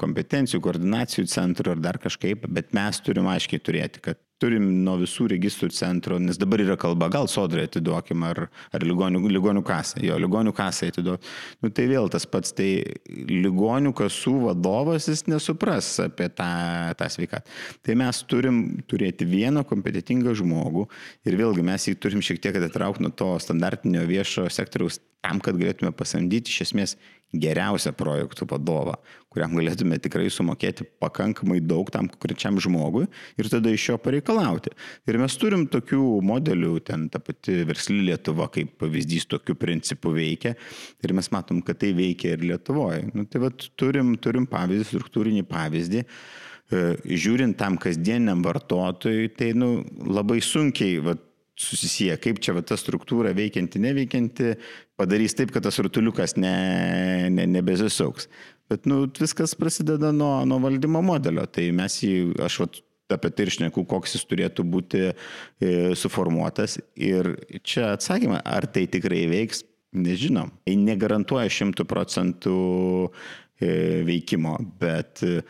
kompetencijų, koordinacijų centrų ar dar kažkaip, bet mes turim aiškiai turėti, kad turim nuo visų registrų centro, nes dabar yra kalba, gal sodrai atiduokim, ar, ar ligonių, ligonių kasą, jo, ligonių kasą atiduokim. Nu, tai vėl tas pats, tai ligonių kasų vadovas jis nesupras apie tą, tą sveikatą. Tai mes turim turėti vieną kompetitingą žmogų ir vėlgi mes jį turim šiek tiek atitraukti nuo to standartinio viešo sektoriaus tam, kad galėtume pasamdyti iš esmės geriausią projektų vadovą, kuriam galėtume tikrai sumokėti pakankamai daug tam konkrečiam žmogui ir tada iš jo pareikalauti. Ir mes turim tokių modelių, ten ta pati versli Lietuva kaip pavyzdys tokiu principu veikia ir mes matom, kad tai veikia ir Lietuvoje. Nu, tai vat, turim, turim pavyzdį, struktūrinį pavyzdį e, žiūrint tam kasdieniam vartotojui, tai nu, labai sunkiai vat, susisieja, kaip čia va, ta struktūra veikianti, neveikianti, padarys taip, kad tas rutuliukas ne, ne, nebezisuks. Bet nu, viskas prasideda nuo, nuo valdymo modelio. Tai mes jį, aš vat, apie tai ir šneku, koks jis turėtų būti e, suformuotas. Ir čia atsakymą, ar tai tikrai veiks, nežinom. Tai negarantuoja šimtų procentų e, veikimo, bet e,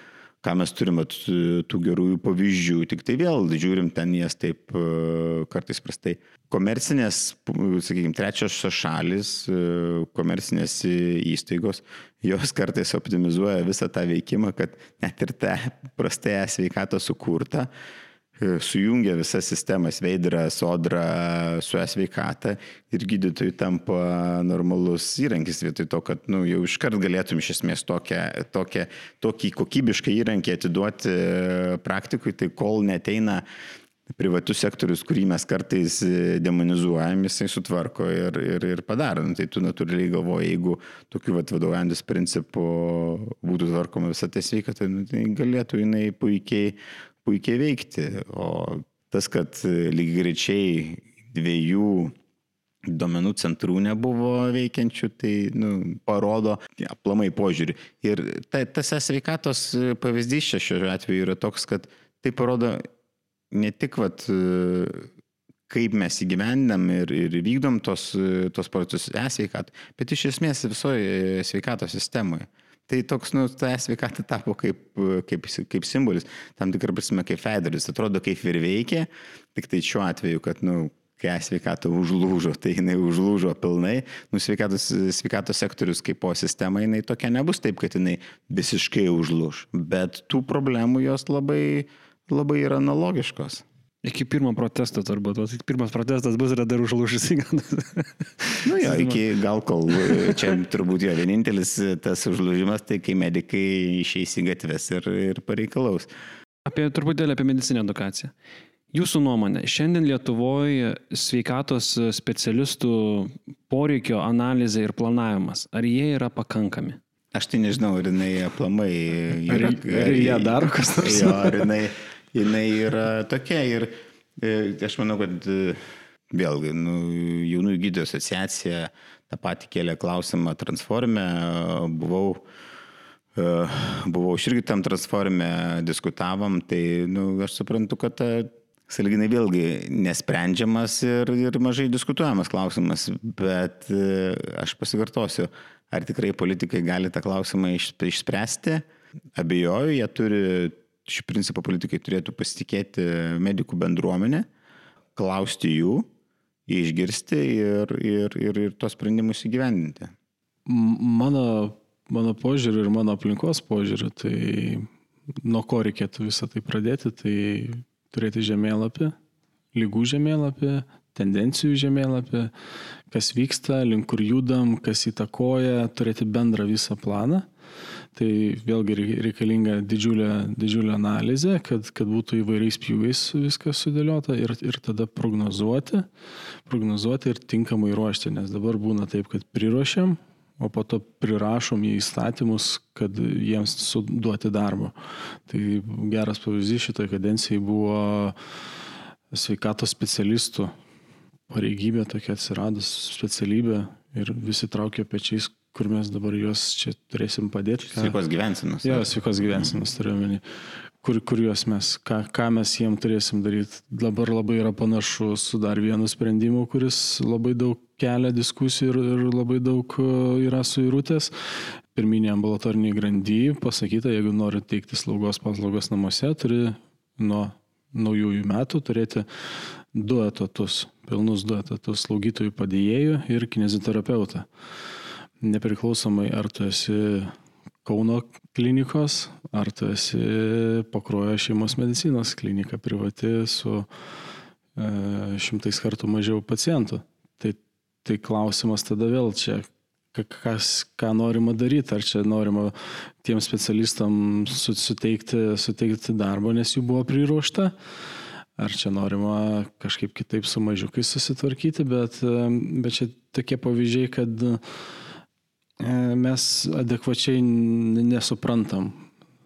ką mes turime tų gerųjų pavyzdžių, tik tai vėl žiūrim ten jas taip e, kartais prastai. Komercinės, sakykime, trečios šalis, e, komercinės įstaigos, jos kartais optimizuoja visą tą veikimą, kad net ir tą prastai sveikatą sukurtą, E, sujungia visas sistemas veidrą, sodrą su esveikata ir gydytojui tampa normalus įrankis vietoj to, kad nu, jau iškart galėtum iš esmės tokią, tokią, tokį kokybišką įrankį atiduoti e, praktikui, tai kol neteina privatus sektorius, kurį mes kartais demonizuojam, jisai sutvarko ir, ir, ir padaro. Nu, tai tu natūraliai galvoji, jeigu tokiu vadovaujantis principu būtų tvarkoma visą tą sveikatą, nu, tai galėtų jinai puikiai puikiai veikti. O tas, kad lygiai greičiai dviejų duomenų centrų nebuvo veikiančių, tai nu, parodo aplamai požiūrį. Ir ta, tas sveikatos pavyzdys čia šiuo atveju yra toks, kad tai parodo ne tik, vat, kaip mes įgyvendinam ir, ir vykdom tos, tos procesus e-sveikatų, bet iš esmės visoje sveikatos sistemoje. Tai toks, nu, ta sveikata tapo kaip, kaip, kaip simbolis, tam tikrą prasme kaip federis, atrodo kaip ir veikia, tik tai šiuo atveju, kad, nu, kai sveikata užlūžo, tai jinai užlūžo pilnai, nu, sveikatos, sveikatos sektorius kaip po sistema, jinai tokia nebus taip, kad jinai visiškai užlūž, bet tų problemų jos labai, labai yra analogiškos. Iki pirmo protesto turbūt, o pirmas protestas bus ir dar užlūžus įganas. nu jo, iki gal kol, čia turbūt jo vienintelis tas užlūžimas, tai kai medikai išeis į gatves ir, ir pareikalaus. Apie truputėlį apie medicinę edukaciją. Jūsų nuomonė, šiandien Lietuvoje sveikatos specialistų poreikio analizė ir planavimas, ar jie yra pakankami? Aš tai nežinau, ar jinai aplamai yra. Ar, ar jie daro kas nors? Jo, ar jinai jinai yra tokia ir e, aš manau, kad e, vėlgi, nu, jaunųjų gydytojų asociacija tą patį kėlė klausimą transformę, buvau, e, buvau irgi tam transformė, diskutavom, tai nu, aš suprantu, kad ta Salginai vėlgi nesprendžiamas ir, ir mažai diskutuojamas klausimas, bet aš pasikartosiu, ar tikrai politikai gali tą klausimą išspręsti. Abejoju, jie turi iš principo politikai turėtų pasitikėti medikų bendruomenę, klausti jų, išgirsti ir, ir, ir, ir tos sprendimus įgyvendinti. Mano, mano požiūriu ir mano aplinkos požiūriu, tai nuo ko reikėtų visą tai pradėti, tai turėti žemėlapį, lygų žemėlapį, tendencijų žemėlapį, kas vyksta, link kur judam, kas įtakoja, turėti bendrą visą planą Tai vėlgi reikalinga didžiulė, didžiulė analizė, kad, kad būtų įvairiais pjūviais viskas sudėliota ir, ir tada prognozuoti, prognozuoti ir tinkamai ruošti, nes dabar būna taip, kad priruošiam, o po to prirašom į įstatymus, kad jiems suduoti darbo. Tai geras pavyzdys šitoje kadencijai buvo sveikatos specialistų pareigybė tokia atsiradus specialybė ir visi traukė pečiais, kur mes dabar juos čia turėsim padėti. Ką... Sveikos gyvensinos. Jo, sveikos gyvensinos turiu omeny. Kur, kur juos mes, ką, ką mes jiem turėsim daryti. Dabar labai yra panašu su dar vienu sprendimu, kuris labai daug kelia diskusijų ir, ir labai daug e, yra suirutės. Pirminė ambulatorinė grandy pasakyta, jeigu nori teikti slaugos paslaugos namuose, turi nuo naujųjų metų turėti du etatus, pilnus du etatus slaugytojų padėjėjų ir kineziterapeutą nepriklausomai ar tu esi Kauno klinikos, ar tu esi pakruojo šeimos medicinos klinika privati su e, šimtais kartų mažiau pacientų. Tai, tai klausimas tada vėl čia, kas, ką norima daryti, ar čia norima tiem specialistam suteikti, suteikti darbo, nes jų buvo priruošta, ar čia norima kažkaip kitaip su mažiukais susitvarkyti, bet, e, bet čia tokie pavyzdžiai, kad E, mes adekvačiai nesuprantam.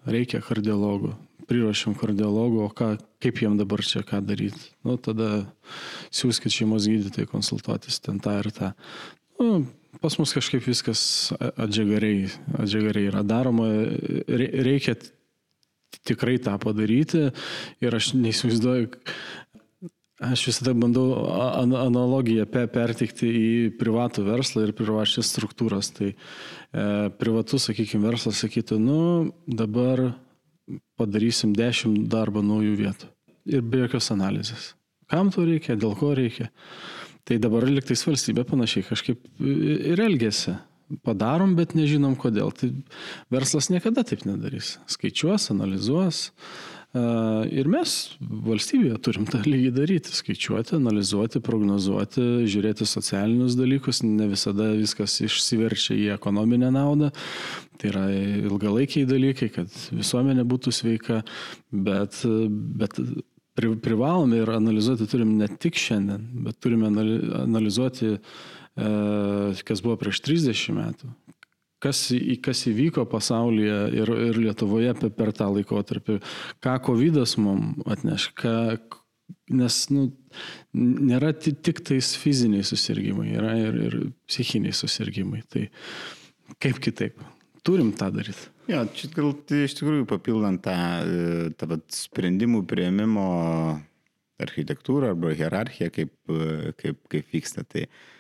Reikia kardiologų. Priruošiam kardiologų, o ką, kaip jiem dabar čia ką daryti. Nu, tada siūskit šeimos gydytojai konsultuotis ten tą ir tą. Nu, pas mus kažkaip viskas atžegariai, atžegariai yra daroma. Reikia tikrai tą padaryti ir aš neįsivaizduoju, Aš visada bandau analogiją pertikti į privatų verslą ir privačias struktūras. Tai e, privatus, sakykime, verslas sakytų, nu dabar padarysim 10 darbo naujų vietų. Ir be jokios analizės. Kam to reikia, dėl ko reikia. Tai dabar liktais valstybė panašiai kažkaip ir elgesi. Padarom, bet nežinom kodėl. Tai verslas niekada taip nedarys. Skaičiuos, analizuos, Ir mes valstybėje turim tą lygį daryti, skaičiuoti, analizuoti, prognozuoti, žiūrėti socialinius dalykus, ne visada viskas išsiverčia į ekonominę naudą, tai yra ilgalaikiai dalykai, kad visuomenė būtų sveika, bet, bet privalome ir analizuoti turim ne tik šiandien, bet turime analizuoti, kas buvo prieš 30 metų, kas, kas įvyko pasaulyje ir, ir Lietuvoje per, per tą laikotarpį, ką COVID mums atneš, ką, nes nu, nėra tik tais fiziniai susirgymai, yra ir, ir psichiniai susirgymai. Tai kaip kitaip? Turim tą daryti. Jo, čia gal tai iš tikrųjų papildant tą, tą vat, sprendimų prieimimo architektūrą arba hierarchiją, kaip, kaip, kaip vyksta. Tai uh,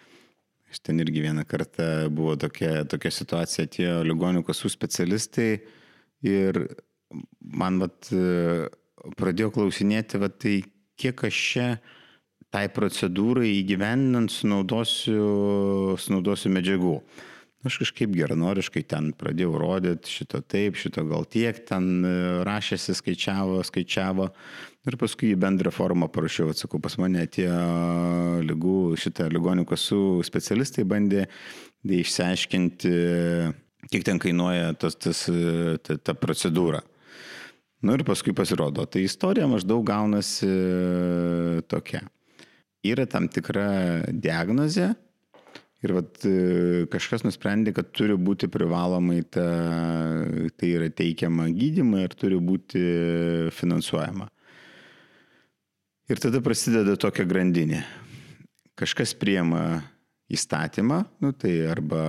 Iš ten irgi vieną kartą buvo tokia, tokia situacija, atėjo ligonių kasų specialistai ir man vat, pradėjo klausinėti, vat, tai kiek aš čia tai procedūrai įgyvendinant sunaudosiu, sunaudosiu medžiagų. Aš kažkaip geranoriškai ten pradėjau rodyti šito taip, šito gal tiek, ten rašėsi, skaičiavo, skaičiavo. Ir paskui į bendrą formą parašiau, atsakau, pas mane tie lygų, šitą ligonių kasų specialistai bandė išsiaiškinti, kiek ten kainuoja tas, tas, ta, ta procedūra. Na nu, ir paskui pasirodo, tai istorija maždaug gaunasi tokia. Yra tam tikra diagnozė ir vat, kažkas nusprendė, kad turi būti privalomai ta, tai yra teikiama gydymai ir turi būti finansuojama. Ir tada prasideda tokia grandinė. Kažkas priema įstatymą, nu, tai arba,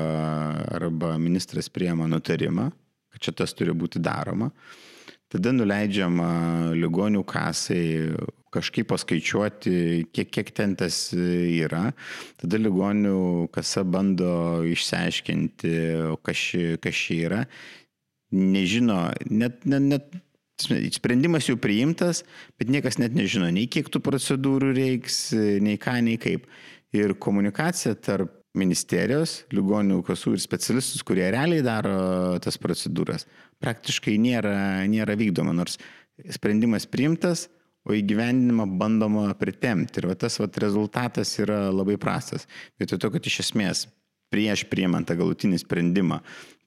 arba ministras priema nutarimą, kad čia tas turi būti daroma. Tada nuleidžiama ligonių kasai kažkaip paskaičiuoti, kiek, kiek ten tas yra. Tada ligonių kasa bando išsiaiškinti, kas, kas čia yra. Nežino, net, net, net Sprendimas jau priimtas, bet niekas net nežino nei kiek tų procedūrų reiks, nei ką, nei kaip. Ir komunikacija tarp ministerijos, ligonių kasų ir specialistus, kurie realiai daro tas procedūras, praktiškai nėra, nėra vykdoma, nors sprendimas priimtas, o įgyvendinimą bandoma pritemti. Ir va, tas va, rezultatas yra labai prastas. Vietoj to, kad iš esmės prieš priimant tą galutinį sprendimą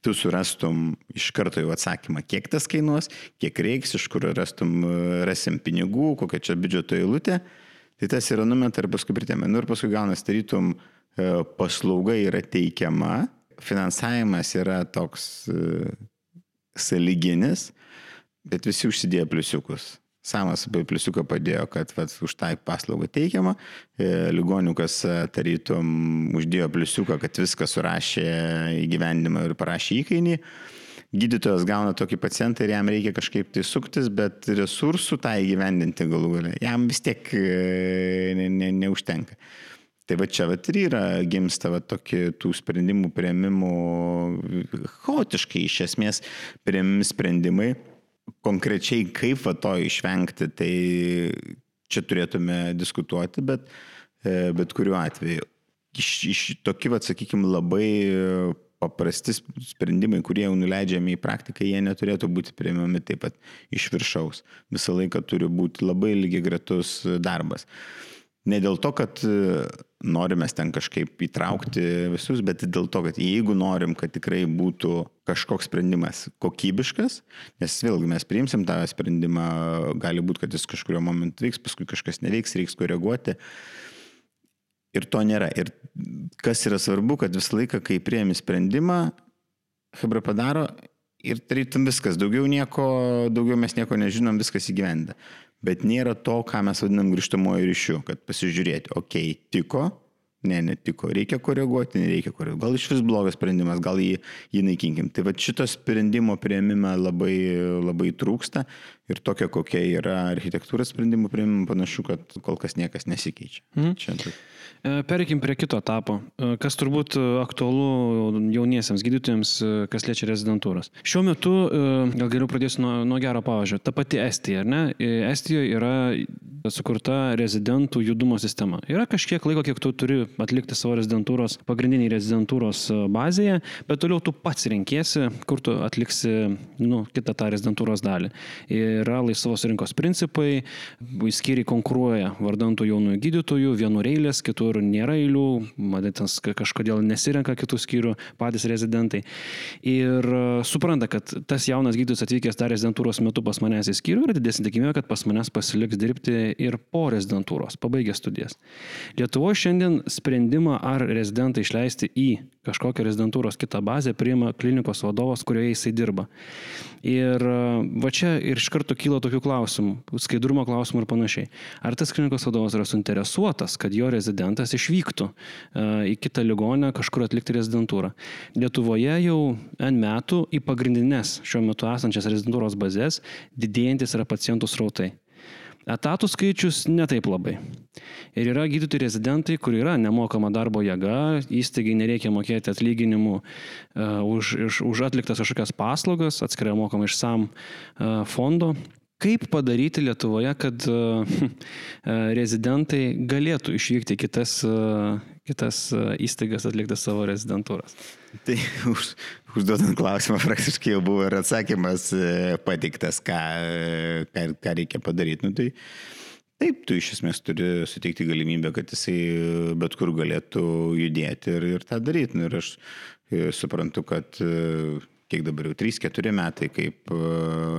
tu surastum iš karto jau atsakymą, kiek tas kainuos, kiek reiks, iš kur rastum, rasim pinigų, kokia čia biudžeto eilutė, tai tas yra numeta ir paskui pritėmė. Nu ir paskui gaunas, tarytum, e, paslauga yra teikiama, finansavimas yra toks e, saliginis, bet visi užsidėjo pliusiukus. Samas pliusiuką padėjo, kad vat, už tą paslaugą teikiamą, e, ligoniukas tarytum uždėjo pliusiuką, kad viską surašė įgyvendimą ir parašė įkainį. Gydytojas gauna tokį pacientą ir jam reikia kažkaip tai suktis, bet resursų tą įgyvendinti galų galę. Jam vis tiek e, ne, ne, neužtenka. Tai va čia va ir yra gimsta va tokie tų sprendimų prieimimų, chaotiškai iš esmės prieimimi sprendimai konkrečiai kaip va to išvengti, tai čia turėtume diskutuoti, bet, e, bet kuriuo atveju. Iš, iš tokie, va, sakykime, labai paprasti sprendimai, kurie jau nuleidžiami į praktiką, jie neturėtų būti priimami taip pat iš viršaus. Visą laiką turi būti labai lygiai gretus darbas. Ne dėl to, kad e, norime ten kažkaip įtraukti visus, bet dėl to, kad jeigu norim, kad tikrai būtų kažkoks sprendimas kokybiškas, nes vėlgi mes priimsim tą sprendimą, gali būti, kad jis kažkurio momentu veiks, paskui kažkas neveiks, reiks koreguoti. Ir to nėra. Ir kas yra svarbu, kad visą laiką, kai prieimi sprendimą, Hebra padaro ir tarytum viskas, daugiau nieko, daugiau mes nieko nežinom, viskas įgyvenda bet nėra to, ką mes vadinam grįžtamojo ryšiu, kad pasižiūrėti, okei, okay, tiko, ne, netiko, reikia koreguoti, nereikia koreguoti. Gal iš vis blogas sprendimas, gal jį, jį naikinkim. Tai va šito sprendimo prieimime labai, labai trūksta ir tokia kokia yra architektūros sprendimų prieimimo panašu, kad kol kas niekas nesikeičia. Mhm. Čia. Pereikim prie kito etapo, e, kas turbūt e, aktualu jauniesiams gydytojams, kas liečia rezidentūras. Šiuo metu, gal geriau pradėsiu nuo, nuo gero pavyzdžio, ta pati Estija, ar ne? Estijoje yra sukurta rezidentų judumo sistema. Yra kažkiek laiko, kiek tu turi atlikti savo rezidentūros, pagrindiniai rezidentūros e, bazėje, bet toliau tu pats renkėsi, kur tu atliksi nu, kitą tą rezidentūros dalį. Yra laisvos rinkos principai, skyriai konkuruoja vardantų jaunųjų gydytojų, vienur eilės, kitur nėra eilių, matytas kažkodėl nesirenka kitų skyrių patys rezidentai. Ir e, supranta, kad tas jaunas gydytojas atvykęs dar rezidentūros metu pas manęs į skyrių yra didesnė tikimybė, kad pas manęs pasiliks dirbti ir po rezidentūros, pabaigę studijas. Lietuvoje šiandien sprendimą ar rezidentą išleisti į kažkokią rezidentūros kitą bazę priima klinikos vadovas, kurioje jisai dirba. Ir e, va čia ir iš karto kyla tokių klausimų, skaidrumo klausimų ir panašiai. Ar tas klinikos vadovas yra suinteresuotas, kad jo rezidentas išvyktų uh, į kitą ligonę kažkur atlikti rezidentūrą? Lietuvoje jau N metų į pagrindinės šiuo metu esančias rezidentūros bazės didėjantis yra pacientų srautai. Etatų skaičius netaip labai. Ir yra gydytojai rezidentai, kur yra nemokama darbo jėga, įstaigai nereikia mokėti atlyginimų uh, už, už, už atliktas kažkokias paslaugas, atskirai mokama iš SAM uh, fondo. Kaip padaryti Lietuvoje, kad uh, rezidentai galėtų išvykti kitas, uh, kitas įstaigas atlikti savo rezidentūras? Tai už, užduodant klausimą praktiškai jau buvo ir atsakymas e, pateiktas, ką, ką, ką reikia padaryti. Nu, tai, taip, tu iš esmės turi suteikti galimybę, kad jisai bet kur galėtų judėti ir, ir tą daryti. Nu, ir aš e, suprantu, kad e, kiek dabar jau 3-4 metai, kaip e,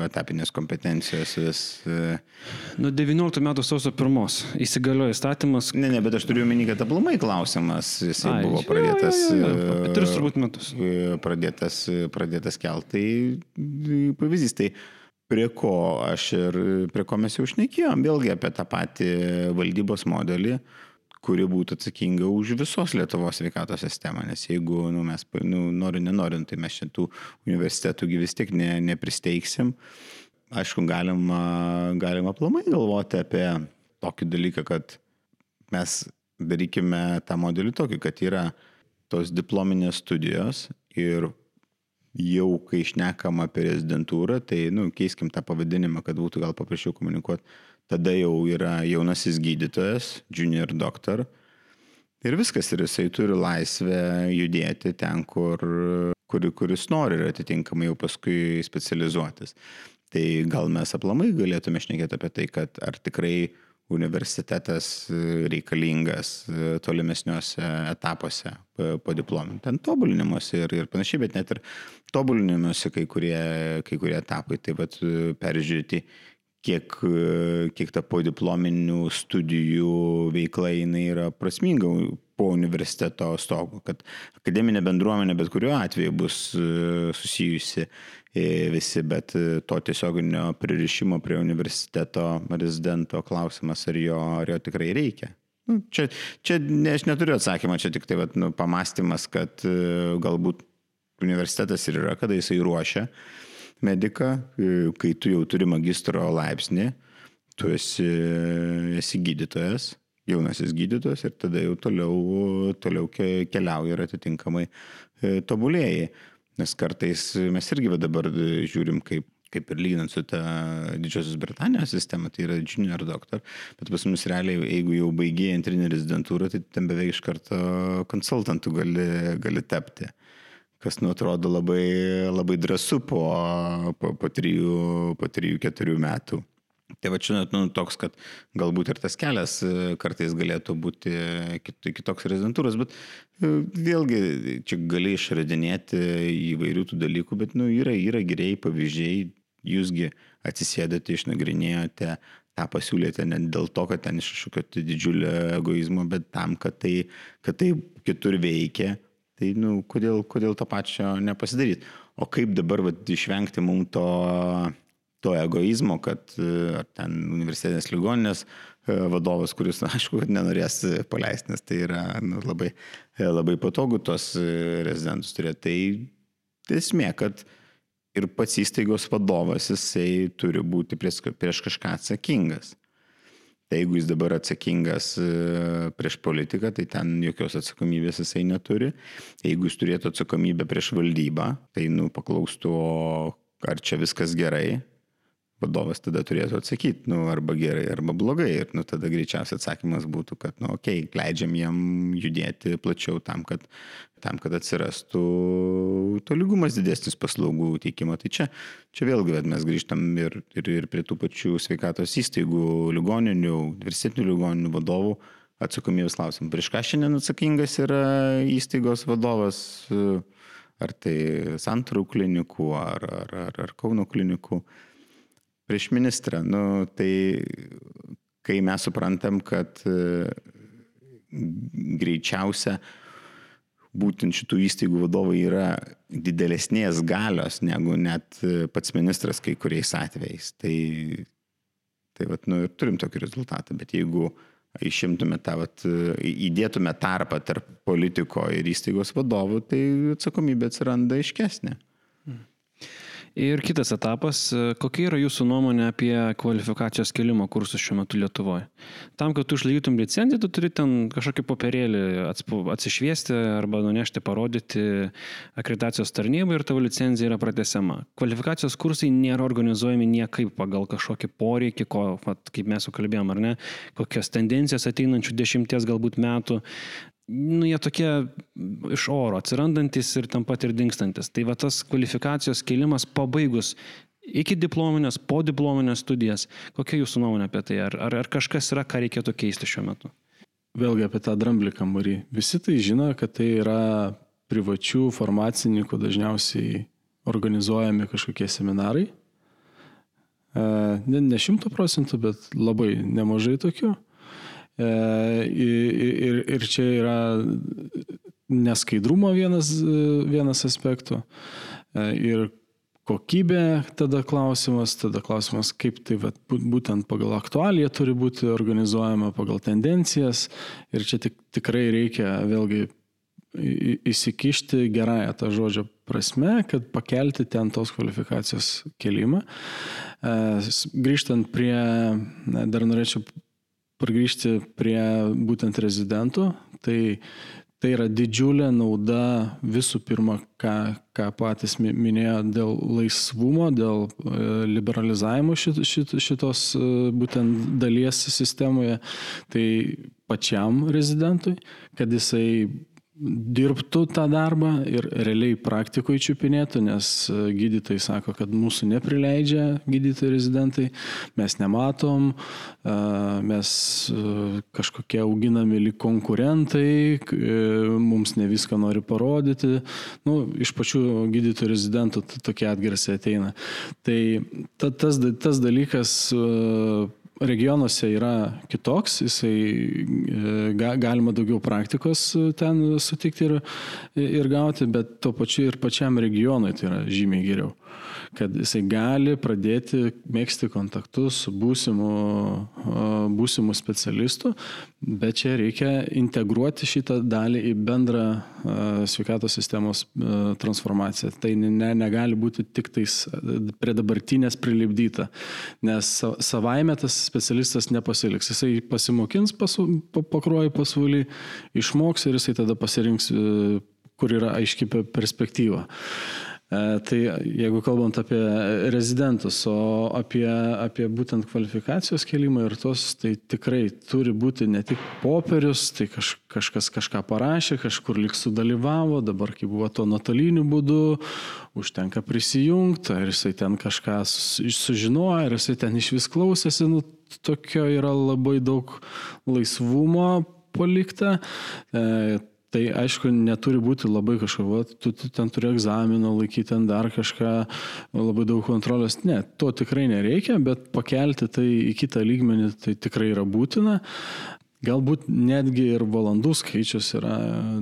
etapinės kompetencijos vis. E, Nuo 19 metų sausio 1 įsigaliojo įstatymas. Ne, ne, bet aš turiu omeny, kad aplamai klausimas, jisai Ai, buvo pradėtas. Jo, jo, jo, jo. Tris turbūt metus. E, pradėtas, pradėtas keltai pavyzdys. Tai prie ko aš ir prie ko mes jau šnekėjom, vėlgi apie tą patį valdybos modelį kuri būtų atsakinga už visos Lietuvos sveikatos sistemą, nes jeigu nu, mes, nu, nori, nenorint, tai mes šitų universitetų vis tiek ne, nepristeigsim. Aišku, galima, galima aplamai galvoti apie tokį dalyką, kad mes darykime tą modelį tokį, kad yra tos diplominės studijos ir jau kai išnekam apie rezidentūrą, tai nu, keiskim tą pavadinimą, kad būtų gal paprasčiau komunikuoti tada jau yra jaunasis gydytojas, junior doktor. Ir viskas, ir jisai turi laisvę judėti ten, kur, kur, kuris nori ir atitinkamai jau paskui specializuotis. Tai gal mes aplamai galėtume šnekėti apie tai, kad ar tikrai universitetas reikalingas tolimesniuose etapuose po diplomų. Ten tobulinimuose ir, ir panašiai, bet net ir tobulinimuose kai kurie, kai kurie etapai, taip pat peržiūrėti kiek, kiek ta podiplominių studijų veikla jinai yra prasminga po universiteto stogo, kad akademinė bendruomenė bet kuriuo atveju bus e, susijusi e, visi, bet e, to tiesioginio pririšimo prie universiteto rezidento klausimas, ar jo, ar jo tikrai reikia. Nu, čia, čia ne, aš neturiu atsakymą, čia tik tai vat, nu, pamastymas, kad galbūt universitetas ir yra, kada jisai ruošia mediką, e, kai tu jau turi magistro laipsnį, tu esi, esi gydytojas, jaunasis gydytojas ir tada jau toliau, toliau keliauji ir atitinkamai e, tobulėjai. Nes kartais mes irgi dabar žiūrim, kaip, kaip ir lyginant su ta Didžiosios Britanijos sistema, tai yra junior doktor, bet pas mus realiai, jeigu jau baigėjai antrinį rezidentūrą, tai ten beveik iš karto konsultantų gali, gali tapti kas nu atrodo labai, labai drąsu po, po, po, trijų, po trijų, keturių metų. Tai va čia nu, toks, kad galbūt ir tas kelias e, kartais galėtų būti kitoks rezidentūros, bet e, vėlgi čia gali išradinėti įvairių tų dalykų, bet nu, yra, yra geriai pavyzdžiai, jūsgi atsisėdate, išnagrinėjote, tą pasiūlėte ne dėl to, kad ten iš kažkokio tai didžiulio egoizmo, bet tam, kad tai, kad tai kitur veikia, Tai, nu, kodėl, kodėl to pačio nepasidaryti? O kaip dabar vat, išvengti mums to to egoizmo, kad ar ten universitetinės ligoninės vadovas, kuris, na, aišku, nenorės paleisti, nes tai yra nu, labai, labai patogu tos rezidentus turėti. Tai esmė, kad ir pats įstaigos vadovas, jisai turi būti prieš, prieš kažką atsakingas. Tai jeigu jis dabar atsakingas e, prieš politiką, tai ten jokios atsakomybės jisai neturi. Jeigu jis turėtų atsakomybę prieš valdybą, tai nu paklaustų, ar čia viskas gerai, vadovas tada turėtų atsakyti, nu, arba gerai, arba blogai. Ir nu, tada greičiausias atsakymas būtų, kad, nu, okei, okay, leidžiam jam judėti plačiau tam, kad, tam, kad atsirastų tolygumas didesnis paslaugų teikimo. Tai čia, čia vėlgi mes grįžtam ir, ir, ir prie tų pačių sveikatos įstaigų, ligoninių, universitetinių ligoninių vadovų atsakomybės klausim. Prieš ką šiandien atsakingas yra įstaigos vadovas, ar tai santrų klinikų, ar, ar, ar, ar Kauno klinikų prieš ministrą. Nu, tai kai mes suprantam, kad e, greičiausia būtent šitų įstaigų vadovai yra didelesnės galios negu net e, pats ministras kai kuriais atvejais. Tai, tai vat, nu, ir turim tokį rezultatą, bet jeigu išimtume tą, vat, įdėtume tarpą tarp politiko ir įstaigos vadovų, tai atsakomybė atsiranda iškesnė. Ir kitas etapas, e, kokia yra jūsų nuomonė apie kvalifikacijos kelimo kursus šiuo metu Lietuvoje? Tam, kad tu išlaikytum licenciją, tu turi ten kažkokį popierėlį atsišviesti arba nunešti, parodyti akreditacijos tarnybą ir tavo licencija yra pratesiama. Kvalifikacijos kursai nėra organizuojami niekaip pagal kažkokį poreikį, ko, vat, kaip mes jau kalbėjom, ar ne, kokios tendencijos ateinančių dešimties galbūt metų nu, jie tokie iš oro atsirandantis ir tam pat ir dinkstantis. Tai va tas kvalifikacijos kelimas pabaigus iki diplominės, po diplominės studijas. Kokia jūsų nuomonė apie tai? Ar, ar, ar kažkas yra, ką reikėtų keisti šiuo metu? Vėlgi apie tą dramblį kambarį. Visi tai žino, kad tai yra privačių farmacininkų dažniausiai organizuojami kažkokie seminarai. E, ne šimtų procentų, bet labai nemažai tokių. E, ir, ir čia yra neskaidrumo vienas, vienas aspektų. E, ir kokybė tada klausimas, tada klausimas, kaip tai vat, būtent pagal aktualiją turi būti organizuojama, pagal tendencijas. Ir čia tik, tikrai reikia vėlgi įsikišti gerąją tą žodžio prasme, kad pakelti ten tos kvalifikacijos kelimą. E, grįžtant prie, dar norėčiau pargrįžti prie būtent rezidentų, tai tai yra didžiulė nauda visų pirma, ką, ką patys minėjo dėl laisvumo, dėl e, liberalizavimo šit, šit, šitos e, būtent dalies sistemoje, tai pačiam rezidentui, kad jisai dirbtų tą darbą ir realiai praktikoje čiupinėtų, nes e, gydytojai sako, kad mūsų neprileidžia gydytojai rezidentai, mes nematom, e, mes e, kažkokie auginami lyg konkurentai, mums ne viską nori parodyti. Nu, iš pačių gydytojų rezidentų tokie atgarsiai ateina. Tai ta, tas, tas dalykas regionuose yra kitoks, jisai e, ga, galima daugiau praktikos e, ten sutikti ir, ir gauti, bet tuo pačiu ir pačiam regionui tai yra žymiai geriau kad jisai gali pradėti mėgsti kontaktus su būsimu, būsimu specialistu, bet čia reikia integruoti šitą dalį į bendrą sveikatos sistemos transformaciją. Tai ne, negali būti tik tais prie dabartinės prilipdyta, nes savaime tas specialistas nepasiliks. Jisai pasimokins pasu, pakruoji pasvalį, išmoks ir jisai tada pasirinks, kur yra aiški perspektyva. E, tai jeigu kalbant apie rezidentus, o apie, apie būtent kvalifikacijos kelimą ir tos, tai tikrai turi būti ne tik popierius, tai kaž, kažkas kažką parašė, kažkur lik sudalyvavo, dabar kai buvo to nuotoliniu būdu, užtenka prisijungti, ar jisai ten kažką sužinojo, ar jisai ten iš vis klausėsi, nu, tokio yra labai daug laisvumo palikta. E, Tai aišku, neturi būti labai kažko, tu, tu ten turi egzaminą laikyti, ten dar kažką, labai daug kontrolės. Ne, to tikrai nereikia, bet pakelti tai į kitą lygmenį tai tikrai yra būtina. Galbūt netgi ir valandų skaičius yra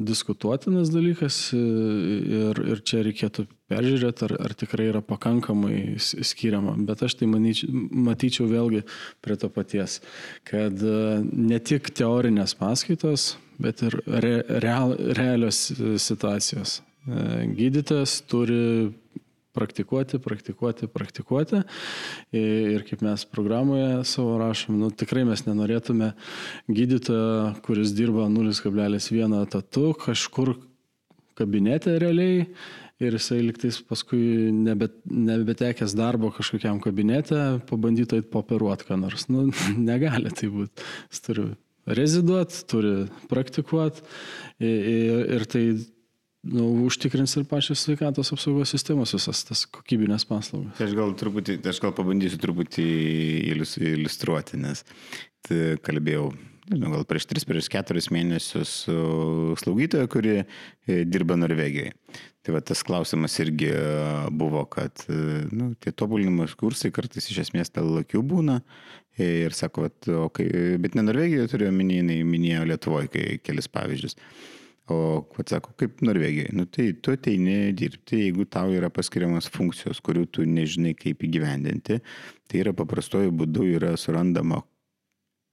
diskutuotinas dalykas ir, ir čia reikėtų peržiūrėti, ar, ar tikrai yra pakankamai skiriama. Bet aš tai manyčiau, matyčiau vėlgi prie to paties, kad ne tik teorinės paskaitos, bet ir re, real, realios situacijos. E, gydytojas turi praktikuoti, praktikuoti, praktikuoti. Ir kaip mes programoje savo rašom, nu, tikrai mes nenorėtume gydytojo, kuris dirba 0,1 etatu, kažkur kabinete realiai ir jisai liktais paskui nebet, nebetekęs darbo kažkokiam kabinete, pabandytų eit poperuoti ką nors. Nu, negali tai būti. Jis turi reziduoti, turi praktikuoti ir, ir tai nu, užtikrins ir pačios sveikatos apsaugos sistemos visas tas kokybinės paslaugas. Tai aš gal truputį, aš gal pabandysiu truputį iliustruoti, nes kalbėjau, nežinau, gal prieš 3-4 mėnesius su slaugytoja, kuri e, dirba Norvegijoje. Tai va tas klausimas irgi e, buvo, kad nu, tie tobulinimas kursai kartais iš esmės dėl lakių būna. Ir sako, vat, okay, bet ne Norvegijoje turiu omeny, jinai minėjo Lietuvoje, kai kelis pavyzdžius. O, kad sako, kaip Norvegijai, nu tai tu ateini dirbti, jeigu tau yra paskiriamas funkcijos, kurių tu nežinai kaip įgyvendinti, tai yra paprastuoju būdu yra surandama,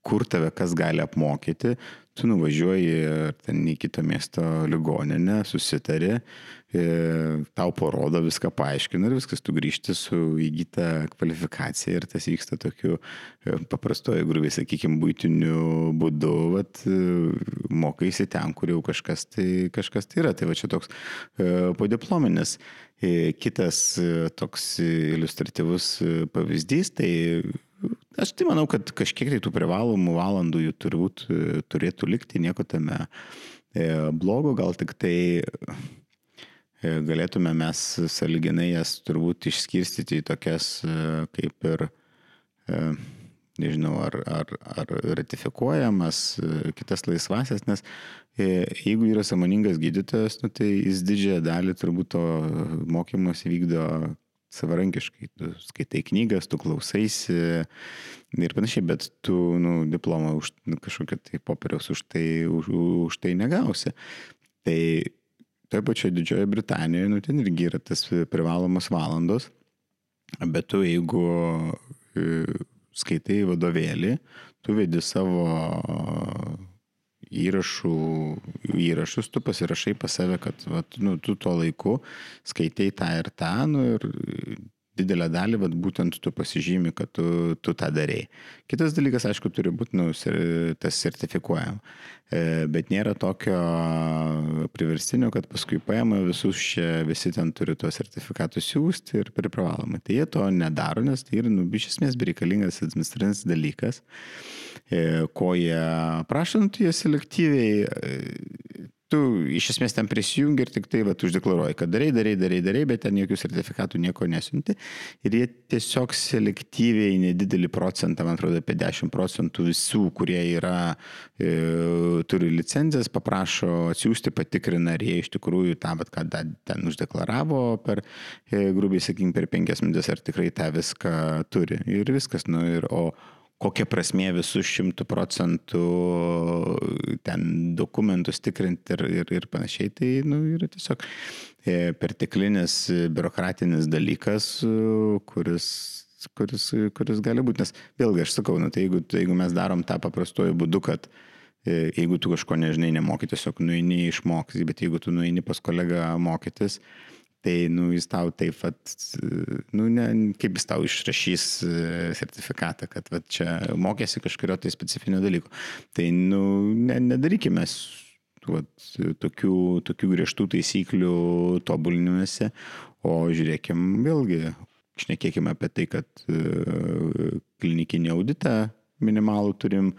kur tave kas gali apmokyti, tu nuvažiuoji ten į kitą miesto ligoninę, susitari, e, tau parodo viską, paaiškina ir viskas, tu grįžti su įgyta kvalifikacija ir tas vyksta tokiu e, paprastoju, grubiai sakykime, būtiniu būdu, vat, e, mokaisi ten, kur jau kažkas tai, kažkas tai yra. Tai va čia toks podiplominis. Kitas toks iliustratyvus pavyzdys, tai Aš tai manau, kad kažkiek tai tų privalomų valandų jų turbūt e, turėtų likti, nieko tame e, blogo, gal tik tai e, galėtume mes saliginai jas turbūt išskirstyti į tokias kaip ir, nežinau, ar, ar, ar ratifikuojamas, kitas laisvasias, nes jeigu yra samoningas gydytojas, nu, tai jis didžiąją dalį turbūt to mokymus vykdo savarankiškai, tu skaitai knygas, tu klausaisi ir panašiai, bet tu nu, diplomą už nu, kažkokią tai popieriaus už tai, už, už tai negausi. Tai toje pačioje Didžiojoje Britanijoje, nu, ten irgi yra tas privalomas valandos, bet tu jeigu e, skaitai vadovėlį, tu vedi savo įrašų, įrašus, tu pasirašai pas save, kad vat, nu, tu tuo laiku skaitei tą ir tą, nu, ir didelę dalį, vat, būtent tu pasižymi, kad tu, tu tą darėjai. Kitas dalykas, aišku, turi būti nu, tas sertifikuojama. E, bet nėra tokio priverstinio, kad paskui paima visus čia, visi ten turi tuos sertifikatus siūsti ir privalomai. Tai jie to nedaro, nes tai yra, nu, iš esmės, bereikalingas administracinis dalykas. E, ko jie prašo, tai jie selektyviai e, tu iš esmės ten prisijungi ir tik tai va, uždeklaruoji, kad darai, darai, darai, darai, bet ten jokių sertifikatų nieko nesunti. Ir jie tiesiog selektyviai nedidelį procentą, man atrodo, apie 10 procentų visų, kurie yra, e, turi licenzijas, paprašo atsiųsti, patikrina, ar jie iš tikrųjų tą, bet ką ten uždeklaravo per, e, grubiai sakykime, per 5 minutės, ar tikrai tą viską turi. Ir viskas, nu ir o kokia prasmė visus šimtų procentų ten dokumentus tikrinti ir, ir, ir panašiai, tai nu, yra tiesiog e, perteklinis biurokratinis dalykas, kuris kuris, kuris gali būti, nes vėlgi aš sakau, nu, tai jeigu, tai jeigu mes darom tą paprastuoju būdu, kad e, jeigu tu kažko nežinai, nemokai, tiesiog nueini išmokai, bet jeigu tu nueini pas kolegą mokytis, Tai, nu, jis tau taip, at, nu, ne, kaip jis tau išrašys e, sertifikatą, kad va, čia mokėsi kažkurio tai specifinio dalyko. Tai, nu, ne, nedarykime va, tokių, tokių griežtų taisyklių tobulinimuose, o žiūrėkim vėlgi, šnekėkime apie tai, kad e, klinikinį auditą minimalų turim,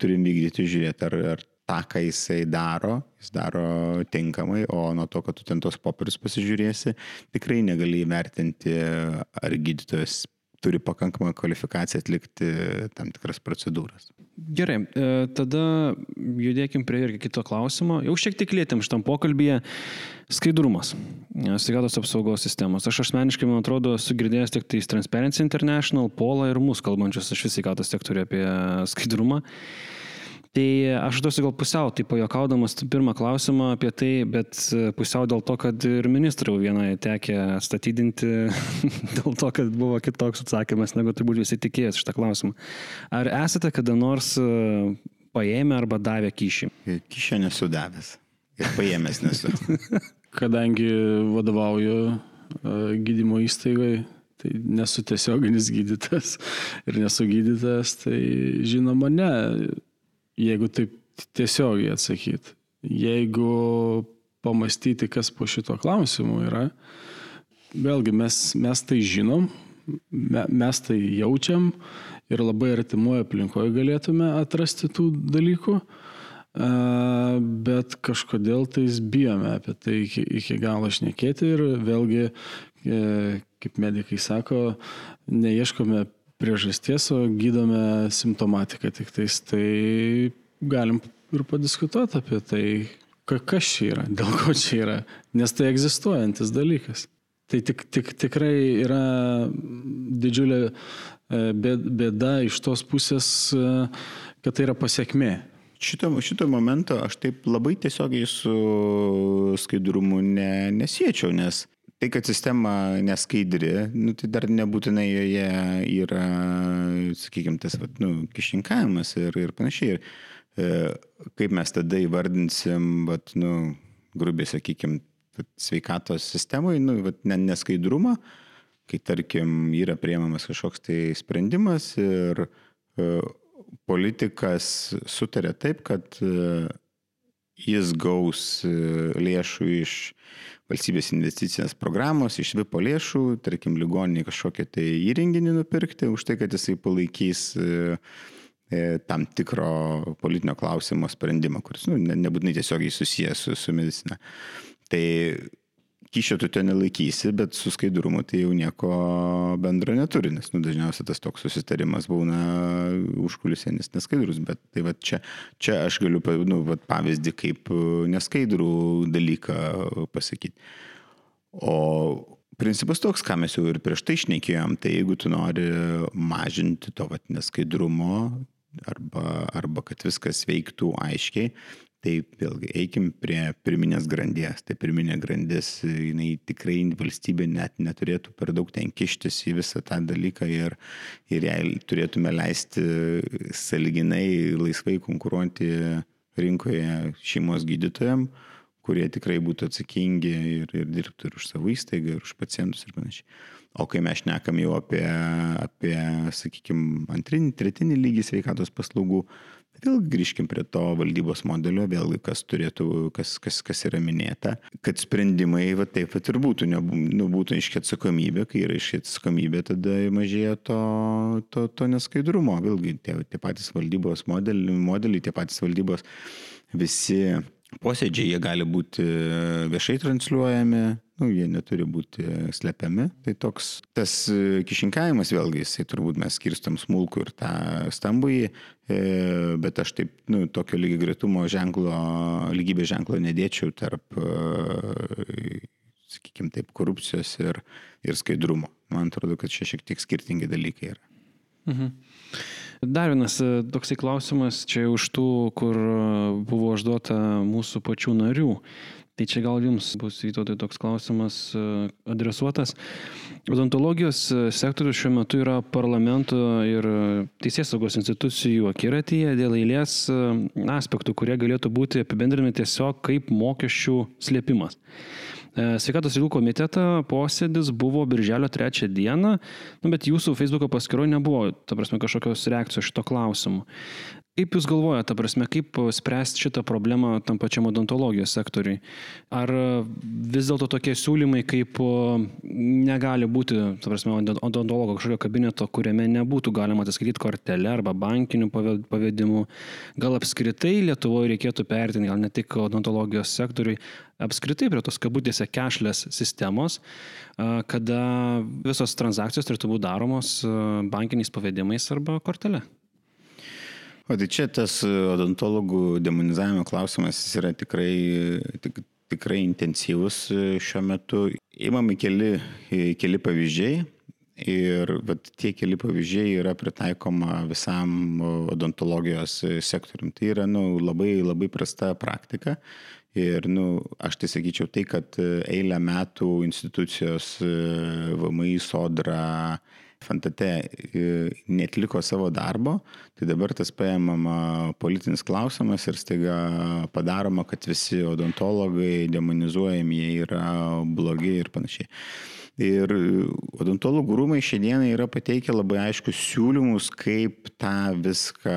turim vykdyti, žiūrėti, ar, ar tą, ką jisai daro, jis daro tinkamai, o nuo to, kad tu ten tos popierius pasižiūrėsi, tikrai negali įvertinti, ar gydytojas turi pakankamą kvalifikaciją atlikti tam tikras procedūras. Gerai, e, tada judėkim prie irgi kito klausimo. Jau šiek tiek lėtėm šitam pokalbėje. Skaidrumas. E, sveikatos apsaugos sistemos. Aš asmeniškai, man atrodo, esu girdėjęs tik tai Transparency International, Pola ir mūsų kalbančius iš vis sveikatos sektoriuje apie skaidrumą. Tai aš duosiu gal pusiau, tai pajokaudamas pirmą klausimą apie tai, bet pusiau dėl to, kad ir ministrų vieną tekė statydinti, dėl to, kad buvo kitoks atsakymas, negu turbūt visi tikėjosi šitą klausimą. Ar esate kada nors e, paėmę arba davę kyšį? Kyšio nesu davęs. Ir paėmęs nesu. Kadangi vadovauju e, gydymo įstaigai, tai nesu tiesioginis gydytas ir nesu gydytas, tai žinoma ne jeigu taip tiesiogiai atsakyti. Jeigu pamastyti, kas po šito klausimu yra, vėlgi mes, mes tai žinom, me, mes tai jaučiam ir labai artimoje aplinkoje galėtume atrasti tų dalykų, bet kažkodėl tais bijome apie tai iki, iki galo šnekėti ir vėlgi, e, kaip medikai sako, neieškome priežasties, o gydome simptomatiką tik tais, tai galim ir padiskutuoti apie tai, kas čia yra, dėl ko čia yra, nes tai egzistuojantis dalykas. Tai tik, tik, tikrai yra didžiulė e, bėda iš tos pusės, e, kad tai yra pasiekmė. Šito, šito momento aš taip labai tiesiogiai su skaidrumu ne, nesiečiau, nes Tai, kad sistema neskaidri, nu, tai dar nebūtinai joje yra, sakykime, tas vat, nu, kišinkavimas ir, ir panašiai. Ir, e, kaip mes tada įvardinsim, vat, nu, grubiai, sakykime, sveikatos sistemai, nu, vat, neskaidrumą, kai tarkim yra priemamas kažkoks tai sprendimas ir e, politikas sutarė taip, kad e, jis gaus e, lėšų iš valstybės investicinės programos iš VIPO lėšų, tarkim, ligoniniai kažkokią tai įrenginį nupirkti už tai, kad jisai palaikys e, e, tam tikro politinio klausimo sprendimą, kuris nu, nebūtinai tiesiogiai susijęs su, su medicina. Tai kyšio tu ten nelaikysi, bet su skaidrumu tai jau nieko bendro neturi, nes nu, dažniausiai tas toks susitarimas būna užkulisienis neskaidrus, bet tai va čia, čia aš galiu nu, va, pavyzdį kaip neskaidrų dalyką pasakyti. O principas toks, ką mes jau ir prieš tai išnekėjom, tai jeigu tu nori mažinti to vat, neskaidrumo arba, arba kad viskas veiktų aiškiai, Tai vėlgi eikim prie pirminės grandies. Tai pirminė grandis, jinai tikrai valstybė net neturėtų per daug ten kištis į visą tą dalyką ir, ir jai turėtume leisti saliginai laisvai konkuruoti rinkoje šeimos gydytojams, kurie tikrai būtų atsakingi ir, ir dirbtų ir už savo įstaigą, ir už pacientus ir panašiai. O kai mes šnekam jau apie, apie sakykime, antrinį, tretinį lygį sveikatos paslaugų, Vėl grįžkim prie to valdybos modelio, vėlgi kas turėtų, kas, kas, kas yra minėta, kad sprendimai va taip pat ir būtų, ne, nu, iški atsakomybė, kai yra iški atsakomybė, tada mažėja to, to, to neskaidrumo. Vėlgi tie, tie patys valdybos modeliai, modeliai, tie patys valdybos visi posėdžiai, jie gali būti viešai transliuojami, nu, jie neturi būti slepiami. Tai toks tas e, kišinkavimas vėlgi, jisai turbūt mes skirstam smulkų ir tą stambųjį, e, bet aš taip, nu, tokio lygiai greitumo ženklo, lygybės ženklo nedėčiau tarp, e, sakykime taip, korupcijos ir, ir skaidrumo. Man atrodo, kad čia šiek tiek skirtingi dalykai yra. Mhm. Dar vienas toksai klausimas, čia už tų, kur buvo užduota mūsų pačių narių. Tai čia gal jums bus įtautai toks klausimas e, adresuotas. Odontologijos e, sektorius šiuo metu yra parlamento ir teisės saugos institucijų akiratyje dėl eilės e, aspektų, kurie galėtų būti apibendrinami tiesiog kaip mokesčių slėpimas. Sveikatos reikalų komiteto posėdis buvo birželio 3 dieną, nu, bet jūsų Facebook paskyroje nebuvo, ta prasme, kažkokios reakcijos šito klausimu. Kaip Jūs galvojate, ta prasme, kaip spręsti šitą problemą tam pačiam odontologijos sektoriui? Ar vis dėlto tokie siūlymai, kaip negali būti, ta prasme, odontologo kažkokio kabineto, kuriame nebūtų galima atsiskaityti kortelę arba bankinių pavedimu, gal apskritai Lietuvoje reikėtų pertinti, gal ne tik odontologijos sektoriui, apskritai prie tos kabutėse kešlės sistemos, kada visos transakcijos turėtų būti daromos bankiniais pavedimais arba kortelė? O tai čia tas odontologų demonizavimo klausimas yra tikrai, tik, tikrai intensyvus šiuo metu. Įmami keli, keli pavyzdžiai. Ir vat, tie keli pavyzdžiai yra pritaikoma visam odontologijos sektorium. Tai yra nu, labai, labai prasta praktika. Ir nu, aš tai sakyčiau tai, kad eilę metų institucijos VMI sodra FNTT netliko savo darbo, tai dabar tas paėmama politinis klausimas ir staiga padaroma, kad visi odontologai demonizuojami, jie yra blogi ir panašiai. Ir odontologų rūmai šiandieną yra pateikę labai aiškius siūlymus, kaip tą viską,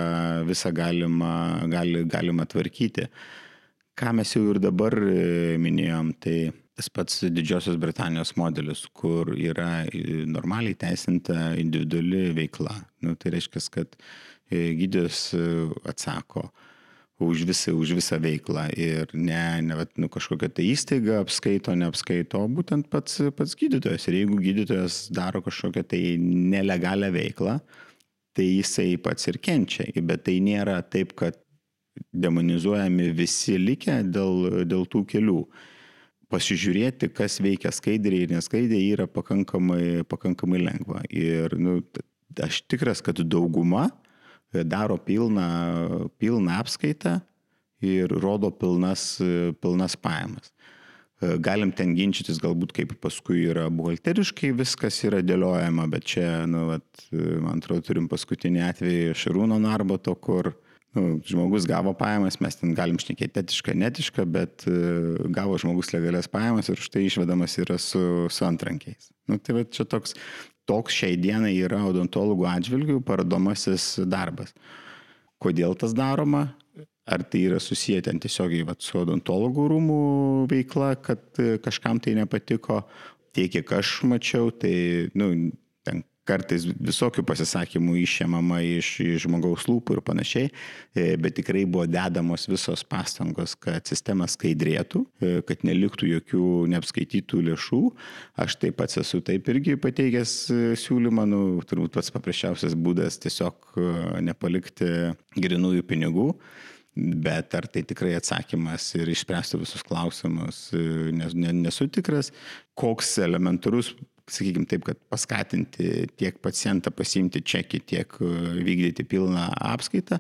visą galima, gali, galima tvarkyti. Ką mes jau ir dabar e, minėjom, tai tas pats Didžiosios Britanijos modelis, kur yra e, normaliai teisinta individuali veikla. Nu, tai reiškia, kad e, gydytojas atsako, už visą, už visą veiklą ir ne, ne vat, nu, kažkokia tai įstaiga apskaito, neapskaito, o būtent pats, pats gydytojas. Ir jeigu gydytojas daro kažkokią tai nelegalią veiklą, tai jisai pats ir kenčia. Bet tai nėra taip, kad demonizuojami visi likę dėl, dėl tų kelių. Pasižiūrėti, kas veikia skaidriai ir neskaidriai, yra pakankamai, pakankamai lengva. Ir nu, aš tikras, kad dauguma daro pilną, pilną apskaitą ir rodo pilnas, pilnas pajamas. Galim ten ginčytis galbūt kaip paskui yra buhalteriškai viskas yra dėliojama, bet čia, nu, vat, man atrodo, turim paskutinį atvejį Šarūno Narboto, kur nu, žmogus gavo pajamas, mes ten galim šnekėti etišką, netišką, bet uh, gavo žmogus legalias pajamas ir štai išvedamas yra su, su antrankiais. Nu, tai va čia toks toks šiai dienai yra odontologų atžvilgių parodomasis darbas. Kodėl tas daroma? Ar tai yra susiję ten tiesiogiai vat, su odontologų rūmų veikla, kad kažkam tai nepatiko, tiek kiek aš mačiau, tai nu, kartais visokių pasisakymų išėmama iš, iš žmogaus lūpų ir panašiai, e, bet tikrai buvo dedamos visos pastangos, kad sistema skaidrėtų, e, kad neliktų jokių neapskaitytų lėšų. Aš taip pats esu taip irgi pateikęs e, siūlymą, nu, turbūt pats paprasčiausias būdas tiesiog nepalikti grinųjų pinigų. Bet ar tai tikrai atsakymas ir išspręstų visus klausimus, nes, nesu tikras, koks elementarus sakykime taip, kad paskatinti tiek pacientą pasiimti čekį, tiek e, vykdyti pilną apskaitą,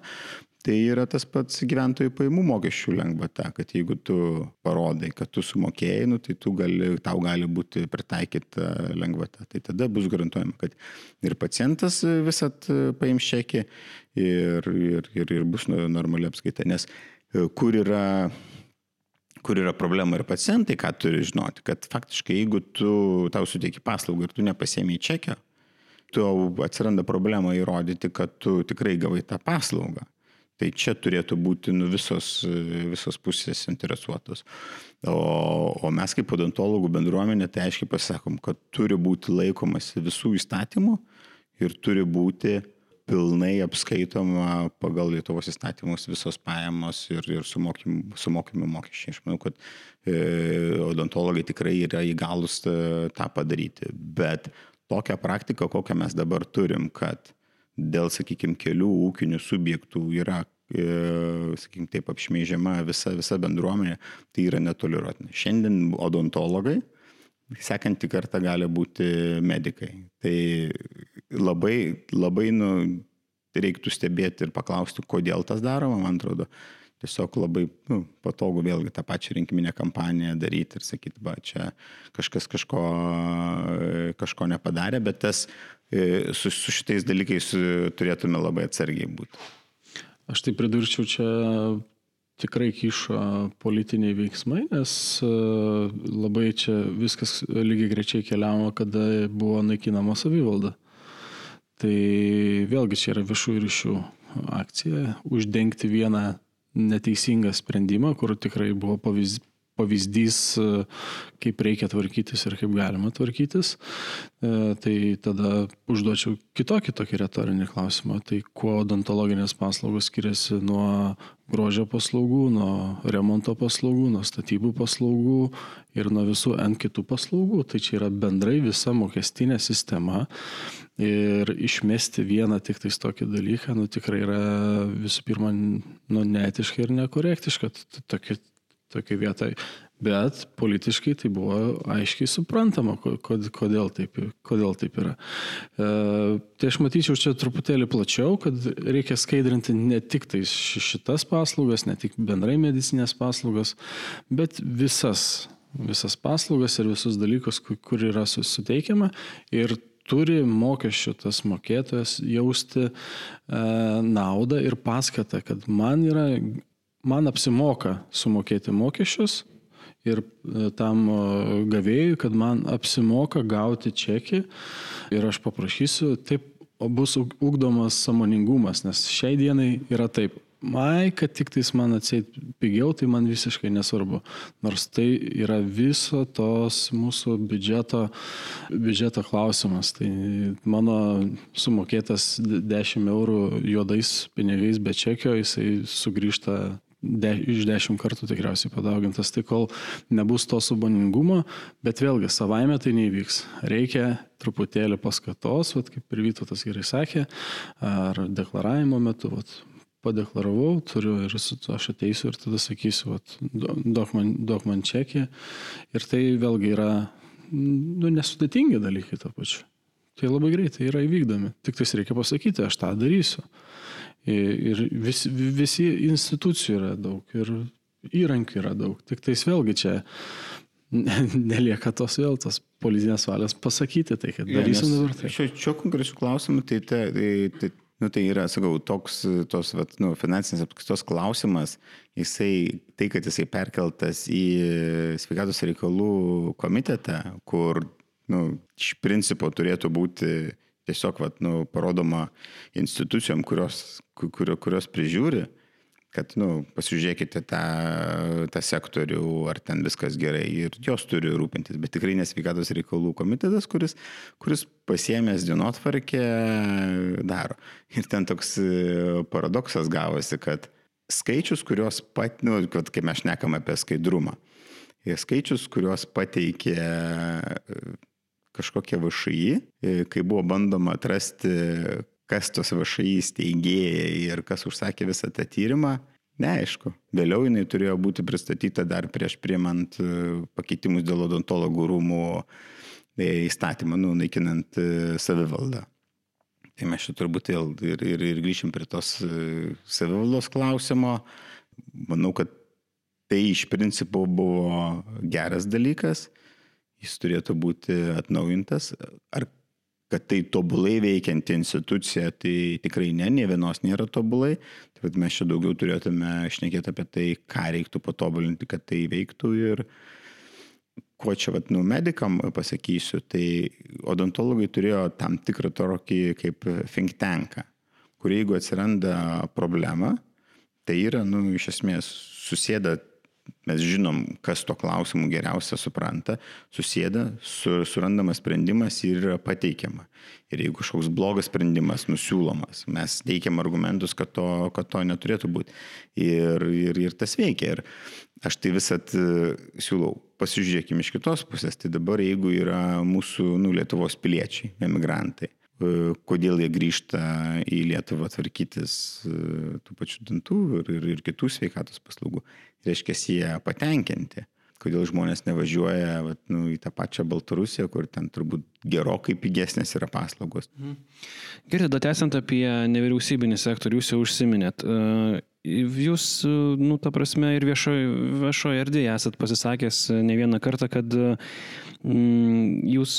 tai yra tas pats gyventojų pajamų mokesčių lengvata, kad jeigu tu parodai, kad tu sumokėjai, nu, tai gali, tau gali būti pritaikyta lengvata. Tai tada bus garantuojama, kad ir pacientas visat paims čekį ir, ir, ir, ir bus normali apskaita. Nes e, kur yra kur yra problema ir pacientai, ką turi žinoti, kad faktiškai jeigu tu tau suteiki paslaugą ir tu nepasėmiai čekio, tau atsiranda problema įrodyti, kad tu tikrai gavai tą paslaugą. Tai čia turėtų būti nu, visos, visos pusės interesuotos. O, o mes kaip odontologų bendruomenė tai aiškiai pasakom, kad turi būti laikomasi visų įstatymų ir turi būti pilnai apskaitoma pagal Lietuvos įstatymus visos pajamos ir, ir sumokimi, sumokimi mokesčiai. Aš manau, kad e, odontologai tikrai yra įgalus e, tą padaryti. Bet tokią praktiką, kokią mes dabar turim, kad dėl, sakykime, kelių ūkinių subjektų yra e, sakykime, taip apšmeižiama visa, visa bendruomenė, tai yra netoleruotina. Šiandien odontologai, sekanti kartą gali būti medikai. Tai labai, labai nu, reiktų stebėti ir paklausti, kodėl tas daroma, man atrodo. Tiesiog labai nu, patogu vėlgi tą pačią rinkiminę kampaniją daryti ir sakyti, va, čia kažkas kažko, kažko nepadarė, bet tas e, su, su šitais dalykais turėtume labai atsargiai būti. Aš tai pridurčiau čia tikrai kišo politiniai veiksmai, nes e, labai čia viskas lygiai grečiai keliavo, kada buvo naikinama savivalda. Tai vėlgi čia yra viešųjų ryšių akcija uždengti vieną neteisingą sprendimą, kur tikrai buvo pavyzdys pavyzdys, kaip reikia tvarkytis ir kaip galima tvarkytis, e, tai tada užduočiau kitokį tokį retorinį klausimą. Tai kuo odontologinės paslaugos skiriasi nuo grožio paslaugų, nuo remonto paslaugų, nuo statybų paslaugų ir nuo visų N kitų paslaugų. Tai čia yra bendrai visa mokestinė sistema. Ir išmesti vieną tik tais tokį dalyką, nu tikrai yra visų pirma, nu, neetiška ir nekorektiška tokia, tokia vieta. Bet politiškai tai buvo aiškiai suprantama, kodėl taip, kodėl taip yra. E, tai aš matyčiau čia truputėlį plačiau, kad reikia skaidrinti ne tik tai šitas paslaugas, ne tik bendrai medicinės paslaugas, bet visas, visas paslaugas ir visus dalykus, kur yra suteikiama. Ir turi mokesčių tas mokėtojas jausti e, naudą ir paskatą, kad man yra, man apsimoka sumokėti mokesčius ir e, tam gavėjui, kad man apsimoka gauti čekį ir aš paprašysiu, taip bus ugdomas samoningumas, nes šiai dienai yra taip, Ai, kad tik tais man atseit pigiau, tai man visiškai nesvarbu. Nors tai yra viso tos mūsų biudžeto, biudžeto klausimas. Tai mano sumokėtas 10 eurų juodais pinigais be čekio, jisai sugrįžta de, iš 10 kartų tikriausiai padaugintas. Tai kol nebus to suboningumo, bet vėlgi savaime tai neįvyks. Reikia truputėlį paskatos, vat, kaip ir Vytautas gerai sakė, ar deklaravimo metu. Vat, padeklaravau, turiu ir aš ateisiu ir tada sakysiu, vat, duok, man, duok man čekį. Ir tai vėlgi yra nu, nesudėtingi dalykai to pačiu. Tai labai greitai yra įvykdomi. Tik tais reikia pasakyti, aš tą darysiu. Ir vis, visi institucijų yra daug ir įrankių yra daug. Tik tais vėlgi čia nelieka tos vėl tos politinės valios pasakyti tai, kad darysim ja, dabar tai. Šiuo, šiuo konkrečiu klausimu tai, tai, tai, tai Nu, tai yra, sakau, toks tos vat, nu, finansinės apskaitos klausimas, jisai, tai, kad jisai perkeltas į sveikatos reikalų komitetą, kur nu, iš principo turėtų būti tiesiog vat, nu, parodoma institucijom, kurios, kur, kurios prižiūri, kad, nu, pasižiūrėkite tą, tą sektorių, ar ten viskas gerai ir jos turi rūpintis, bet tikrai nesveikatos reikalų komitetas, kuris, kuris pasiemęs dienotvarkę daro. Ir ten toks e, paradoksas gavosi, kad skaičius, kuriuos pat, nu, kad kai mes šnekam apie skaidrumą, skaičius, kuriuos pateikė kažkokie VŠI, kai buvo bandoma atrasti, kas tos VŠI steigėjai ir kas užsakė visą tą tyrimą, neaišku. Vėliau jinai turėjo būti pristatyta dar prieš priemant e, pakeitimus dėl odontologų rūmų e, įstatymą, nu, naikinant e, savivaldą. Tai mes čia turbūt ir, ir, ir grįšim prie tos savivaldos klausimo. Manau, kad tai iš principo buvo geras dalykas, jis turėtų būti atnaujintas. Ar kad tai tobulai veikianti institucija, tai tikrai ne, ne vienos nėra tobulai. Tai mes čia daugiau turėtume šnekėti apie tai, ką reiktų patobulinti, kad tai veiktų ir ko čia, vat, nu, medikam pasakysiu, tai odontologai turėjo tam tikrą tokį kaip think tanką, kur jeigu atsiranda problema, tai yra, nu, iš esmės susėda mes žinom, kas to klausimu geriausia supranta, susėda, su, surandamas sprendimas ir yra pateikiama. Ir jeigu kažkoks blogas sprendimas nusiūlomas, mes teikiam argumentus, kad to, kad to neturėtų būti. Ir, ir, ir tas veikia. Ir aš tai visat e, siūlau, pasižiūrėkime iš kitos pusės. Tai dabar jeigu yra mūsų nu, Lietuvos piliečiai, emigrantai, kodėl jie grįžta į Lietuvą tvarkytis e, tų pačių dantų ir, ir, ir kitų sveikatos paslaugų reiškia, jie patenkinti. Kodėl žmonės nevažiuoja vat, nu, į tą pačią Baltarusiją, kur ten turbūt gerokai pigesnės yra paslaugos. Mhm. Gerai, dar tęsiant apie nevyriausybinį sektorių, jūs jau užsiminėt. Jūs, nu, ta prasme, ir viešoje viešo erdvėje esat pasisakęs ne vieną kartą, kad jūs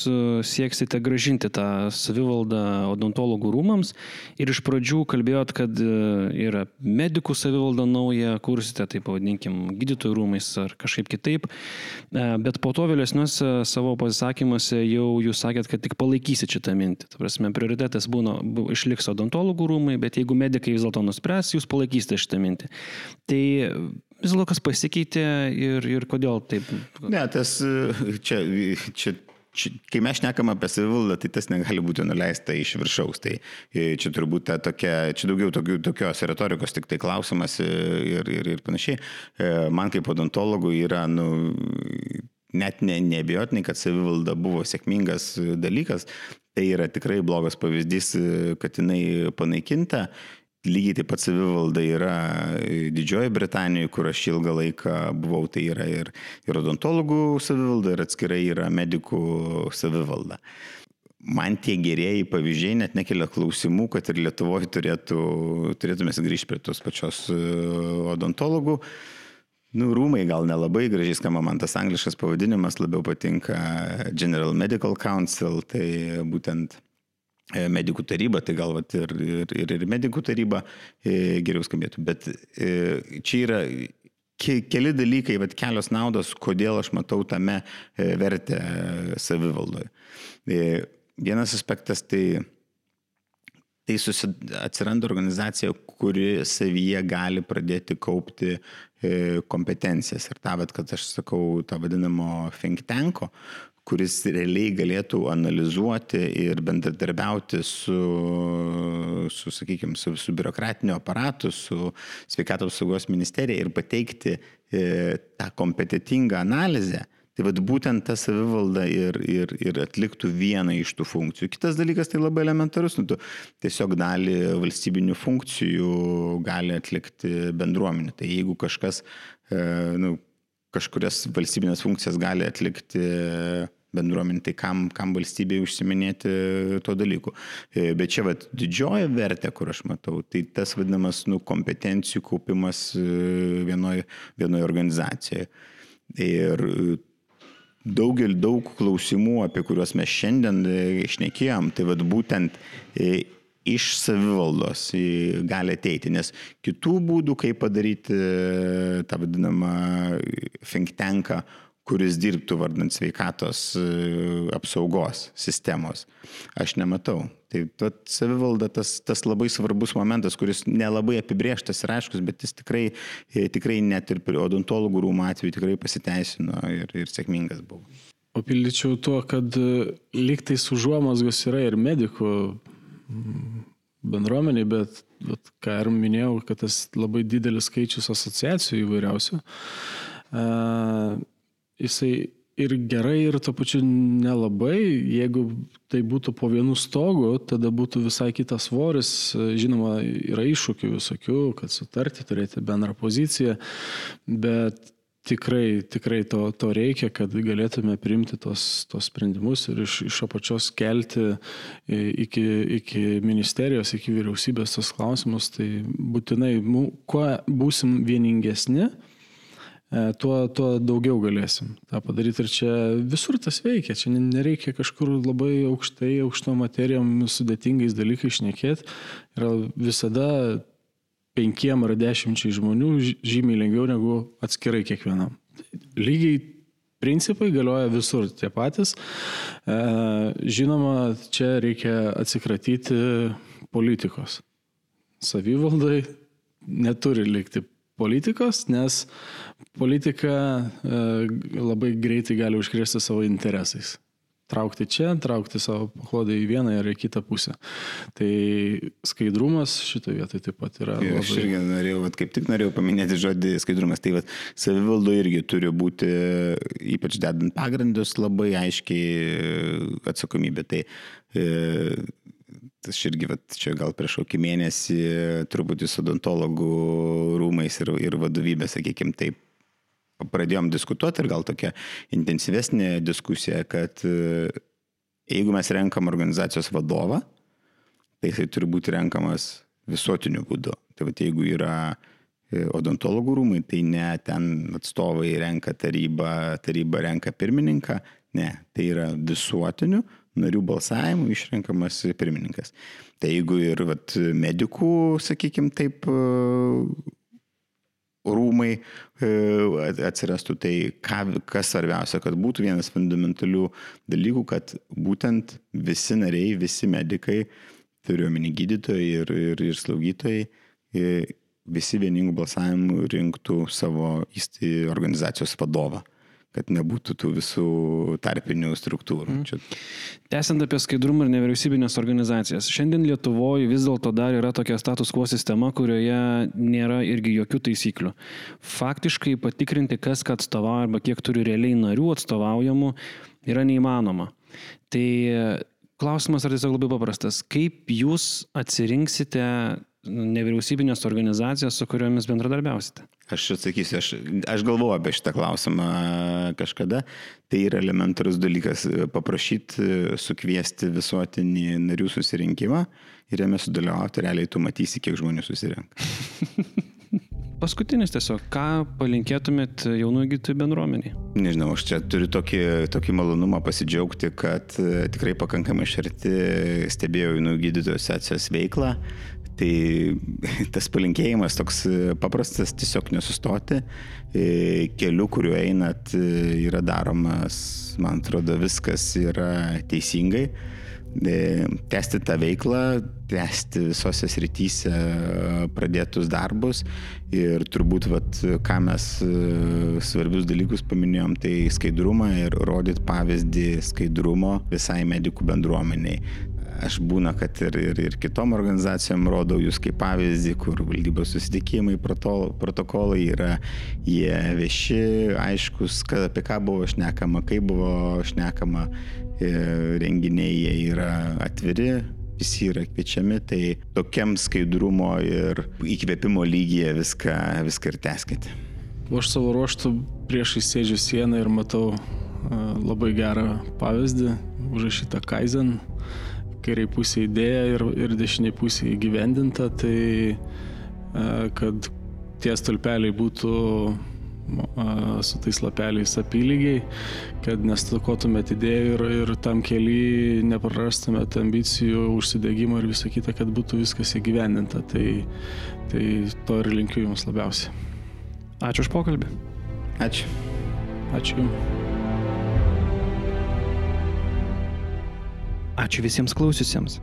sieksite gražinti tą savivaldą odontologų rūmams ir iš pradžių kalbėjot, kad yra medikų savivalda nauja, kursite, taip pavadinkim, gydytojų rūmais ar kažkaip kitaip, bet po to vėlesniuose savo pasisakymuose jau jūs sakėt, kad tik palaikysit šitą mintį. Ta prasme, prioritetas būna, išliks odontologų rūmai, bet jeigu medikai vis dėlto nuspręs, jūs palaikysite šitą mintį. Tai vis dėlto kas pasikeitė ir, ir kodėl taip? Ne, tas čia, čia kai mes šnekam apie savivaldą, tai tas negali būti nuleista iš viršaus. Tai e, čia turbūt ta tokia, čia daugiau tokių, tokios retorikos tik tai klausimas ir, ir, ir panašiai. E, man kaip odontologui yra, nu, net ne, nebejotinai, kad savivalda buvo sėkmingas dalykas. Tai yra tikrai blogas pavyzdys, kad jinai panaikinta lygiai taip pat savivalda yra Didžioji Britanijoje, kur aš ilgą laiką buvau, tai yra ir, ir odontologų savivalda, ir atskirai yra medikų savivalda. Man tie gerieji pavyzdžiai net nekelia klausimų, kad ir Lietuvoje turėtų, turėtume grįžti prie tos pačios e, odontologų. Nu, rūmai gal nelabai gražiai skamba, man tas angliškas pavadinimas labiau patinka General Medical Council, tai būtent E, medikų taryba, tai gal vat, ir, ir, ir, medikų taryba e, geriau skambėtų. Bet e, čia yra ke, keli dalykai, vat, kelios naudos, kodėl aš matau tame vertę savivaldoje. Vienas aspektas tai, tai susid, atsiranda organizacija, kuri savyje gali pradėti kaupti kompetencijas. Ir tą, kad aš sakau, tą vadinamo think tanko, kuris realiai galėtų analizuoti ir bendradarbiauti su, su sakykime, su, su biurokratiniu aparatu, su sveikatos saugos ministerija ir pateikti e, tą kompetitingą analizę. Tai vad būtent ta savivalda ir, ir, ir atliktų vieną iš tų funkcijų. Kitas dalykas tai labai elementarus, nu, tu tiesiog dalį valstybinių funkcijų gali atlikti bendruomenė. Tai jeigu kažkas, e, nu, kažkurias valstybinės funkcijas gali atlikti bendruomenė, tai kam, kam valstybėje užsiminėti to dalyku. E, bet čia vat, didžioji vertė, kur aš matau, tai tas vadinamas nu, kompetencijų kaupimas e, vienoje vienoj organizacijoje. Ir daugelį daug klausimų, apie kuriuos mes šiandien e, išnekėjom, tai vad būtent iš savivaldos gali ateiti, nes kitų būdų, kaip padaryti tą vadinamą think tanką, kuris dirbtų vardant sveikatos apsaugos sistemos. Aš nematau. Tai vat, savivalda tas, tas labai svarbus momentas, kuris nelabai apibrieštas ir aiškus, bet jis tikrai, tikrai net ir odontologų rūmų atveju tikrai pasiteisino ir, ir sėkmingas buvo. Papildyčiau tuo, kad lygtais užuomasgos yra ir medikų bendruomeniai, bet, bet ką ir minėjau, kad tas labai didelis skaičius asociacijų įvairiausių, uh, jisai ir gerai, ir to pačiu nelabai. Jeigu tai būtų po vienu stogu, tada būtų visai kitas svoris. Žinoma, yra iššūkių visokių, kad sutarti, turėti bendrą poziciją, bet tikrai, tikrai to, to reikia, kad galėtume priimti tos, tos sprendimus ir iš, iš apačios kelti iki, iki ministerijos, iki vyriausybės tos klausimus. Tai būtinai, kuo būsim vieningesni, e, tuo, tuo daugiau galėsim tą padaryti. Ir čia visur tas veikia, čia nereikia kažkur labai aukštai, aukšto materijom, sudėtingais dalykais šnekėti. Yra visada penkiem ar dešimčiai žmonių žymiai lengviau negu atskirai kiekvienam. Lygiai principai galioja visur tie patys. E, žinoma, čia reikia atsikratyti politikos. Savivaldai neturi likti politikos, nes politika e, labai greitai gali užkrėsti savo interesais traukti čia, traukti savo paklodę į vieną ar į kitą pusę. Tai skaidrumas šitoje vietoje taip pat yra. Labai... Aš irgi norėjau, vat, kaip tik norėjau paminėti žodį skaidrumas. Tai vat, savivaldo irgi turi būti, ypač dedant pagrindus, labai aiškiai atsakomybė. Tai, e, Aš irgi, vat, čia gal prieš kokį mėnesį truputį su odontologų rūmais ir, ir vadovybė, sakykime, taip pradėjom diskutuoti ir gal tokia intensyvesnė diskusija, kad e, jeigu mes renkam organizacijos vadovą, tai jisai turi būti renkamas visuotiniu būdu. Tai va, jeigu yra e, odontologų rūmai, tai ne ten atstovai renka tarybą, taryba renka pirmininką, ne, tai yra visuotiniu narių balsavimu išrenkamas pirmininkas. Tai jeigu ir vat, medikų, sakykime, taip rūmai e, atsirastų, tai ką, kas svarbiausia, kad būtų vienas fundamentalių dalykų, kad būtent visi nariai, visi medikai, turiuomenį gydytojai ir, ir, ir slaugytojai, e, visi vieningų balsavimų rinktų savo organizacijos vadovą kad nebūtų tų visų tarpinių struktūrų. Mm. Čia... Tęsiant apie skaidrumą ir nevyriausybinės organizacijas. Šiandien Lietuvoje vis dėlto dar yra tokia status quo sistema, kurioje nėra irgi jokių taisyklių. Faktiškai patikrinti, kas ką atstovauja arba kiek turi realiai narių atstovaujamų, yra neįmanoma. Tai klausimas yra tiesiog labai paprastas. Kaip jūs atsirinksite nevyriausybinės organizacijos, su kuriomis bendradarbiausite? Aš atsakysiu, aš, aš galvoju apie šitą klausimą kažkada. Tai yra elementarus dalykas paprašyti sukviesti visuotinį narių susirinkimą ir jame sudalyvauti, realiai tu matysi, kiek žmonių susirinka. Paskutinis tiesiog, ką palinkėtumėt jaunų gydytojų bendruomeniai? Nežinau, aš čia turiu tokį, tokį malonumą pasidžiaugti, kad e, tikrai pakankamai šarti stebėjau jaunų gydytojų asociacijos veiklą. Tai tas palinkėjimas toks e, paprastas, tiesiog nesustoti. E, keliu, kuriuo einat, yra daromas, man atrodo, viskas yra teisingai. Tęsti tą veiklą, tęsti visose srityse pradėtus darbus. Ir turbūt, vat, ką mes e, svarbius dalykus paminėjom, tai skaidrumą ir rodyti pavyzdį skaidrumo visai medikų bendruomeniai aš būna, kad ir, ir, ir kitom organizacijom rodau jūs kaip pavyzdį, kur valdybos susitikimai, protokolai yra jie vieši, aiškus, kad apie ką buvo šnekama, kaip buvo šnekama, e, renginiai jie yra atviri, visi yra kviečiami, tai tokiam skaidrumo ir įkvėpimo lygyje viską, viską ir teskite. O aš savo ruoštų prieš įsėdžiu sieną ir matau labai gerą pavyzdį, užrašytą Kaizen, kairiai pusė idėja ir, ir dešiniai pusė įgyvendinta, tai e, kad tie stulpeliai būtų su tais lapeliais apylygiai, kad nestokotumėt idėjų ir, ir tam keliui neprarastumėt ambicijų, užsidėgymo ir visą kitą, kad būtų viskas įgyvendinta. Tai, tai to ir linkiu Jums labiausiai. Ačiū už pokalbį. Ačiū. Ačiū Jums. Ačiū visiems klausiusiems.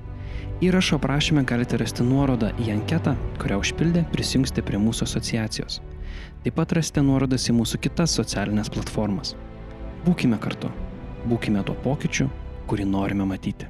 Įrašo aprašymę galite rasti nuorodą į anketą, kurią užpildę prisijungsite prie mūsų asociacijos. Taip pat rasite nuorodas į mūsų kitas socialinės platformas. Būkime kartu, būkime tuo pokyčiu, kurį norime matyti.